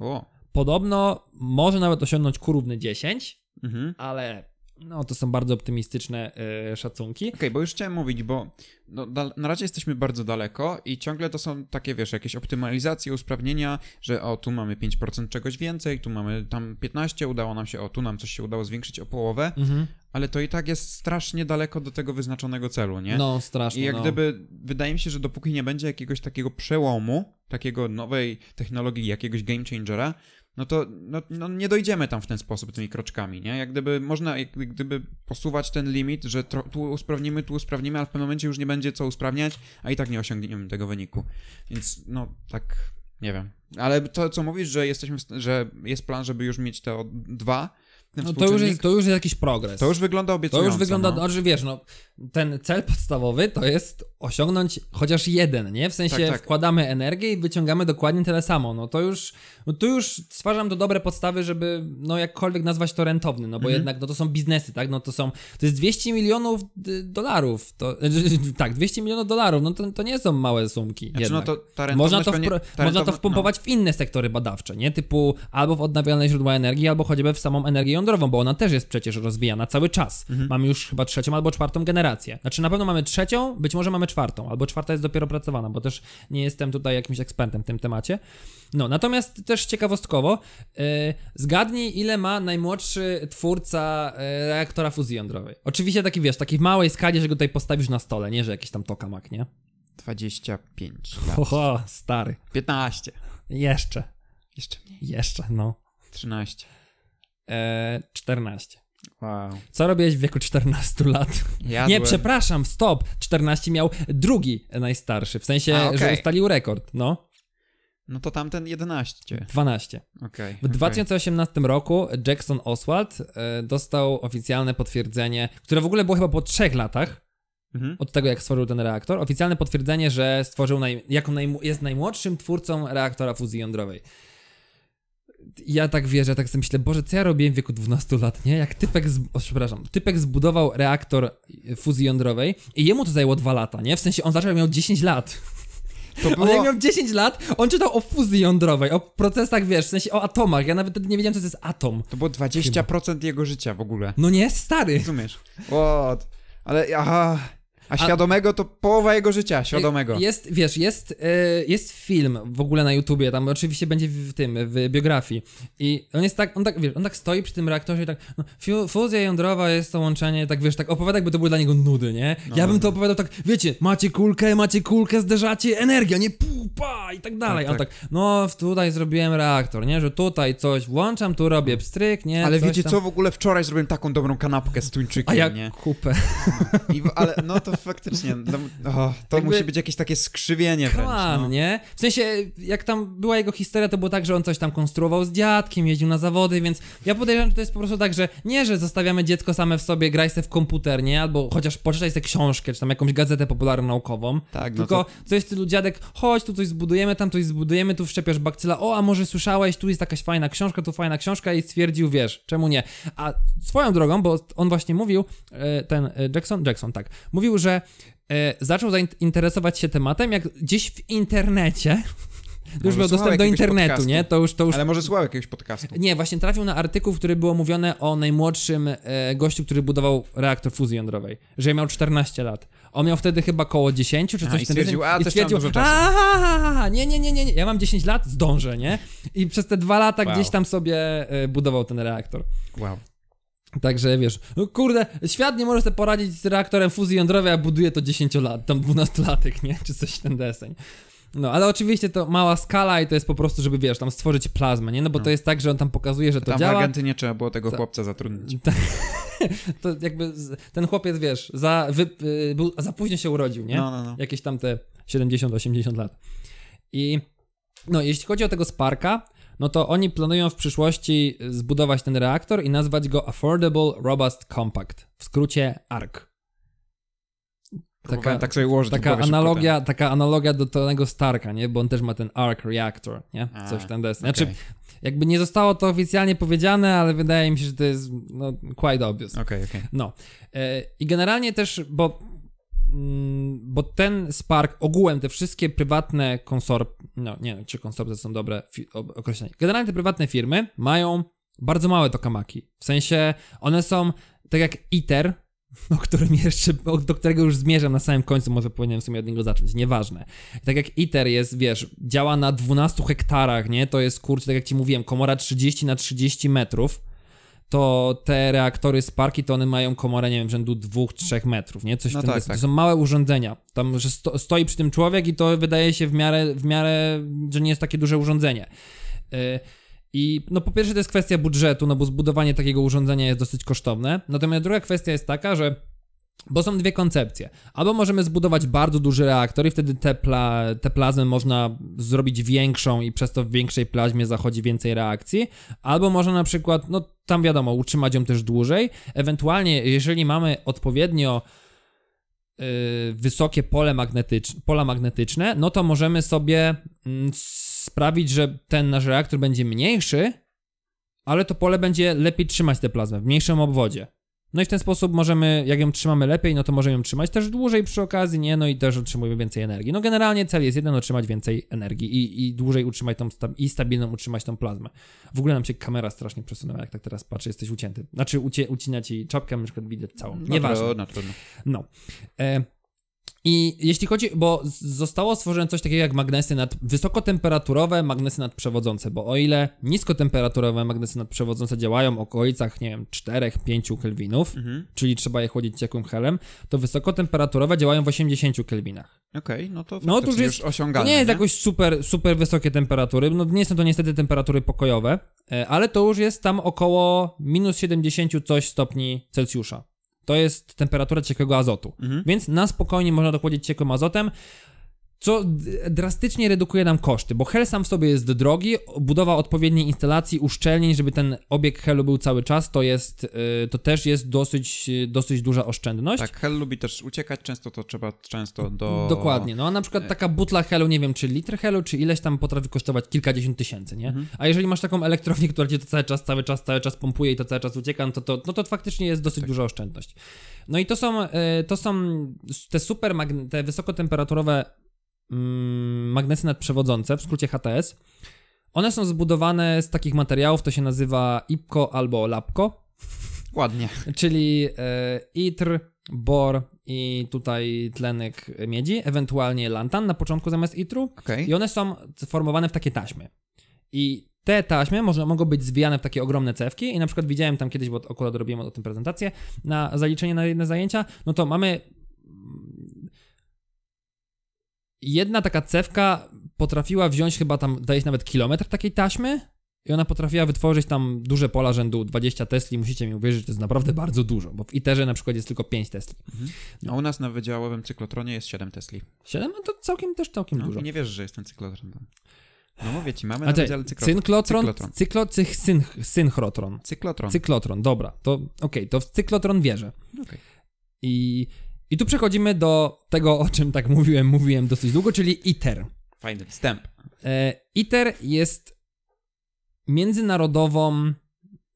O. Podobno może nawet osiągnąć Q równy 10, Mhm. ale no to są bardzo optymistyczne e, szacunki. Okej, bo już chciałem mówić, bo no, na razie jesteśmy bardzo daleko i ciągle to są takie, wiesz, jakieś optymalizacje, usprawnienia, że o, tu mamy 5% czegoś więcej, tu mamy tam 15, udało nam się, o, tu nam coś się udało zwiększyć o połowę, Mhm. ale to i tak jest strasznie daleko do tego wyznaczonego celu, nie? No, strasznie. I jak no. gdyby, wydaje mi się, że dopóki nie będzie jakiegoś takiego przełomu, takiego nowej technologii, jakiegoś game changera, no to no, no nie dojdziemy tam w ten sposób tymi kroczkami, nie? Jak gdyby można jak gdyby posuwać ten limit, że tro, tu usprawnimy, tu usprawnimy, ale w pewnym momencie już nie będzie co usprawniać, a i tak nie osiągniemy tego wyniku. Więc no tak, nie wiem. Ale to, co mówisz, że jesteśmy, że jest plan, żeby już mieć te dwa, No to już, jest, to już jest jakiś progres. to już wygląda To obiecująco. już wygląda, no. znaczy wiesz, no, ten cel podstawowy to jest osiągnąć chociaż jeden, nie? W sensie Tak, tak. wkładamy energię i wyciągamy dokładnie tyle samo. No to już, no tu już stwarzam to dobre podstawy, żeby, no jakkolwiek nazwać to rentowny, no bo Mhm. jednak, no to są biznesy, tak? No to są, to jest 200 milionów y, dolarów, to, tak, 200 milionów dolarów, no to, to nie są małe sumki Znaczy, jednak. no to ta Można to, pewnie- ta można to wpompować w inne sektory badawcze, nie? Typu albo w odnawialne źródła energii, albo choćby w samą energię jądrową, bo ona też jest przecież rozwijana cały czas. Mhm. Mamy już chyba trzecią albo czwartą generację. Znaczy na pewno mamy trzecią, być może mamy czwartą, albo czwarta jest dopiero pracowana, bo też nie jestem tutaj jakimś ekspertem w tym temacie. No, natomiast też ciekawostkowo, yy, zgadnij ile ma najmłodszy twórca yy, reaktora fuzji jądrowej. Oczywiście taki, wiesz, taki w małej skali, że go tutaj postawisz na stole, nie? Że jakiś tam tokamak, nie? 25 lat. Oho, stary. 15. Jeszcze. Jeszcze mniej. Jeszcze, no. 13. Eee, 14. Wow. Co robiłeś w wieku 14 lat? Jadłem. Nie, przepraszam, stop. 14 miał drugi najstarszy, w sensie, A, okej. że ustalił rekord. No, No to tamten 11. 12. Okej. W 2018 roku Jackson Oswald e, dostał oficjalne potwierdzenie, które w ogóle było chyba po trzech latach Mhm. od tego, jak stworzył ten reaktor, oficjalne potwierdzenie, że stworzył, naj, jako jest najmłodszym twórcą reaktora fuzji jądrowej. Ja tak wierzę, tak sobie myślę, Boże, co ja robiłem w wieku 12 lat, nie? Jak typek, z, o, przepraszam, typek zbudował reaktor fuzji jądrowej i jemu to zajęło 2 lata, nie? W sensie on zaczął, miał 10 lat. To On jak było... miał 10 lat, on czytał o fuzji jądrowej, o procesach, wiesz, w sensie o atomach. Ja nawet wtedy nie wiedziałem, co to jest atom. To było 20% jego życia w ogóle. No nie, stary. Rozumiesz? What? Ale aha... A świadomego to połowa jego życia, świadomego. Jest, wiesz, jest, e, jest film w ogóle na YouTubie, tam oczywiście będzie w, tym, w biografii. I on jest tak, on tak, wiesz, on tak stoi przy tym reaktorze i tak, no, fuzja jądrowa jest to łączenie, tak wiesz, tak opowiada, jakby to były dla niego nudy, nie? Ja No. bym to opowiadał tak, wiecie, macie kulkę, macie kulkę, zderzacie, energia, nie, pu, pa, i tak dalej. Tak, A on tak. tak, no, tutaj zrobiłem reaktor, nie? Że tutaj coś włączam, tu robię pstryk, nie? Ale wiecie tam. co, w ogóle wczoraj zrobiłem taką dobrą kanapkę z tuńczykiem, A ja nie? kupę. I ale no to faktycznie, no, to Jakby- musi być jakieś takie skrzywienie Come wręcz, no. nie? W sensie, jak tam była jego historia, to było tak, że on coś tam konstruował z dziadkiem, jeździł na zawody, więc ja podejrzewam, że to jest po prostu tak, że nie, że zostawiamy dziecko same w sobie, graj se w komputer, nie? Albo chociaż poczytaj sobie książkę, czy tam jakąś gazetę popularno-naukową. Tak, no Tylko to, coś w stylu dziadek, chodź, tu coś zbudujemy, tam coś zbudujemy, tu wszczepiasz bakcyla, o, a może słyszałeś, tu jest jakaś fajna książka, tu fajna książka i stwierdził, wiesz, czemu nie? A swoją drogą, bo on właśnie mówił, e, ten e, Jackson, Jackson, tak, mówił, że e, zaczął zainteresować się tematem, jak gdzieś w internecie, już miał dostęp do internetu, podcastu. nie? To już, to już ale może słuchał jakiegoś podcastu. nie, właśnie trafił na artykuł, w którym było mówione o najmłodszym e, gościu, który budował reaktor fuzji jądrowej, że miał 14 lat. On miał wtedy chyba koło 10 czy coś Aha, i stwierdził, a, I dużo czasu. "Aha, nie, nie, nie, nie, nie, ja mam 10 lat, zdążę, nie? I przez te dwa lata Wow. gdzieś tam sobie e, budował ten reaktor. Wow. Także wiesz, no kurde, świat nie może sobie poradzić z reaktorem fuzji jądrowej, a buduje to 10 lat, tam 12-latek, nie? Czy coś ten deseń. No, ale oczywiście to mała skala i to jest po prostu, żeby wiesz, tam stworzyć plazmę, nie? No bo to jest tak, że on tam pokazuje, że to Tam w działa. Argentynie trzeba było tego Co? chłopca zatrudnić. To jakby ten chłopiec, wiesz, za, wy, y, był, za późno się urodził, nie? No, no, no. Jakieś tam te 70-80 lat. I no, jeśli chodzi o tego Sparka, no to oni planują w przyszłości zbudować ten reaktor i nazwać go Affordable Robust Compact, w skrócie ARC. Próbowałem tak sobie ułożyć taka analogia, taka analogia do tego Starka, nie? Bo on też ma ten ARC Reactor, nie? Coś ten ten. Znaczy, jakby nie zostało to oficjalnie powiedziane, ale wydaje mi się, że to jest no, quite obvious. Okej, okej. No. E, I generalnie też, bo, bo ten Spark, ogółem te wszystkie prywatne konsor... No, nie wiem, czy konsorcje są dobre określenie. Generalnie te prywatne firmy mają bardzo małe tokamaki. W sensie one są tak jak ITER, o którym jeszcze, do którego już zmierzam na samym końcu, może powinienem w sumie od niego zacząć, nieważne. Tak jak ITER jest, wiesz, działa na 12 hektarach, nie? To jest, kurczę, tak jak ci mówiłem, komora 30 na 30 metrów, to te reaktory Sparki, to one mają komorę, nie wiem, rzędu 2-3 metrów, nie? Coś No tak, tak. To są małe urządzenia. Tam, że sto, stoi przy tym człowiek i to wydaje się w miarę, w miarę, że nie jest takie duże urządzenie. Yy, I no po pierwsze to jest kwestia budżetu, no bo zbudowanie takiego urządzenia jest dosyć kosztowne. Natomiast druga kwestia jest taka, że bo są dwie koncepcje. Albo możemy zbudować bardzo duży reaktor i wtedy tę pla, plazmę można zrobić większą i przez to w większej plazmie zachodzi więcej reakcji. Albo można na przykład, no tam wiadomo, utrzymać ją też dłużej. Ewentualnie, jeżeli mamy odpowiednio yy, wysokie pole pola magnetyczne, no to możemy sobie mm, sprawić, że ten nasz reaktor będzie mniejszy, ale to pole będzie lepiej trzymać tę plazmę w mniejszym obwodzie. No i w ten sposób możemy, jak ją trzymamy lepiej, no to możemy ją trzymać też dłużej przy okazji, nie? No i też otrzymujemy więcej energii. No generalnie cel jest jeden, otrzymać więcej energii i, i dłużej utrzymać tą, sta- i stabilną utrzymać tą plazmę. W ogóle nam się kamera strasznie przesunęła, jak tak teraz patrzę, jesteś ucięty. Znaczy ucie, ucina ci czapkę, na przykład widać całą. No Nieważne. trudno, trudno. No. E, I jeśli chodzi, bo zostało stworzone coś takiego jak magnesy nad, wysokotemperaturowe magnesy nadprzewodzące, bo o ile niskotemperaturowe magnesy nadprzewodzące działają w okolicach, nie wiem, 4-5 kelwinów, Mhm. czyli trzeba je chłodzić ciekłym helem, to wysokotemperaturowe działają w 80 kelwinach. Okej, no to No, to już jest- już To osiągalne, nie jest nie? jakoś super, super wysokie temperatury, no nie są to niestety temperatury pokojowe, e, ale to już jest tam około minus 70 coś stopni Celsjusza. To jest temperatura ciekłego azotu. Mhm. Więc na spokojnie można dochłodzić ciekłym azotem, co drastycznie redukuje nam koszty, bo hel sam w sobie jest drogi, budowa odpowiedniej instalacji, uszczelnień, żeby ten obieg helu był cały czas, to jest, y, to też jest dosyć, dosyć duża oszczędność. Tak, Hell lubi też uciekać, często to trzeba często do... Dokładnie, no a na przykład taka butla helu, nie wiem, czy litr helu, czy ileś tam potrafi kosztować kilkadziesiąt tysięcy, nie? A jeżeli masz taką elektrownię, która ci to cały czas, cały czas, cały czas pompuje i to cały czas ucieka, no to, to, no to faktycznie jest dosyć duża oszczędność. No i to są, e, to są te super, te wysokotemperaturowe magnesy nadprzewodzące, w skrócie HTS. One są zbudowane z takich materiałów, to się nazywa IPCO albo LAPCO, Ładnie. czyli e, itr, bor i tutaj tlenek miedzi, ewentualnie lantan na początku zamiast itru. Okej. I one są formowane w takie taśmy. I te taśmy może, mogą być zwijane w takie ogromne cewki i na przykład widziałem tam kiedyś, bo akurat robiłem o tym prezentację, na zaliczenie na jedne zajęcia, no to mamy jedna taka cewka potrafiła wziąć chyba tam, daje się nawet kilometr takiej taśmy i ona potrafiła wytworzyć tam duże pola rzędu 20 Tesli. Musicie mi uwierzyć, to jest naprawdę bardzo dużo, bo w ITERze na przykład jest tylko 5 Tesli. A u nas na wydziałowym cyklotronie jest 7 Tesli. 7? No to całkiem też całkiem No, dużo. nie wiesz, że jestem cyklotron tam. No mówię ci, mamy A na wydziale cyklotron. cynklotron, Cyklotron. cyklo, cych, synch, synchrotron. Cyklotron. Cyklotron, dobra, to okej, to w cyklotron wierzę. Okej. I, I tu przechodzimy do tego, o czym tak mówiłem, mówiłem dosyć długo, czyli ITER. Fajny wstęp. E, ITER jest międzynarodową,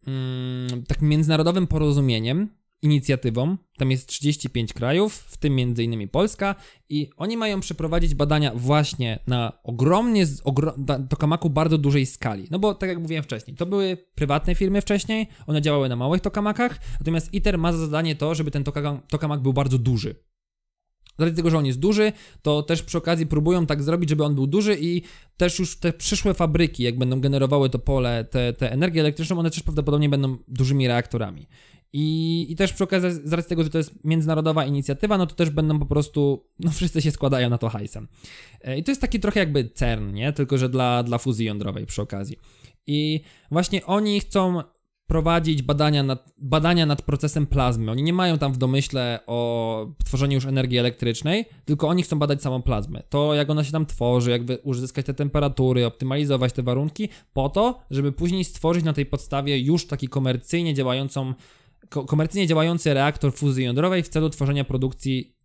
mm, takim międzynarodowym porozumieniem, inicjatywą. Tam jest 35 krajów, w tym innymi Polska i oni mają przeprowadzić badania właśnie na ogromnie, z- ogro, na tokamaku bardzo dużej skali. No bo tak jak mówiłem wcześniej, to były prywatne firmy wcześniej, one działały na małych tokamakach, natomiast ITER ma za zadanie to, żeby ten tokam- tokamak był bardzo duży. z racji tego, że on jest duży, to też przy okazji próbują tak zrobić, żeby on był duży i też już te przyszłe fabryki, jak będą generowały to pole, te, te energię elektryczną, one też prawdopodobnie będą dużymi reaktorami. I, I też przy okazji, z racji tego, że to jest międzynarodowa inicjatywa, no to też będą po prostu, no wszyscy się składają na to hajsem. E, I to jest taki trochę jakby CERN, nie? Tylko, że dla, dla fuzji jądrowej przy okazji. I właśnie oni chcą prowadzić badania nad, badania nad procesem plazmy. Oni nie mają tam w domyśle o tworzeniu już energii elektrycznej, tylko oni chcą badać samą plazmę. To, jak ona się tam tworzy, jak uzyskać te temperatury, optymalizować te warunki, po to, żeby później stworzyć na tej podstawie już taki komercyjnie działającą komercyjnie działający reaktor fuzji jądrowej w celu tworzenia produkcji,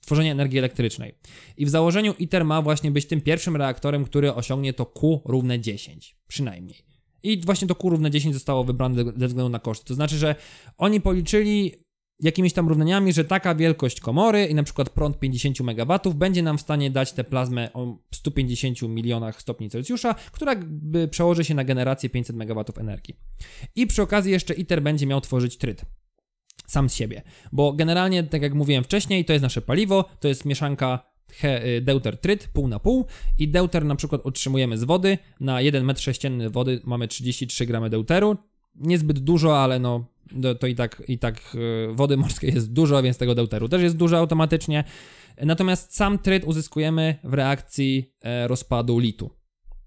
tworzenia energii elektrycznej. I w założeniu ITER ma właśnie być tym pierwszym reaktorem, który osiągnie to Q równe 10, przynajmniej. I właśnie to Q równe 10 zostało wybrane ze względu na koszty. To znaczy, że oni policzyli jakimiś tam równaniami, że taka wielkość komory i na przykład prąd 50 MW będzie nam w stanie dać tę plazmę o 150 milionach stopni Celsjusza, która przełoży się na generację 500 MW energii. I przy okazji jeszcze ITER będzie miał tworzyć tryt. Sam z siebie. Bo generalnie, tak jak mówiłem wcześniej, to jest nasze paliwo, to jest mieszanka y, deuter tryt pół na pół i deuter na przykład otrzymujemy z wody. Na 1 metr sześcienny wody mamy 33 gramy deuteru. Niezbyt dużo, ale no to i tak, i tak e, wody morskiej jest dużo, więc tego deuteru też jest dużo automatycznie. Natomiast sam tryt uzyskujemy w reakcji e, rozpadu litu.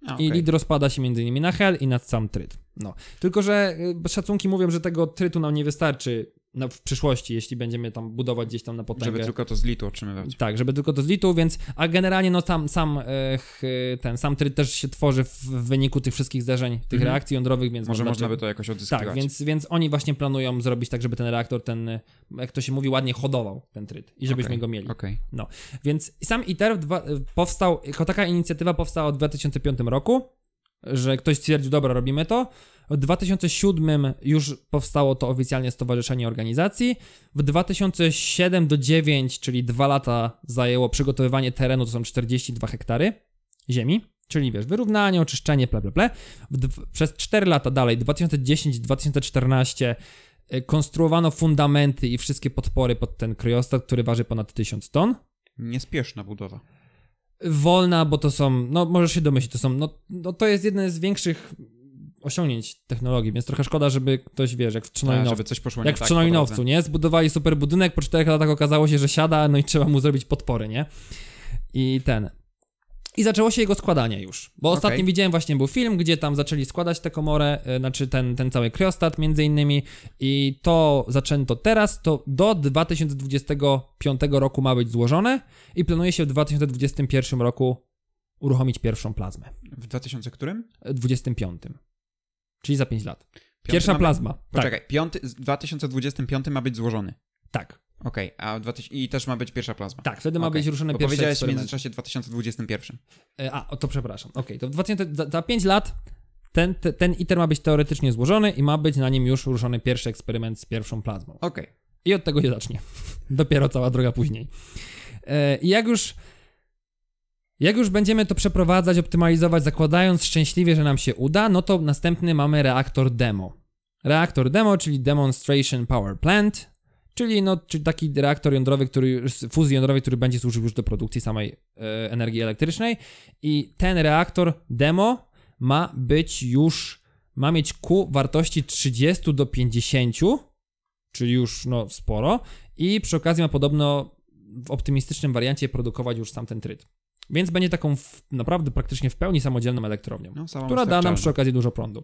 Okay. I lit rozpada się między innymi na hel i na sam tryt. No. Tylko, że e, szacunki mówią, że tego trytu nam nie wystarczy no, w przyszłości, jeśli będziemy tam budować gdzieś tam na potęgę. Żeby tylko to z litu otrzymywać. Tak, żeby tylko to z litu, więc, a generalnie no tam sam, e, ten sam tryt też się tworzy w, w wyniku tych wszystkich zderzeń, tych mhm. reakcji jądrowych, więc... Może można by to jakoś odzyskiwać. Tak, więc, więc oni właśnie planują zrobić tak, żeby ten reaktor, ten, jak to się mówi, ładnie hodował ten tryt i żebyśmy okay. go mieli. Okay. No, więc sam ITER dwa, powstał, jako taka inicjatywa powstała w 2005 roku, że ktoś stwierdził, dobra, robimy to, w 2007 już powstało to oficjalnie Stowarzyszenie Organizacji. W 2007 do 9, czyli dwa lata zajęło przygotowywanie terenu, to są 42 hektary ziemi. Czyli wiesz, wyrównanie, oczyszczenie, bla, bla, bla. Przez 4 lata dalej, 2010-2014 y, konstruowano fundamenty i wszystkie podpory pod ten kryostat, który waży ponad 1000 ton. Niespieszna budowa. Wolna, bo to są, no możesz się domyślić, to są, no, no to jest jeden z większych osiągnięć technologii, więc trochę szkoda, żeby ktoś, wiesz, jak w coś poszło jak w tak nie? Zbudowali super budynek, po czterech latach okazało się, że siada, no i trzeba mu zrobić podpory, nie? I ten. I zaczęło się jego składanie już. Bo okay. ostatnio widziałem właśnie był film, gdzie tam zaczęli składać tę komorę, yy, znaczy ten, ten cały kryostat między innymi i to zaczęto teraz, to do 2025 roku ma być złożone i planuje się w 2021 roku uruchomić pierwszą plazmę. W 2000 którym? 25. Czyli za 5 lat. Piąty Pierwsza mamy... plazma. Poczekaj, tak. piąty, w 2025 ma być złożony. Tak. Okej, okay, a 2000, i też ma być pierwsza plazma. Tak, wtedy ma okay. być ruszone Bo pierwsze powiedziałeś w międzyczasie 2021. E, a, to przepraszam. Okej, okay, to w 2000, za, za 5 lat ten, ten, ten ITER ma być teoretycznie złożony i ma być na nim już ruszony pierwszy eksperyment z pierwszą plazmą. Okej. Okay. I od tego się zacznie. Dopiero cała droga później. E, I jak już jak już będziemy to przeprowadzać, optymalizować, zakładając szczęśliwie, że nam się uda, no to następny mamy reaktor demo. Reaktor demo, czyli Demonstration Power Plant, czyli, no, czyli taki reaktor jądrowy, który, fuzji jądrowej, który będzie służył już do produkcji samej e, energii elektrycznej. I ten reaktor demo ma być już, ma mieć Q wartości 30 do 50, czyli już no, sporo. I przy okazji ma podobno w optymistycznym wariancie produkować już sam ten tryt. Więc będzie taką w, naprawdę praktycznie w pełni samodzielną elektrownią, no, która da nam przy okazji dużo prądu.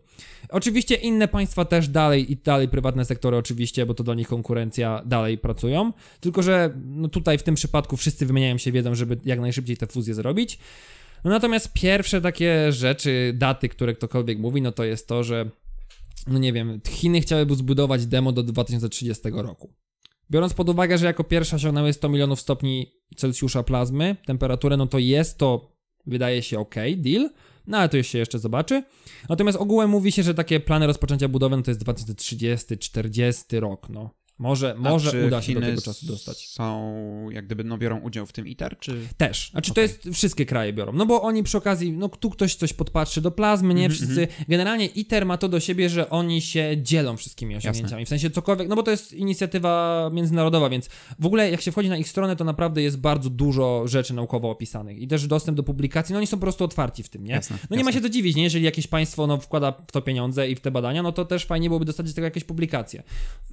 Oczywiście inne państwa też dalej i dalej prywatne sektory oczywiście, bo to dla nich konkurencja dalej pracują, tylko że no tutaj w tym przypadku wszyscy wymieniają się wiedzą, żeby jak najszybciej tę fuzję zrobić. No natomiast pierwsze takie rzeczy, daty, które ktokolwiek mówi, no to jest to, że no nie wiem, Chiny chciałyby zbudować demo do 2030 roku. Biorąc pod uwagę, że jako pierwsza osiągnęły 100 milionów stopni Celsjusza plazmy, temperaturę, no to jest to, wydaje się, ok, deal, no ale to się jeszcze zobaczy. Natomiast ogółem mówi się, że takie plany rozpoczęcia budowy no to jest 2030-40 rok, no. Może, A może uda się Chiny do tego czasu dostać. są, jak gdyby, no biorą udział w tym ITER, czy... Też. Znaczy Okej. to jest, wszystkie kraje biorą. No bo oni przy okazji, no tu ktoś coś podpatrzy do plazmy, nie? Mhm, Wszyscy, generalnie ITER ma to do siebie, że oni się dzielą wszystkimi osiągnięciami. W sensie cokolwiek, no bo to jest inicjatywa międzynarodowa, więc w ogóle jak się wchodzi na ich stronę, to naprawdę jest bardzo dużo rzeczy naukowo opisanych i też dostęp do publikacji, no oni są po prostu otwarci w tym, nie? Jasne, no nie ma jasne. się co dziwić, nie? Jeżeli jakieś państwo no, wkłada w to pieniądze i w te badania, no to też fajnie byłoby dostać z tego jakieś publikacje.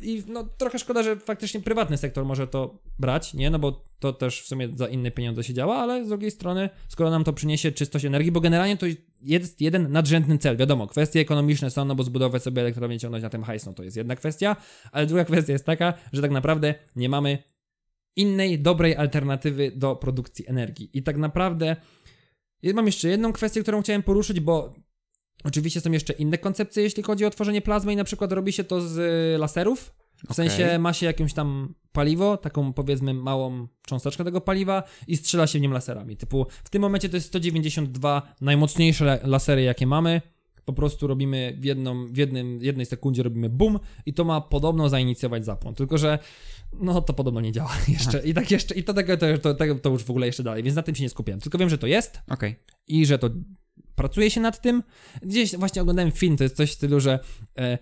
I no trochę szkoda, że faktycznie prywatny sektor może to brać, nie? No bo to też w sumie za inne pieniądze się działa, ale z drugiej strony, skoro nam to przyniesie czystość energii, bo generalnie to jest jeden nadrzędny cel. Wiadomo, kwestie ekonomiczne są, no bo zbudować sobie elektrownię ciągnąć na tym hajs, no to jest jedna kwestia, ale druga kwestia jest taka, że tak naprawdę nie mamy innej, dobrej alternatywy do produkcji energii. I tak naprawdę mam jeszcze jedną kwestię, którą chciałem poruszyć, bo oczywiście są jeszcze inne koncepcje, jeśli chodzi o tworzenie plazmy i na przykład robi się to z laserów. W Okej. sensie ma się jakieś tam paliwo, taką powiedzmy małą cząsteczkę tego paliwa i strzela się w nim laserami. Typu w tym momencie to jest 192 najmocniejsze la- lasery, jakie mamy. Po prostu robimy w, jedną, w jednym, jednej sekundzie robimy bum i to ma podobno zainicjować zapłon. Tylko, że no to podobno nie działa jeszcze. I tak jeszcze, i to, tego, to, to, to, to już w ogóle jeszcze dalej, więc na tym się nie skupiłem. Tylko wiem, że to jest, Okej. i że to pracuje się nad tym. Gdzieś właśnie oglądałem film, to jest coś w stylu, że e,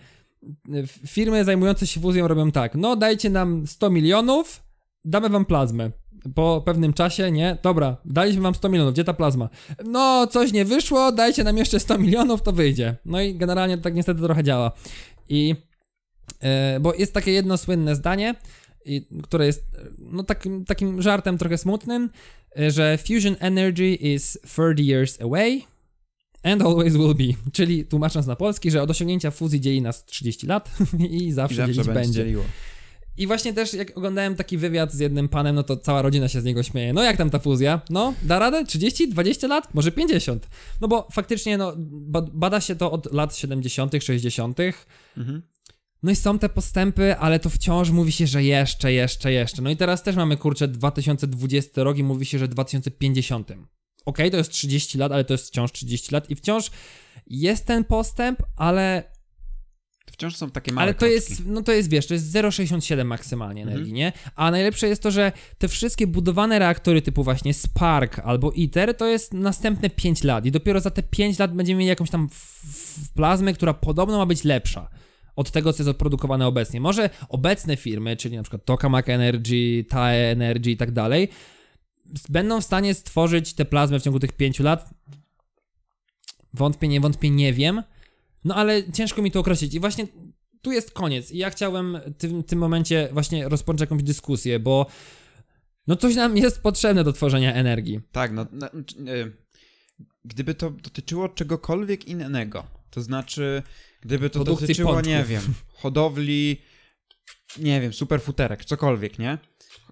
firmy zajmujące się fuzją robią tak, no dajcie nam 100 milionów, damy wam plazmę. Po pewnym czasie, nie? Dobra, daliśmy wam 100 milionów, gdzie ta plazma? No, coś nie wyszło, dajcie nam jeszcze 100 milionów, to wyjdzie. No i generalnie tak niestety trochę działa. I, e, bo jest takie jedno słynne zdanie, i, które jest e, no takim, takim żartem trochę smutnym, e, że fusion energy is 30 years away and always will be. Czyli tłumacząc na polski, że od osiągnięcia fuzji dzieli nas 30 lat i zawsze, I zawsze dzielić będzie dzieliło. I właśnie też jak oglądałem taki wywiad z jednym panem, no to cała rodzina się z niego śmieje. No jak tam ta fuzja? No, da radę? 30, 20 lat? Może 50? No bo faktycznie, no, ba- bada się to od lat 70., 60. Mhm. No i są te postępy, ale to wciąż mówi się, że jeszcze, jeszcze, jeszcze. No i teraz też mamy kurczę 2020 rok i mówi się, że 2050. Okej, to jest 30 lat, ale to jest wciąż 30 lat i wciąż jest ten postęp, ale wciąż są takie małe ale to kroczki. jest, no to jest, wiesz, to jest 0,67 maksymalnie Mhm. energii, nie? A najlepsze jest to, że te wszystkie budowane reaktory typu właśnie Spark albo ITER to jest następne 5 lat i dopiero za te 5 lat będziemy mieli jakąś tam plazmę, która podobno ma być lepsza od tego, co jest odprodukowane obecnie. Może obecne firmy, czyli na przykład Tokamak Energy, TAE Energy i tak dalej, będą w stanie stworzyć tę plazmę w ciągu tych 5 lat. Wątpię, nie wątpię, nie wiem. No ale ciężko mi to określić. I właśnie tu jest koniec. I ja chciałem w tym, tym momencie właśnie rozpocząć jakąś dyskusję, bo no coś nam jest potrzebne do tworzenia energii. Tak, no, no gdyby to dotyczyło czegokolwiek innego, to znaczy, gdyby to Produkcji dotyczyło, pączków. nie wiem, hodowli, nie wiem, superfuterek, cokolwiek, nie?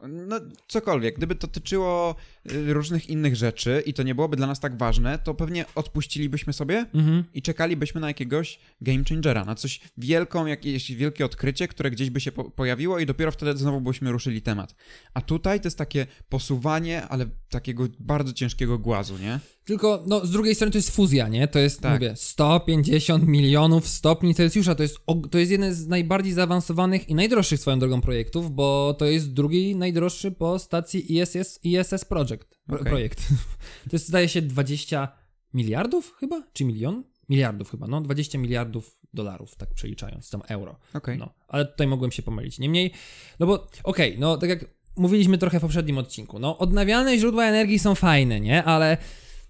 No, cokolwiek. Gdyby to dotyczyło y, różnych innych rzeczy i to nie byłoby dla nas tak ważne, to pewnie odpuścilibyśmy sobie Mhm. i czekalibyśmy na jakiegoś game changera, na coś wielką, jakieś wielkie odkrycie, które gdzieś by się po pojawiło i dopiero wtedy znowu byśmy ruszyli temat. A tutaj to jest takie posuwanie, ale takiego bardzo ciężkiego głazu, nie? Tylko, no, z drugiej strony to jest fuzja, nie? To jest, Tak. mówię, 150 milionów stopni Celsjusza. To jest, to jest jeden z najbardziej zaawansowanych i najdroższych swoją drogą projektów, bo to jest drugi najdroższy po stacji ISS, ISS Project. Pro, Okej. Projekt. To jest, zdaje się, 20 miliardów chyba? Czy milion? Miliardów chyba, no. 20 miliardów dolarów, tak przeliczając, tam euro. Okej. No, ale tutaj mogłem się pomylić. Niemniej, no bo okej, no tak jak mówiliśmy trochę w poprzednim odcinku, no odnawialne źródła energii są fajne, nie? Ale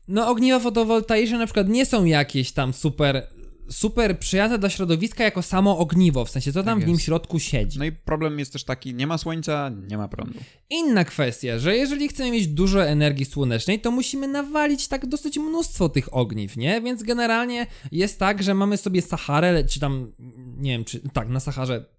no ogniwa fotowoltaiczne na przykład nie są jakieś tam super super przyjazne dla środowiska jako samo ogniwo, w sensie co tam Tak w nim środku siedzi. No i problem jest też taki, nie ma słońca, nie ma prądu. Inna kwestia, że jeżeli chcemy mieć dużo energii słonecznej, to musimy nawalić tak dosyć mnóstwo tych ogniw, nie? Więc generalnie jest tak, że mamy sobie Saharę, czy tam, nie wiem, czy tak, na Saharze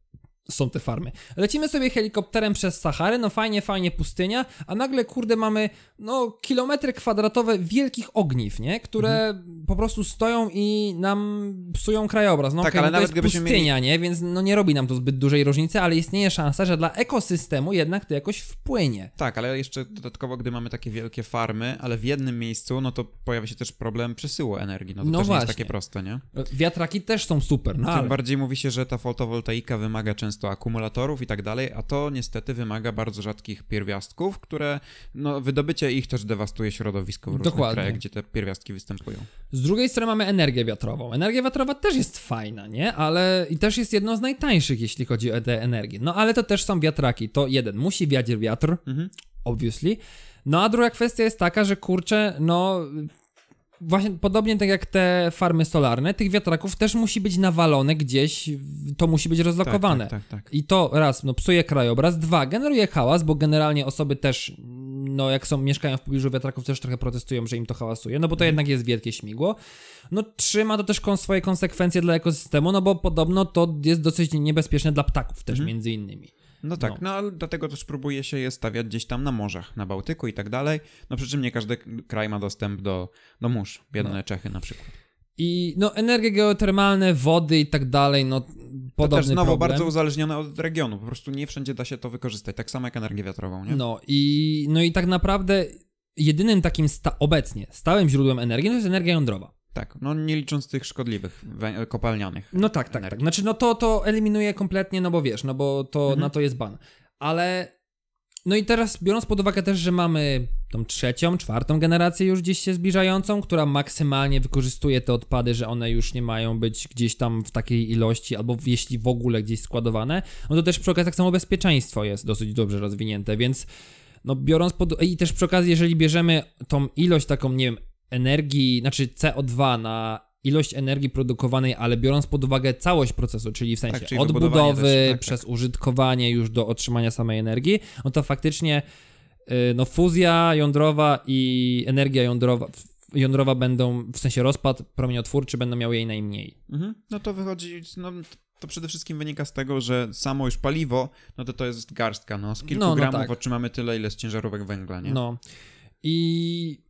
są te farmy. Lecimy sobie helikopterem przez Saharę, no fajnie, fajnie pustynia, a nagle kurde mamy no kilometry kwadratowe wielkich ogniw, nie? Które po prostu stoją i nam psują krajobraz. No Tak, okej, ale no to nawet jest pustynia, nie? Więc no nie robi nam to zbyt dużej różnicy, ale istnieje szansa, że dla ekosystemu jednak to jakoś wpłynie. Tak, ale jeszcze dodatkowo, gdy mamy takie wielkie farmy, ale w jednym miejscu, no to pojawia się też problem przesyłu energii. No to No też nie właśnie. jest takie proste, nie? Wiatraki też są super, no Tym ale... bardziej mówi się, że ta fotowoltaika wymaga często często akumulatorów i tak dalej, a to niestety wymaga bardzo rzadkich pierwiastków, które, no, wydobycie ich też dewastuje środowisko w różnych Dokładnie. krajach, gdzie te pierwiastki występują. Z drugiej strony mamy energię wiatrową. Energia wiatrowa też jest fajna, nie? Ale i też jest jedną z najtańszych, jeśli chodzi o tę energię. No ale to też są wiatraki. To jeden, musi wiać wiatr, Mhm. obviously. No a druga kwestia jest taka, że kurczę, no właśnie podobnie tak jak te farmy solarne, tych wiatraków też musi być nawalone gdzieś, to musi być rozlokowane. Tak, tak, tak. I to raz, no psuje krajobraz, dwa, generuje hałas, bo generalnie osoby też, no jak są, mieszkają w pobliżu wiatraków, też trochę protestują, że im to hałasuje, no bo to jednak jest wielkie śmigło. No trzy, ma to też swoje konsekwencje dla ekosystemu, no bo podobno to jest dosyć niebezpieczne dla ptaków też między innymi. No tak, No. no. ale dlatego też próbuje się je stawiać gdzieś tam na morzach, na Bałtyku i tak dalej. No przy czym nie każdy kraj ma dostęp do, do mórz. Biedne No. Czechy na przykład. I no energie geotermalne, wody i tak dalej, no To podobny też znowu problem. bardzo uzależnione od regionu. Po prostu nie wszędzie da się to wykorzystać. Tak samo jak energię wiatrową, nie? No i, no i tak naprawdę jedynym takim sta- obecnie stałym źródłem energii no to jest energia jądrowa. Tak, no nie licząc tych szkodliwych, kopalnianych. No tak, tak, tak. energii. Znaczy, no to, to eliminuje kompletnie, no bo wiesz, no bo to Mhm. na to jest ban. Ale. No i teraz, biorąc pod uwagę też, że mamy tą trzecią, czwartą generację już gdzieś się zbliżającą, która maksymalnie wykorzystuje te odpady, że one już nie mają być gdzieś tam w takiej ilości, albo jeśli w ogóle gdzieś składowane, no to też przy okazji tak samo bezpieczeństwo jest dosyć dobrze rozwinięte, więc no biorąc pod... I też przy okazji, jeżeli bierzemy tą ilość taką, nie wiem, energii, znaczy CO2 na ilość energii produkowanej, ale biorąc pod uwagę całość procesu, czyli w sensie Tak, czyli od wybudowanie budowy też, tak, przez użytkowanie już do otrzymania samej energii, no to faktycznie y, no fuzja jądrowa i energia jądrowa, jądrowa będą, w sensie rozpad promieniotwórczy będą miały jej najmniej. Mhm. No to wychodzi, no to przede wszystkim wynika z tego, że samo już paliwo, no to to jest garstka, no z kilku No, no gramów tak. otrzymamy tyle, ile z ciężarówek węgla, nie? No. I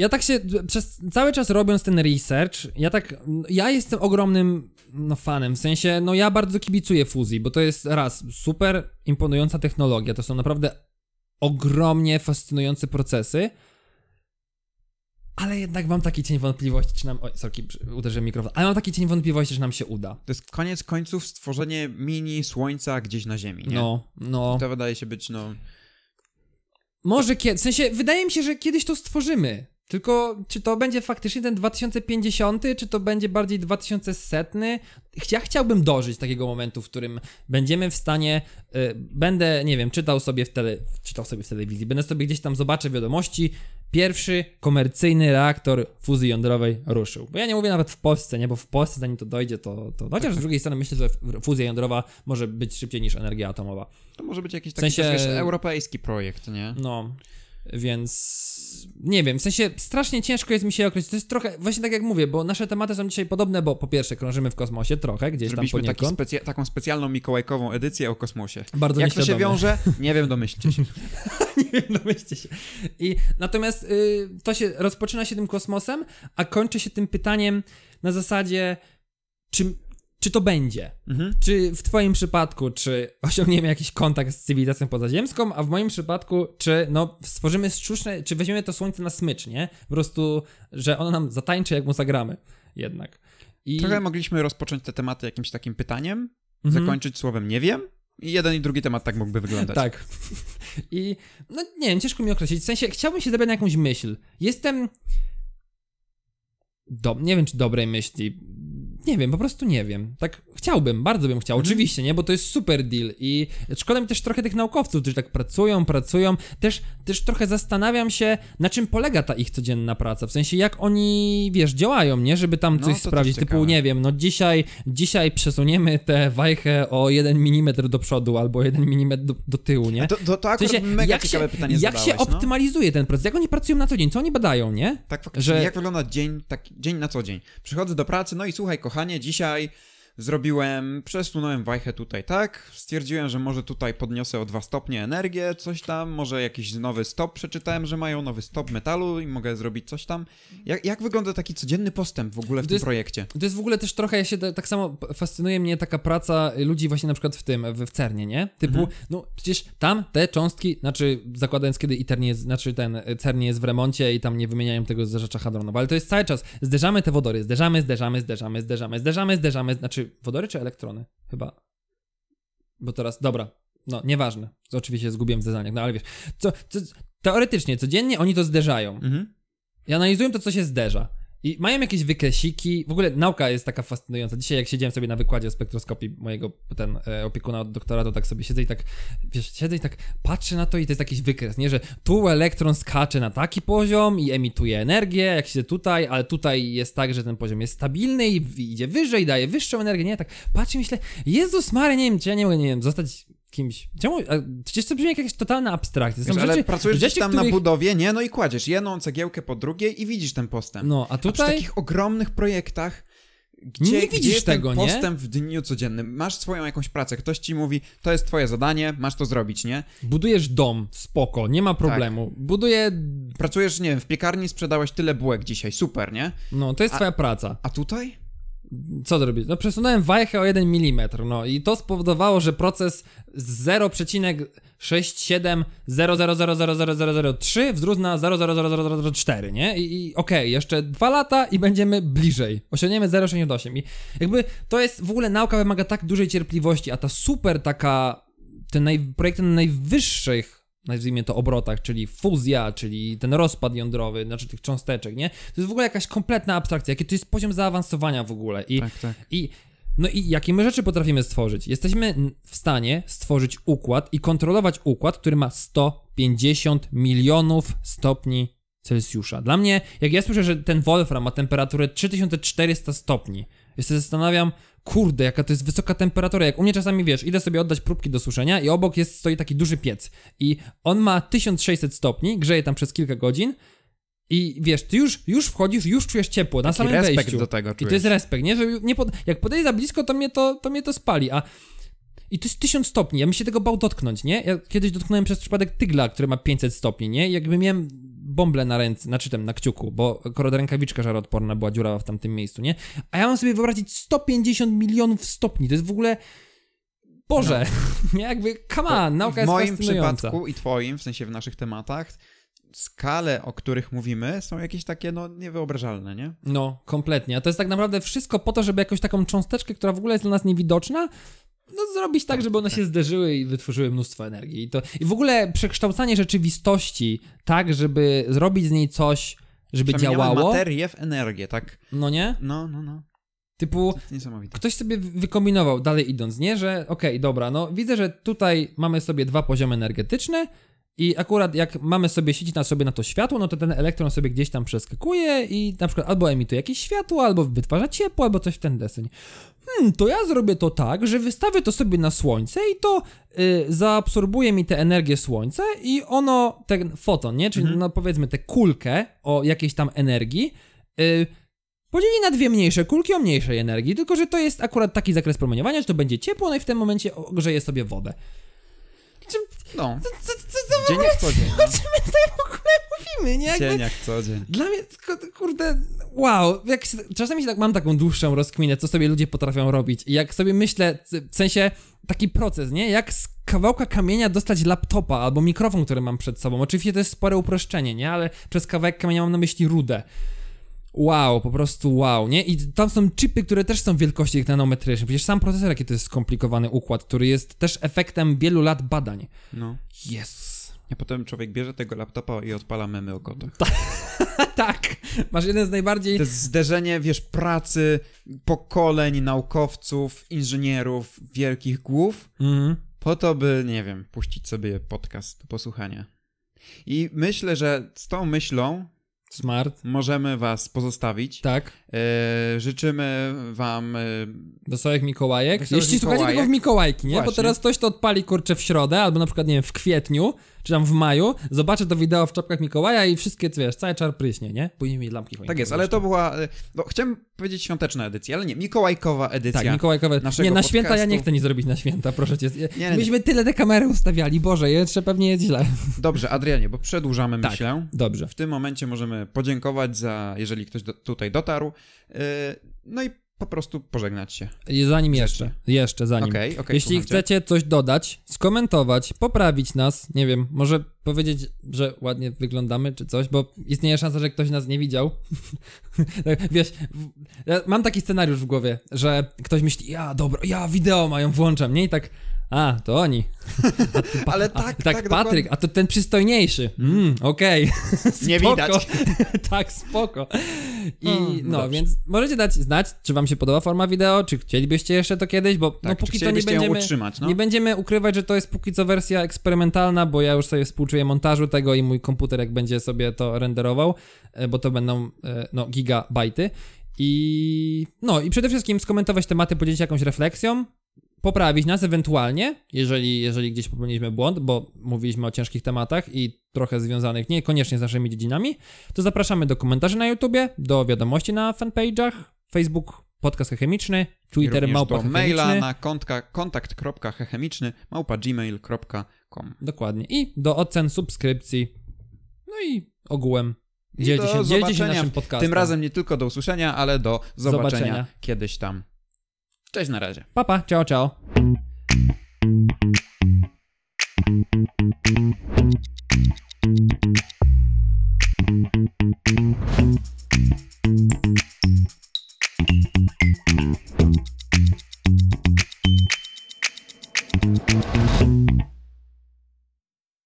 ja tak się przez cały czas robiąc ten research, ja tak ja jestem ogromnym no, fanem, w sensie no ja bardzo kibicuję fuzji, bo to jest raz super imponująca technologia, to są naprawdę ogromnie fascynujące procesy. Ale jednak mam taki cień wątpliwości, czy nam. Oj, sorki, uderzyłem mikrofon. Ale mam taki cień wątpliwości, że nam się uda. To jest koniec końców stworzenie mini słońca gdzieś na Ziemi, nie? No, no. To wydaje się być, no... Może kiedy. W sensie, wydaje mi się, że kiedyś to stworzymy. Tylko, czy to będzie faktycznie ten 2050, czy to będzie bardziej 2100? Ja chciałbym dożyć takiego momentu, w którym będziemy w stanie. Y, będę, nie wiem, czytał sobie w tele, czytał sobie w telewizji, będę sobie gdzieś tam zobaczę wiadomości. Pierwszy komercyjny reaktor fuzji jądrowej ruszył. Bo ja nie mówię nawet w Polsce, nie? Bo w Polsce, zanim to dojdzie, to. to chociaż z drugiej strony myślę, że fuzja jądrowa może być szybciej niż energia atomowa. To może być jakiś taki sensie- też, wiesz, europejski projekt, nie? No, więc nie wiem, w sensie strasznie ciężko jest mi się określić. To jest trochę, właśnie tak jak mówię, bo nasze tematy są dzisiaj podobne, bo po pierwsze krążymy w kosmosie trochę, gdzieś Zrobiliśmy tam poniekąd. specja- taką specjalną mikołajkową edycję o kosmosie. Bardzo Jak to się wiąże? Nie wiem, domyślcie się. nie wiem, domyślcie się. I natomiast y, to się rozpoczyna się tym kosmosem, a kończy się tym pytaniem na zasadzie, czy, czy to będzie? Mhm. Czy w twoim przypadku, czy osiągniemy jakiś kontakt z cywilizacją pozaziemską, a w moim przypadku, czy no stworzymy sztuczne, czy weźmiemy to słońce na smycz, nie? Po prostu, że ono nam zatańczy, jak mu zagramy jednak. I... Trochę mogliśmy rozpocząć te tematy jakimś takim pytaniem, Mhm. zakończyć słowem nie wiem i jeden i drugi temat tak mógłby wyglądać. Tak. I no nie wiem, ciężko mi określić. W sensie chciałbym się zebrać na jakąś myśl. Jestem. Do... Nie wiem, czy dobrej myśli. Nie wiem, po prostu nie wiem. Tak chciałbym, bardzo bym chciał, oczywiście, nie? Bo to jest super deal i szkoda mi też trochę tych naukowców, którzy tak pracują, pracują. Też, też trochę zastanawiam się, na czym polega ta ich codzienna praca. W sensie, jak oni, wiesz, działają, nie? Żeby tam No, coś też sprawdzić. Typu, ciekawe. nie wiem, no dzisiaj, dzisiaj przesuniemy tę wajchę o 1 mm do przodu albo 1 mm do, do tyłu, nie? A To, to, to W akurat sensie, mega jak ciekawe się, pytanie Jak zadałeś, się no. optymalizuje ten proces? Jak oni pracują na co dzień? Co oni badają, nie? Tak, faktycznie. że- Jak wygląda dzień, tak, dzień na co dzień? Przychodzę do pracy, no i słuchaj, kochanie, dzisiaj zrobiłem, przesunąłem wajchę tutaj, tak? Stwierdziłem, że może tutaj podniosę o 2 stopnie energię, coś tam, może jakiś nowy stop przeczytałem, że mają nowy stop metalu i mogę zrobić coś tam. Jak, jak wygląda taki codzienny postęp w ogóle w To tym jest- projekcie? To jest w ogóle też trochę, ja się tak samo fascynuje mnie taka praca ludzi właśnie na przykład w tym, w, w CERNie, nie? Typu, Mhm. no przecież tam te cząstki, znaczy zakładając kiedy ITER nie jest, znaczy ten CERN nie jest w remoncie i tam nie wymieniają tego zderzacza hadronu, ale to jest cały czas, zderzamy te wodory, zderzamy, zderzamy, zderzamy, zderzamy, zderzamy, zderzamy, znaczy czy wodory, czy elektrony? Chyba. Bo teraz, dobra, no, nieważne. Oczywiście zgubiłem w zdaniach, no ale wiesz, co, co, teoretycznie, codziennie oni to zderzają. Mhm. I analizują to, co się zderza. I mają jakieś wykresiki. W ogóle nauka jest taka fascynująca. Dzisiaj, jak siedziałem sobie na wykładzie o spektroskopii mojego ten e, opiekuna od doktoratu, tak sobie siedzę i tak, wiesz, siedzę i tak patrzę na to i to jest jakiś wykres, nie? Że tu elektron skacze na taki poziom i emituje energię, jak się tutaj, ale tutaj jest tak, że ten poziom jest stabilny i idzie wyżej, daje wyższą energię, nie? Tak patrzę i myślę, Jezus Mary, nie wiem, czy ja nie mogę, nie wiem, zostać kimś. Czemu? Przecież to brzmi jak jakaś totalna abstrakcja. Wiesz, ale rzeczy, pracujesz rzeczy, tam na których- budowie, nie? No i kładziesz jedną cegiełkę po drugiej i widzisz ten postęp. No, a A przy tutaj... takich ogromnych projektach, gdzie, Nie gdzie widzisz jest tego, ten nie? postęp w dniu codziennym, masz swoją jakąś pracę, ktoś ci mówi, to jest twoje zadanie, masz to zrobić, nie? Budujesz dom, spoko, nie ma problemu. Tak. Buduję, Pracujesz, nie wiem, w piekarni sprzedałeś tyle bułek dzisiaj, super, nie? no to jest A- twoja praca. A tutaj? Co zrobić? No przesunąłem wajchę o 1 mm, no i to spowodowało, że proces z 0,6700000003 wzrósł na 0,00004, nie? I, i okej, jeszcze dwa lata i będziemy bliżej. Osiągniemy 0,68 i jakby to jest, w ogóle nauka wymaga tak dużej cierpliwości, a ta super taka, te naj, projekty na najwyższych nazwijmy to obrotach, czyli fuzja, czyli ten rozpad jądrowy, znaczy tych cząsteczek, nie? To jest w ogóle jakaś kompletna abstrakcja, jaki to jest poziom zaawansowania w ogóle i Tak, tak. i no i jakie my rzeczy potrafimy stworzyć? Jesteśmy w stanie stworzyć układ i kontrolować układ, który ma 150 milionów stopni Celsjusza. Dla mnie, jak ja słyszę, że ten Wolfram ma temperaturę 3400 stopni, ja się zastanawiam, kurde, jaka to jest wysoka temperatura. Jak u mnie czasami, wiesz, idę sobie oddać próbki do suszenia i obok jest, stoi taki duży piec i on ma 1600 stopni, grzeje tam przez kilka godzin i wiesz, ty już, już wchodzisz, już czujesz ciepło na samym respekt wejściu. do tego I to czujesz. jest respekt, nie? Że nie pod... Jak podejdę za blisko, to mnie to, to mnie to spali, a i to jest 1000 stopni, ja bym się tego bał dotknąć, nie? Ja kiedyś dotknąłem przez przypadek tygla, który ma 500 stopni, nie? I Jakby miałem bąble na ręce, znaczy tam na kciuku, bo akurat rękawiczka żaroodporna była dziurawa w tamtym miejscu, nie? A ja mam sobie wyobrazić 150 milionów stopni, to jest w ogóle... Boże, nie? Jakby, come on, nauka w jest moim fascynująca. przypadku i twoim, w sensie w naszych tematach, skale, o których mówimy, są jakieś takie, no, niewyobrażalne, nie? No, kompletnie. A to jest tak naprawdę wszystko po to, żeby jakąś taką cząsteczkę, która w ogóle jest dla nas niewidoczna, no zrobić tak, żeby one się zderzyły i wytworzyły mnóstwo energii. I, to, I w ogóle przekształcanie rzeczywistości tak, żeby zrobić z niej coś, żeby działało. materię w energię, tak? No nie? No, no, no. Typu ktoś sobie wy- wykombinował, dalej idąc, nie? Że okej, dobra, no widzę, że tutaj mamy sobie dwa poziomy energetyczne i akurat jak mamy sobie siecić na sobie na to światło, no to ten elektron sobie gdzieś tam przeskakuje i na przykład albo emituje jakieś światło, albo wytwarza ciepło, albo coś w ten deseń. Hmm, to ja zrobię to tak, że wystawię to sobie na słońce i to y, zaabsorbuje mi tę energię słońca i ono, ten foton, nie? Czyli no powiedzmy tę kulkę o jakiejś tam energii, y, podzieli na dwie mniejsze kulki o mniejszej energii, tylko że to jest akurat taki zakres promieniowania, że to będzie ciepło, no i w tym momencie ogrzeje sobie wodę. No, Co, co, co, dzień jak co dzień. o czym my tutaj w ogóle mówimy, nie? Jakby, Dzień jak co dzień. dla mnie, kurde, wow, jak czasami się tak, mam taką dłuższą rozkminę, co sobie ludzie potrafią robić i jak sobie myślę, w sensie taki proces, nie? Jak z kawałka kamienia dostać laptopa albo mikrofon, który mam przed sobą. Oczywiście to jest spore uproszczenie, nie? Ale przez kawałek kamienia mam na myśli rudę. Wow, po prostu wow, nie? I tam są chipy, które też są wielkości tych nanometrycznych. Przecież sam procesor, jaki to jest skomplikowany układ, który jest też efektem wielu lat badań. No. Yes. A potem człowiek bierze tego laptopa i odpala memy o kotach. tak, masz jeden z najbardziej... To jest zderzenie, wiesz, pracy, pokoleń naukowców, inżynierów, wielkich głów, Mhm. po to, by, nie wiem, puścić sobie podcast do posłuchania. I myślę, że z tą myślą Smart. możemy was pozostawić. Tak. E, życzymy wam... E, Wesołych Mikołajek. Wesołych Jeśli słuchacie Mikołajek. tego w Mikołajki, nie? Bo Właśnie. teraz ktoś to odpali, kurczę, w środę, albo na przykład, nie wiem, w kwietniu, czy tam w maju, zobaczy to wideo w czapkach Mikołaja i wszystkie, wiesz, cały czar pryśnie, nie? Później mi lampki choinkowe tak jest, ale to była... E, no, chciałem powiedzieć świąteczna edycja, ale nie, mikołajkowa edycja. Tak, Mikołajkowe. naszego Nie, na święta ja podcastu. nie chcę nic zrobić na święta, proszę cię. nie, nie. Myśmy tyle te kamery ustawiali, Boże, jeszcze pewnie jest źle. Dobrze, Adrianie, bo przedłużamy, Tak. myślę. Dobrze. W tym momencie możemy podziękować za, jeżeli ktoś do, tutaj dotarł. Yy, No i po prostu pożegnać się. Zanim jeszcze, jeszcze zanim. Okej, okej, Jeśli słucham cię. chcecie coś dodać, skomentować, poprawić nas, nie wiem, może powiedzieć, że ładnie wyglądamy czy coś, bo istnieje szansa, że ktoś nas nie widział. Tak, Wiesz, ja mam taki scenariusz w głowie, że ktoś myśli, ja dobra, ja wideo mają, włączam, nie? I tak, a, to oni. Ale A, tak, i tak, tak, Patryk, a to ten przystojniejszy. Mm, okej. Nie Spoko. widać. tak, spoko. I no, dobrze. więc możecie dać znać, czy wam się podoba forma wideo, czy chcielibyście jeszcze to kiedyś, bo no Tak, póki czy co nie będziemy, utrzymać, no? nie będziemy ukrywać, że to jest póki co wersja eksperymentalna, bo ja już sobie współczuję montażu tego i mój komputer jak będzie sobie to renderował, e, bo to będą e, no gigabajty. I no i przede wszystkim skomentować tematy, podzielić się jakąś refleksją, poprawić nas ewentualnie, jeżeli, jeżeli gdzieś popełniliśmy błąd, bo mówiliśmy o ciężkich tematach i trochę związanych niekoniecznie z naszymi dziedzinami, to zapraszamy do komentarzy na YouTubie, do wiadomości na fanpage'ach, Facebook, podcast chemiczny, Twitter, małpa do maila na kontka, kontakt.chemiczny małpa gmail.com. Dokładnie. I do ocen, subskrypcji, no i ogółem dzielcie się, dzielcie się naszym podcastem. Tym razem nie tylko do usłyszenia, ale do zobaczenia, Zobaczenia. kiedyś tam. Cześć na razie. Papa, pa, ciao, ciao.